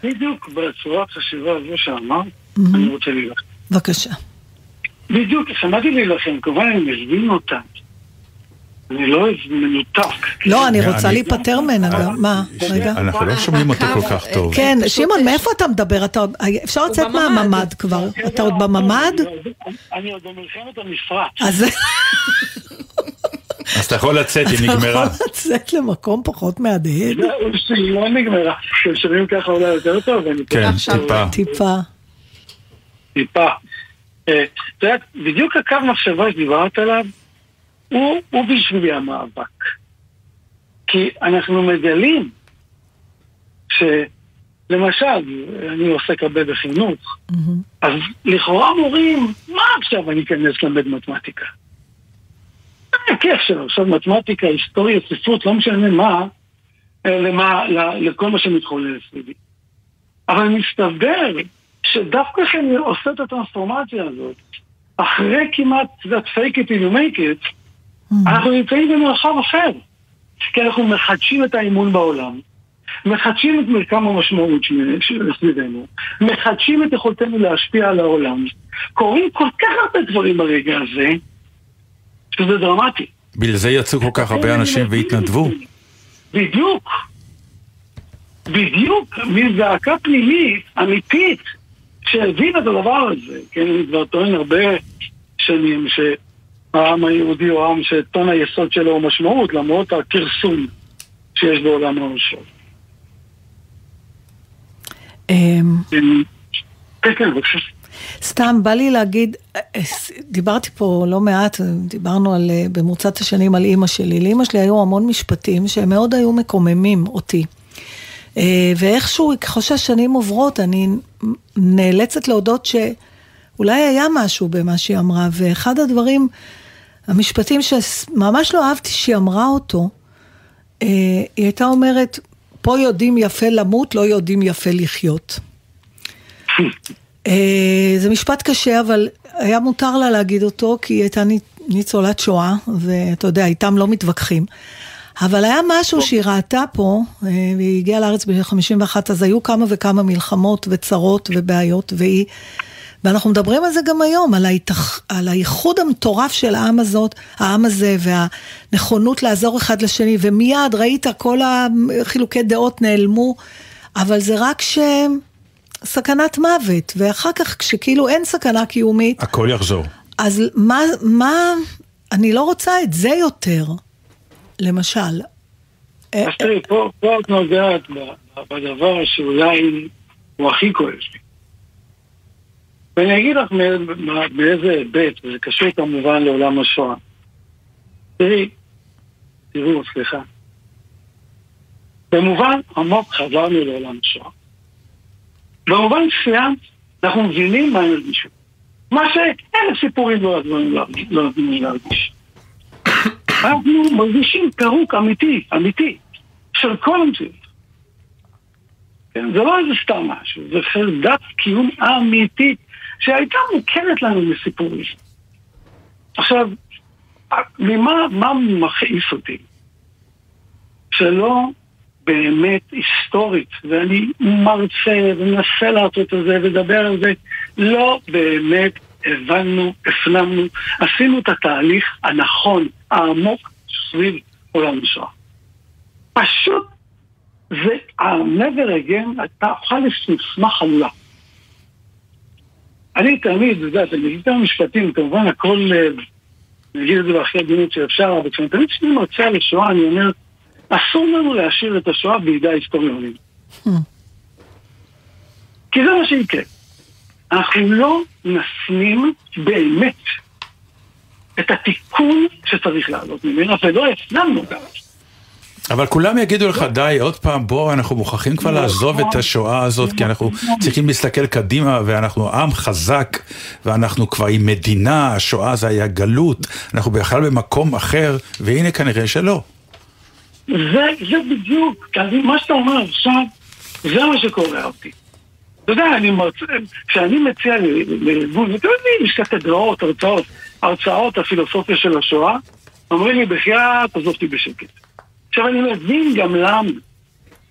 בדיוק בצורת חשיבה הזו שאמרת, אני רוצה להילחם. בבקשה. בדיוק, שמעתי להילחם, כמובן אני מבין אותה. אני לא מנותק. לא, אני רוצה להיפטר ממנה גם. מה? רגע. אנחנו לא שומעים אותו כל כך טוב. כן, שמעון, מאיפה אתה מדבר? אפשר לצאת מהממ"ד כבר. אתה עוד בממ"ד? אני עוד במלחמת המפרץ. אז... אז אתה יכול לצאת, היא נגמרה. אתה יכול לצאת למקום פחות מהדהד? היא לא נגמרה. כששומעים ככה אולי יותר טוב. כן, טיפה. טיפה. טיפה. אה, את יודעת, בדיוק הקו מחשבה שדיברת עליו, הוא, הוא בשבילי המאבק. כי אנחנו מגלים שלמשל, אני עוסק הרבה בחינוך, mm-hmm. אז לכאורה אומרים, מה עכשיו אני אכנס ללמד מתמטיקה? מה הכיף שלו? עכשיו מתמטיקה, היסטוריה, ספרות, לא משנה מה, למה, לכל מה שמתחולל סביבי. אבל מסתבר שדווקא כשאני עושה את הטרנספורמציה הזאת, אחרי כמעט, את יודעת, fake it you make it, אנחנו נמצאים במרחב אחר. כי אנחנו מחדשים את האמון בעולם, מחדשים את מרקם המשמעות סביבנו, מחדשים את יכולתנו להשפיע על העולם. קורים כל כך הרבה דברים ברגע הזה, שזה דרמטי. בגלל זה יצאו כל כך הרבה אנשים והתנדבו. בדיוק. בדיוק, מזעקה פנימית, אמיתית, שהבינה את הדבר הזה. כן, אני כבר טוען הרבה שנים ש... העם היהודי הוא עם שטון היסוד שלו הוא משמעות, למרות הכרסום שיש בעולם האושר. אמ, כן, כן, בבקשה. סתם, בא לי להגיד, דיברתי פה לא מעט, דיברנו על, במרוצת השנים על אימא שלי. לאימא שלי היו המון משפטים שהם מאוד היו מקוממים אותי. אה, ואיכשהו, ככל שהשנים עוברות, אני נאלצת להודות שאולי היה משהו במה שהיא אמרה, ואחד הדברים המשפטים שממש לא אהבתי שהיא אמרה אותו, אה, היא הייתה אומרת, פה יודעים יפה למות, לא יודעים יפה לחיות. אה, זה משפט קשה, אבל היה מותר לה להגיד אותו, כי היא הייתה ניצולת שואה, ואתה יודע, איתם לא מתווכחים. אבל היה משהו שהיא ראתה פה, אה, והיא הגיעה לארץ ב-51, אז היו כמה וכמה מלחמות וצרות ובעיות, והיא ואנחנו מדברים על זה גם היום, על, ההתח... על הייחוד המטורף של העם הזאת, העם הזה, והנכונות לעזור אחד לשני, ומיד ראית כל החילוקי דעות נעלמו, אבל זה רק ש... סכנת מוות, ואחר כך כשכאילו אין סכנה קיומית... הכל יחזור. אז מה, מה, אני לא רוצה את זה יותר, למשל. אז תראי, פה, את נוגעת בדבר שאולי הוא הכי כואב לי. ואני אגיד לך מאיזה היבט, וזה קשור כמובן לעולם השואה. תראי, תראו, סליחה. במובן עמוק חזרנו לעולם השואה. במובן מסוים, אנחנו מבינים מה הם הרגישו. מה שאין סיפורים לא נותנים לי להרגיש. אנחנו מרגישים פירוק אמיתי, אמיתי, של כל המציאות. כן? זה לא איזה סתם משהו, זה חרדת קיום אמיתית שהייתה מוכרת לנו מסיפורים. עכשיו, ממה מה מכעיס אותי? שלא באמת היסטורית, ואני מרצה ומנסה לעשות את זה ולדבר על זה, לא באמת הבנו, הפנמנו, עשינו את התהליך הנכון, העמוק, סביב עולם השואה. פשוט זה, ה-never again, אתה אוכל לסמך חלולה. אני תמיד, אתה יודע, אני אגיד כמה משפטים, כמובן הכל, אה, אני אגיד את זה בהכי הגינות שאפשר, אבל כשאני תמיד כשאני מרצה על השואה, אני אומר, אסור לנו להשאיר את השואה בידי ההיסטוריונים. כי זה מה שיקרה. אנחנו לא נפנים באמת את התיקון שצריך לעלות ממנו, ולא הפנמנו גם. אבל כולם יגידו לך, די, עוד פעם, בוא, אנחנו מוכרחים כבר לעזוב את השואה הזאת, כי אנחנו צריכים להסתכל קדימה, ואנחנו עם חזק, ואנחנו כבר עם מדינה, השואה זה היה גלות, אנחנו בכלל במקום אחר, והנה כנראה שלא. זה, זה בדיוק, מה שאתה אומר עכשיו, זה מה שקורה אותי. אתה יודע, אני מרצה, כשאני מציע לארגון, אתם יודעים, יש הרצאות, הרצאות הפילוסופיה של השואה, אומרים לי, בחייאת, עזוב אותי בשקט. עכשיו, אני מבין גם למה.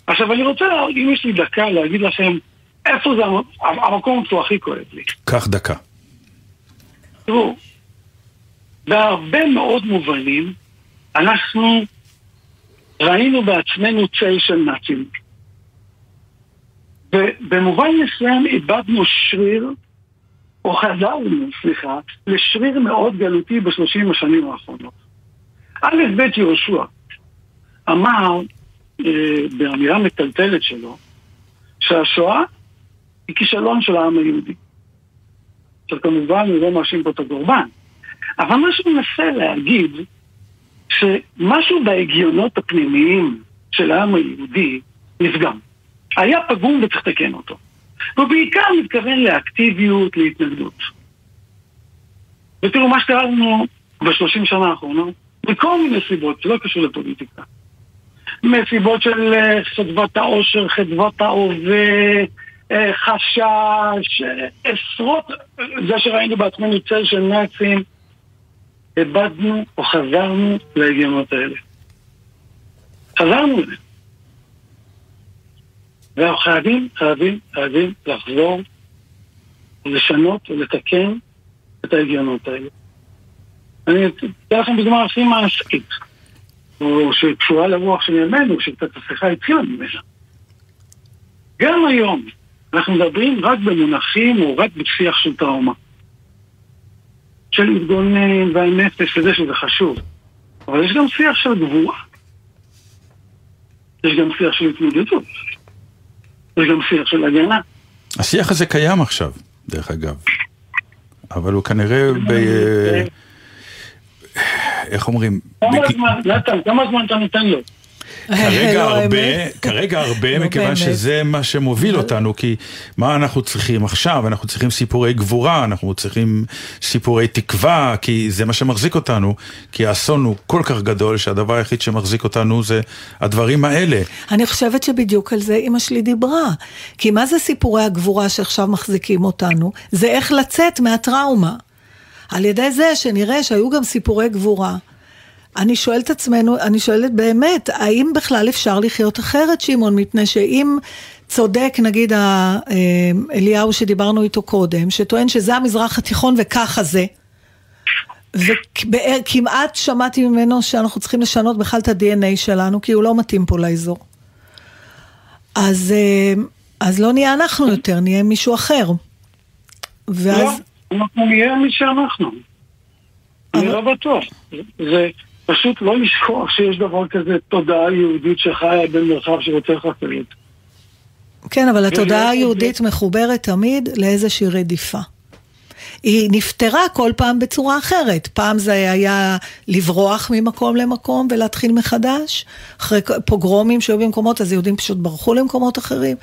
עכשיו, אני רוצה, אם יש לי דקה, להגיד לכם איפה זה המ- המקום שהוא הכי כואב לי. קח דקה. תראו, בהרבה מאוד מובנים, אנחנו ראינו בעצמנו צל של נאצים. ובמובן מסוים איבדנו שריר, או חזרנו, סליחה, לשריר מאוד גלותי בשלושים השנים האחרונות. א' ב' יהושע אמר אה, באמירה מטלטלת שלו, שהשואה היא כישלון של העם היהודי. עכשיו כמובן אני לא מאשים פה את הקורבן, אבל מה שהוא מנסה להגיד, שמשהו בהגיונות הפנימיים של העם היהודי נפגם. היה פגום וצריך לתקן אותו. הוא בעיקר מתכוון לאקטיביות, להתנגדות. ותראו, מה שקרה לנו בשלושים שנה האחרונות, מכל מיני סיבות, שלא קשור לפוליטיקה. מסיבות של אה, חדוות העושר, חדוות ההווה, אה, חשש, אה, עשרות, זה שראינו בעצמנו צל של נאצים, איבדנו או חזרנו להגיונות האלה. חזרנו לזה. ואנחנו חייבים, חייבים, חייבים לחזור, לשנות ולתקן את ההגיונות האלה. אני אתן לכם דוגמה הכי מעשית, שקשורה לרוח של ימינו, שקצת השיחה התחילה ממנה. גם היום אנחנו מדברים רק במונחים או רק בשיח של טראומה. של להתגונן והנפש וזה שזה חשוב. אבל יש גם שיח של גבורה. יש גם שיח של התמודדות. יש גם שיח של הגנה. השיח הזה קיים עכשיו, דרך אגב. אבל הוא כנראה ב... איך אומרים? כמה זמן, נתן, כמה זמן אתה נותן לו? כרגע לא, הרבה. כרגע הרבה, לא מכיוון באמת. שזה מה שמוביל אותנו, כי מה אנחנו צריכים עכשיו? אנחנו צריכים סיפורי גבורה, אנחנו צריכים סיפורי תקווה, כי זה מה שמחזיק אותנו, כי האסון הוא כל כך גדול, שהדבר היחיד שמחזיק אותנו זה הדברים האלה. אני חושבת שבדיוק על זה אימא שלי דיברה. כי מה זה סיפורי הגבורה שעכשיו מחזיקים אותנו? זה איך לצאת מהטראומה. על ידי זה שנראה שהיו גם סיפורי גבורה. אני שואלת עצמנו, אני שואלת באמת, האם בכלל אפשר לחיות אחרת, שמעון? מפני שאם צודק, נגיד, אה, אליהו שדיברנו איתו קודם, שטוען שזה המזרח התיכון וככה זה, וכמעט שמעתי ממנו שאנחנו צריכים לשנות בכלל את ה-DNA שלנו, כי הוא לא מתאים פה לאזור. אז, אה, אז לא נהיה אנחנו יותר, נהיה מישהו אחר. ואז... לא, אנחנו נהיה מי שאנחנו. אני לא בטוח. זה פשוט לא לשכוח שיש דבר כזה תודעה יהודית שחיה במרחב שרוצה חסרת. כן, אבל התודעה היהודית מחוברת תמיד לאיזושהי רדיפה. היא נפתרה כל פעם בצורה אחרת. פעם זה היה לברוח ממקום למקום ולהתחיל מחדש. אחרי פוגרומים שהיו במקומות, אז יהודים פשוט ברחו למקומות אחרים.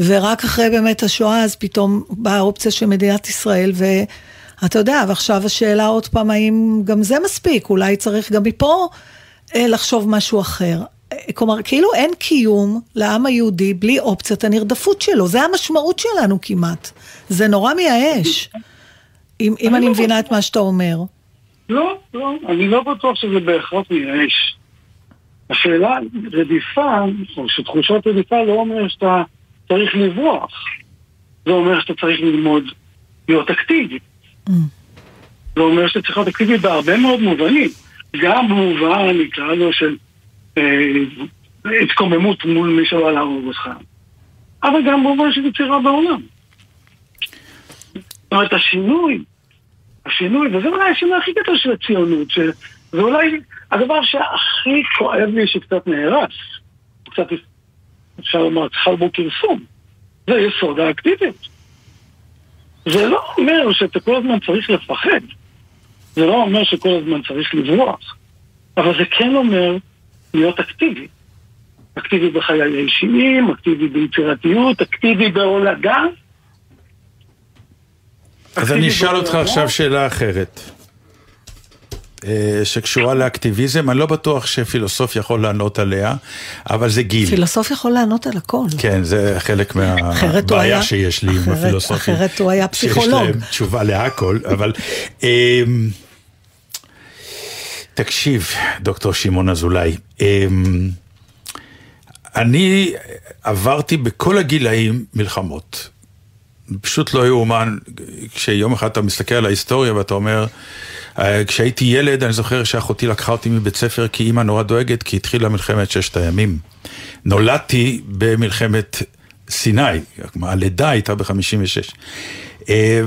ורק אחרי באמת השואה, אז פתאום באה האופציה של מדינת ישראל, ואתה יודע, ועכשיו השאלה עוד פעם, האם גם זה מספיק? אולי צריך גם מפה אה, לחשוב משהו אחר. אה, כלומר, כאילו אין קיום לעם היהודי בלי אופציית הנרדפות שלו. זה המשמעות שלנו כמעט. זה נורא מייאש. אם, אם אני מבינה את מה שאתה אומר. לא, לא, אני לא בטוח שזה בהכרח מייאש. השאלה, רדיפה, או שתחושת רדיפה לא אומר שאתה צריך לברוח. זה אומר שאתה צריך ללמוד להיות אקטיבי. זה אומר שאתה צריך להיות אקטיבי בהרבה מאוד מובנים. גם במובן, נקרא לו, של אה, התקוממות מול מי שבא להרוג אותך. אבל גם במובן של יצירה בעולם. זאת אומרת, השינוי, השינוי, וזה אולי השינוי הכי גדול של הציונות, שזה אולי הדבר שהכי כואב לי שקצת נהרס, קצת, אפשר לומר, צריכה בו כרסום, זה יסוד האקטיביות. זה לא אומר שאתה כל הזמן צריך לפחד, זה לא אומר שכל הזמן צריך לברוח, אבל זה כן אומר להיות אקטיבי. אקטיבי בחיי האישיים, אקטיבי ביצירתיות, אקטיבי בהולדה. אז אני אשאל אותך עכשיו שאלה אחרת, שקשורה לאקטיביזם, אני לא בטוח שפילוסוף יכול לענות עליה, אבל זה גיל. פילוסוף יכול לענות על הכל. כן, זה חלק מהבעיה שיש לי עם הפילוסופים. אחרת הוא היה פסיכולוג. שיש להם תשובה להכל, אבל... אמ, תקשיב, דוקטור שמעון אזולאי, אמ, אני עברתי בכל הגילאים מלחמות. פשוט לא יאומן, כשיום אחד אתה מסתכל על ההיסטוריה ואתה אומר, אה, כשהייתי ילד אני זוכר שאחותי לקחה אותי מבית ספר כי אימא נורא דואגת כי התחילה מלחמת ששת הימים. נולדתי במלחמת סיני, הלידה הייתה ב-56.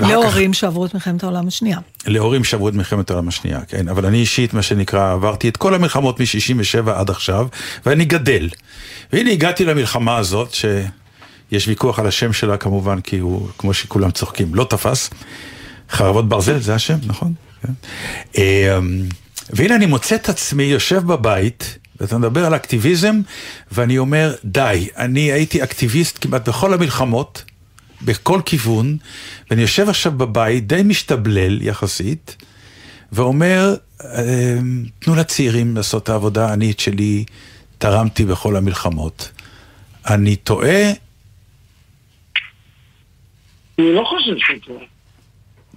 להורים שעברו את מלחמת העולם השנייה. להורים שעברו את מלחמת העולם השנייה, כן? אבל אני אישית, מה שנקרא, עברתי את כל המלחמות מ-67 עד עכשיו, ואני גדל. והנה הגעתי למלחמה הזאת, שיש ויכוח על השם שלה כמובן, כי הוא, כמו שכולם צוחקים, לא תפס. חרבות ברזל, זה השם, נכון? כן. אמ, והנה אני מוצא את עצמי יושב בבית, ואתה מדבר על אקטיביזם, ואני אומר, די, אני הייתי אקטיביסט כמעט בכל המלחמות, בכל כיוון, ואני יושב עכשיו בבית, די משתבלל יחסית, ואומר, אמ, תנו לצעירים לעשות את העבודה, אני את שלי תרמתי בכל המלחמות. אני טועה, אני לא חושב שזה.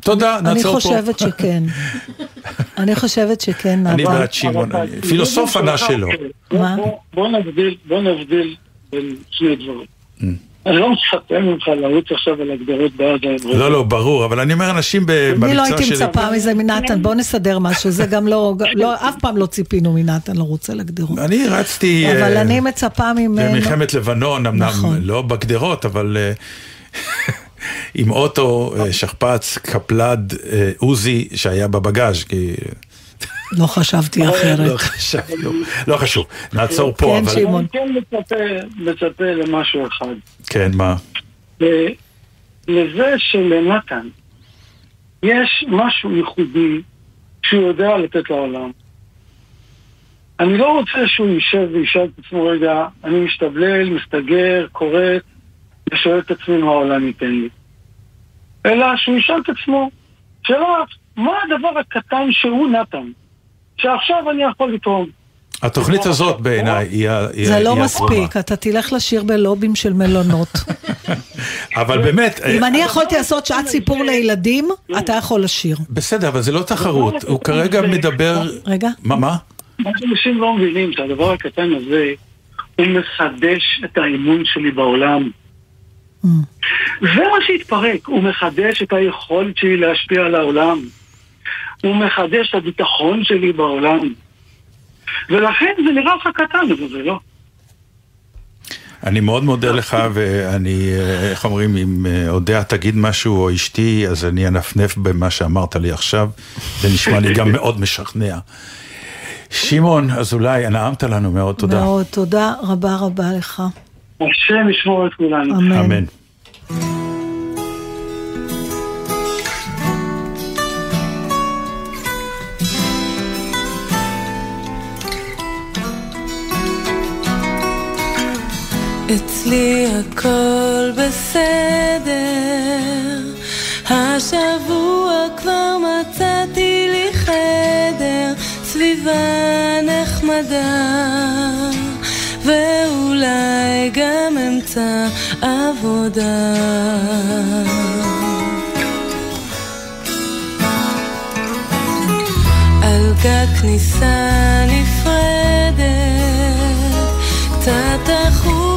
תודה, אני נעצור פה. חושבת שכן. אני חושבת שכן. אני בעד שמעון, אני- פילוסוף ענה שלא. בוא- מה? בוא- בוא נבדיל, בוא נבדיל בין שני דברים. Mm. אני לא מצפה ממך לרוץ עכשיו על הגדרות בעזה. לא, לא, ברור, אבל אני אומר, אנשים אני לא במקצוע הייתי שלי... מצפה מזה מנתן, בוא נסדר משהו, זה גם לא, לא, אף פעם לא ציפינו מנתן לרוץ על הגדרות. אני רצתי... אבל אה, אני מצפה ממנו, במלחמת לבנון, אמנם נכון. לא בגדרות, אבל אה, עם אוטו, אה, שכפ"ץ, קפלד, אה, עוזי, שהיה בבגאז', כי... לא חשבתי לא אחרת. חשבנו, לא חשוב, נעצור פה, כן, אבל... שמעון. אני כן מצפה, למשהו אחד. כן, מה? ל- לזה שלנתן יש משהו ייחודי שהוא יודע לתת לעולם. אני לא רוצה שהוא יישב וישאל את עצמו רגע, אני משתבלל, מסתגר, קורא, ושואל את עצמי מה העולם ייתן לי. אלא שהוא ישאל את עצמו, שאלה, מה הדבר הקטן שהוא נתן, שעכשיו אני יכול לתרום? התוכנית הזאת בעיניי היא ה- היא זה לא. מספיק, אתה תלך לשיר בלובים של מלונות. אבל באמת... אם אה, אני יכולתי לעשות שעת סיפור לילדים, אתה יכול לשיר. בסדר, אבל זה לא תחרות, הוא כרגע מדבר... רגע. מה, מה? מה שאנשים לא מבינים, שהדבר הקטן הזה, הוא מחדש את האמון שלי בעולם. זה מה שהתפרק, הוא מחדש את היכולת שלי להשפיע על העולם. הוא מחדש את הביטחון שלי בעולם. ולכן זה נראה לך קטן, אבל זה לא. אני מאוד מודה לך, ואני, אה, איך אומרים, אם אה, אודיה תגיד משהו או אשתי, אז אני אנפנף במה שאמרת לי עכשיו. זה נשמע לי גם מאוד משכנע. שמעון אזולאי, נעמת לנו מאוד, תודה. מאוד, תודה רבה רבה לך. השם ישמור את כולנו. אמן. אמן. אצלי הכל בסדר, השבוע כבר מצאתי לי חדר, סביבה נחמדה, ואולי גם אמצע עבודה. על גג כניסה נפרדת, קצת דחו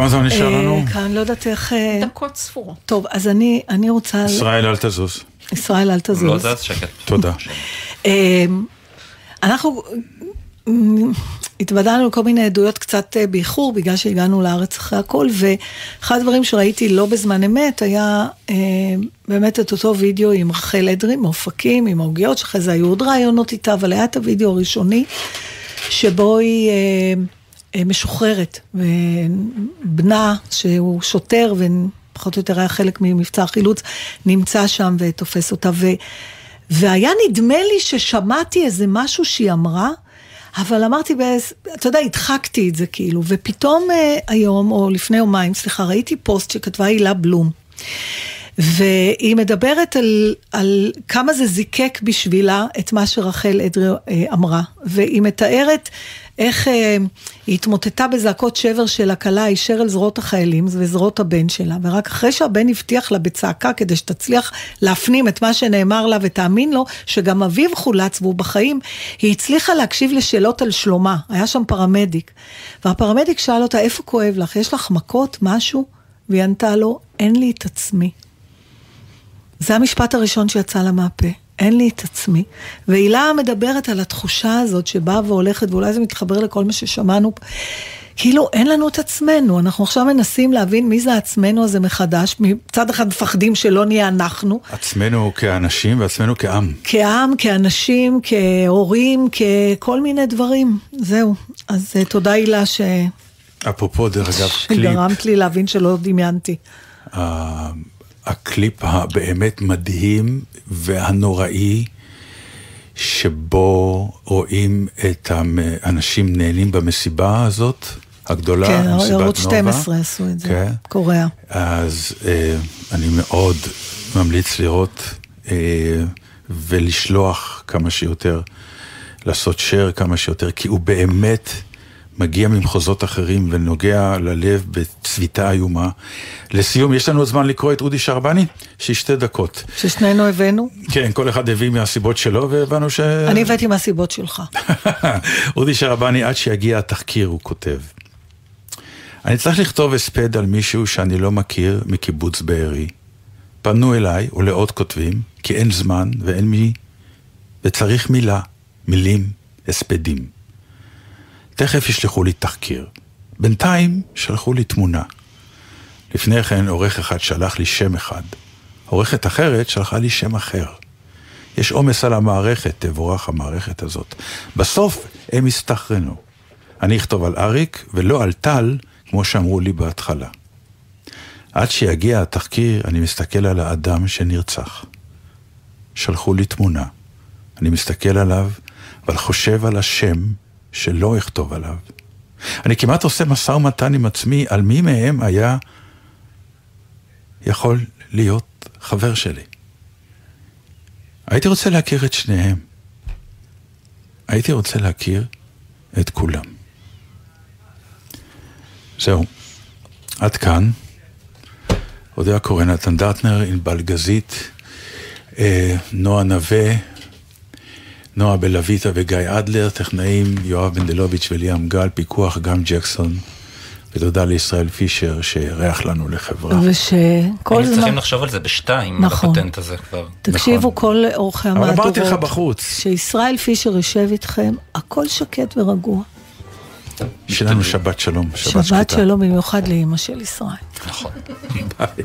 כמה זמן נשאר אה, לנו? כאן, לא יודעת איך... אה, דקות ספורות. טוב, אז אני, אני רוצה... ישראל, אל תזוז. ישראל, אל תזוז. לא זז, שקט. תודה. אמ, אנחנו התוודענו לכל מיני עדויות קצת אה, באיחור, בגלל שהגענו לארץ אחרי הכל, ואחד הדברים שראיתי לא בזמן אמת היה אה, באמת את אותו וידאו עם רחל אדרי מאופקים, עם העוגיות, שאחרי זה היו עוד רעיונות איתה, אבל היה את הוידאו הראשוני, שבו היא... אה, משוחררת, ובנה, שהוא שוטר ופחות או יותר היה חלק ממבצע החילוץ, נמצא שם ותופס אותה. ו... והיה נדמה לי ששמעתי איזה משהו שהיא אמרה, אבל אמרתי, באיז... אתה יודע, הדחקתי את זה כאילו, ופתאום אה, היום, או לפני יומיים, סליחה, ראיתי פוסט שכתבה הילה בלום. והיא מדברת על, על כמה זה זיקק בשבילה את מה שרחל אדרי אה, אמרה. והיא מתארת איך אה, היא התמוטטה בזעקות שבר של הכלה הישר אל זרועות החיילים וזרועות הבן שלה, ורק אחרי שהבן הבטיח לה בצעקה כדי שתצליח להפנים את מה שנאמר לה ותאמין לו שגם אביו חולץ והוא בחיים, היא הצליחה להקשיב לשאלות על שלומה, היה שם פרמדיק. והפרמדיק שאל אותה, איפה כואב לך? יש לך מכות? משהו? והיא ענתה לו, אין לי את עצמי. זה המשפט הראשון שיצא לה מהפה. אין לי את עצמי. והילה מדברת על התחושה הזאת שבאה והולכת, ואולי זה מתחבר לכל מה ששמענו. כאילו אין לנו את עצמנו, אנחנו עכשיו מנסים להבין מי זה עצמנו הזה מחדש, מצד אחד מפחדים שלא נהיה אנחנו, עצמנו כאנשים ועצמנו כעם. כעם, כאנשים, כהורים, ככל מיני דברים, זהו. אז אה, תודה הילה ש... אפרופו, דרך אגב, קליפ, שגרמת לי להבין שלא דמיינתי. הקליפ הבאמת מדהים והנוראי, שבו רואים את האנשים נהנים במסיבה הזאת, הגדולה, כן, מסיבת נובה. ערוץ 12 עשו את זה, כן. קוריאה. אז אה, אני מאוד ממליץ לראות אה, ולשלוח כמה שיותר, לעשות share כמה שיותר, כי הוא באמת מגיע ממחוזות אחרים ונוגע ללב בצביטה איומה. לסיום, יש לנו זמן לקרוא את אודי שרבני? שיש שתי דקות. ששנינו הבאנו? כן, כל אחד הביא מהסיבות שלו, והבנו ש... אני הבאתי מהסיבות שלך. אודי שרבני, עד שיגיע התחקיר, הוא כותב. אני צריך לכתוב הספד על מישהו שאני לא מכיר מקיבוץ בארי. פנו אליי, ולעוד כותבים, כי אין זמן ואין מי, וצריך מילה, מילים, הספדים. תכף ישלחו לי תחקיר. בינתיים שלחו לי תמונה. לפני כן עורך אחד שלח לי שם אחד. עורכת אחרת שלחה לי שם אחר. יש עומס על המערכת, תבורך המערכת הזאת. בסוף הם הסתכרנו. אני אכתוב על אריק ולא על טל, כמו שאמרו לי בהתחלה. עד שיגיע התחקיר, אני מסתכל על האדם שנרצח. שלחו לי תמונה. אני מסתכל עליו, אבל חושב על השם שלא אכתוב עליו. אני כמעט עושה משא ומתן עם עצמי על מי מהם היה יכול להיות חבר שלי. הייתי רוצה להכיר את שניהם. הייתי רוצה להכיר את כולם. זהו, עד כאן. אודיה קורן, נתן דטנר, ענבל גזית, אה, נועה נווה, נועה בלויטה וגיא אדלר, טכנאים יואב בנדלוביץ' וליאם גל, פיקוח גם ג'קסון. ותודה לישראל פישר שאירח לנו לחברה. ושכל היינו צריכים זמן... לחשוב על זה בשתיים, נכון. על הפטנט הזה כבר. תקשיבו, כל אורחי אבל המהדורות. אמרתי לך בחוץ. שישראל פישר יושב איתכם, הכל שקט ורגוע. שיהיה לנו שבת שלום, שבת שבת שקטה. שלום במיוחד לאימא של ישראל. נכון. ביי.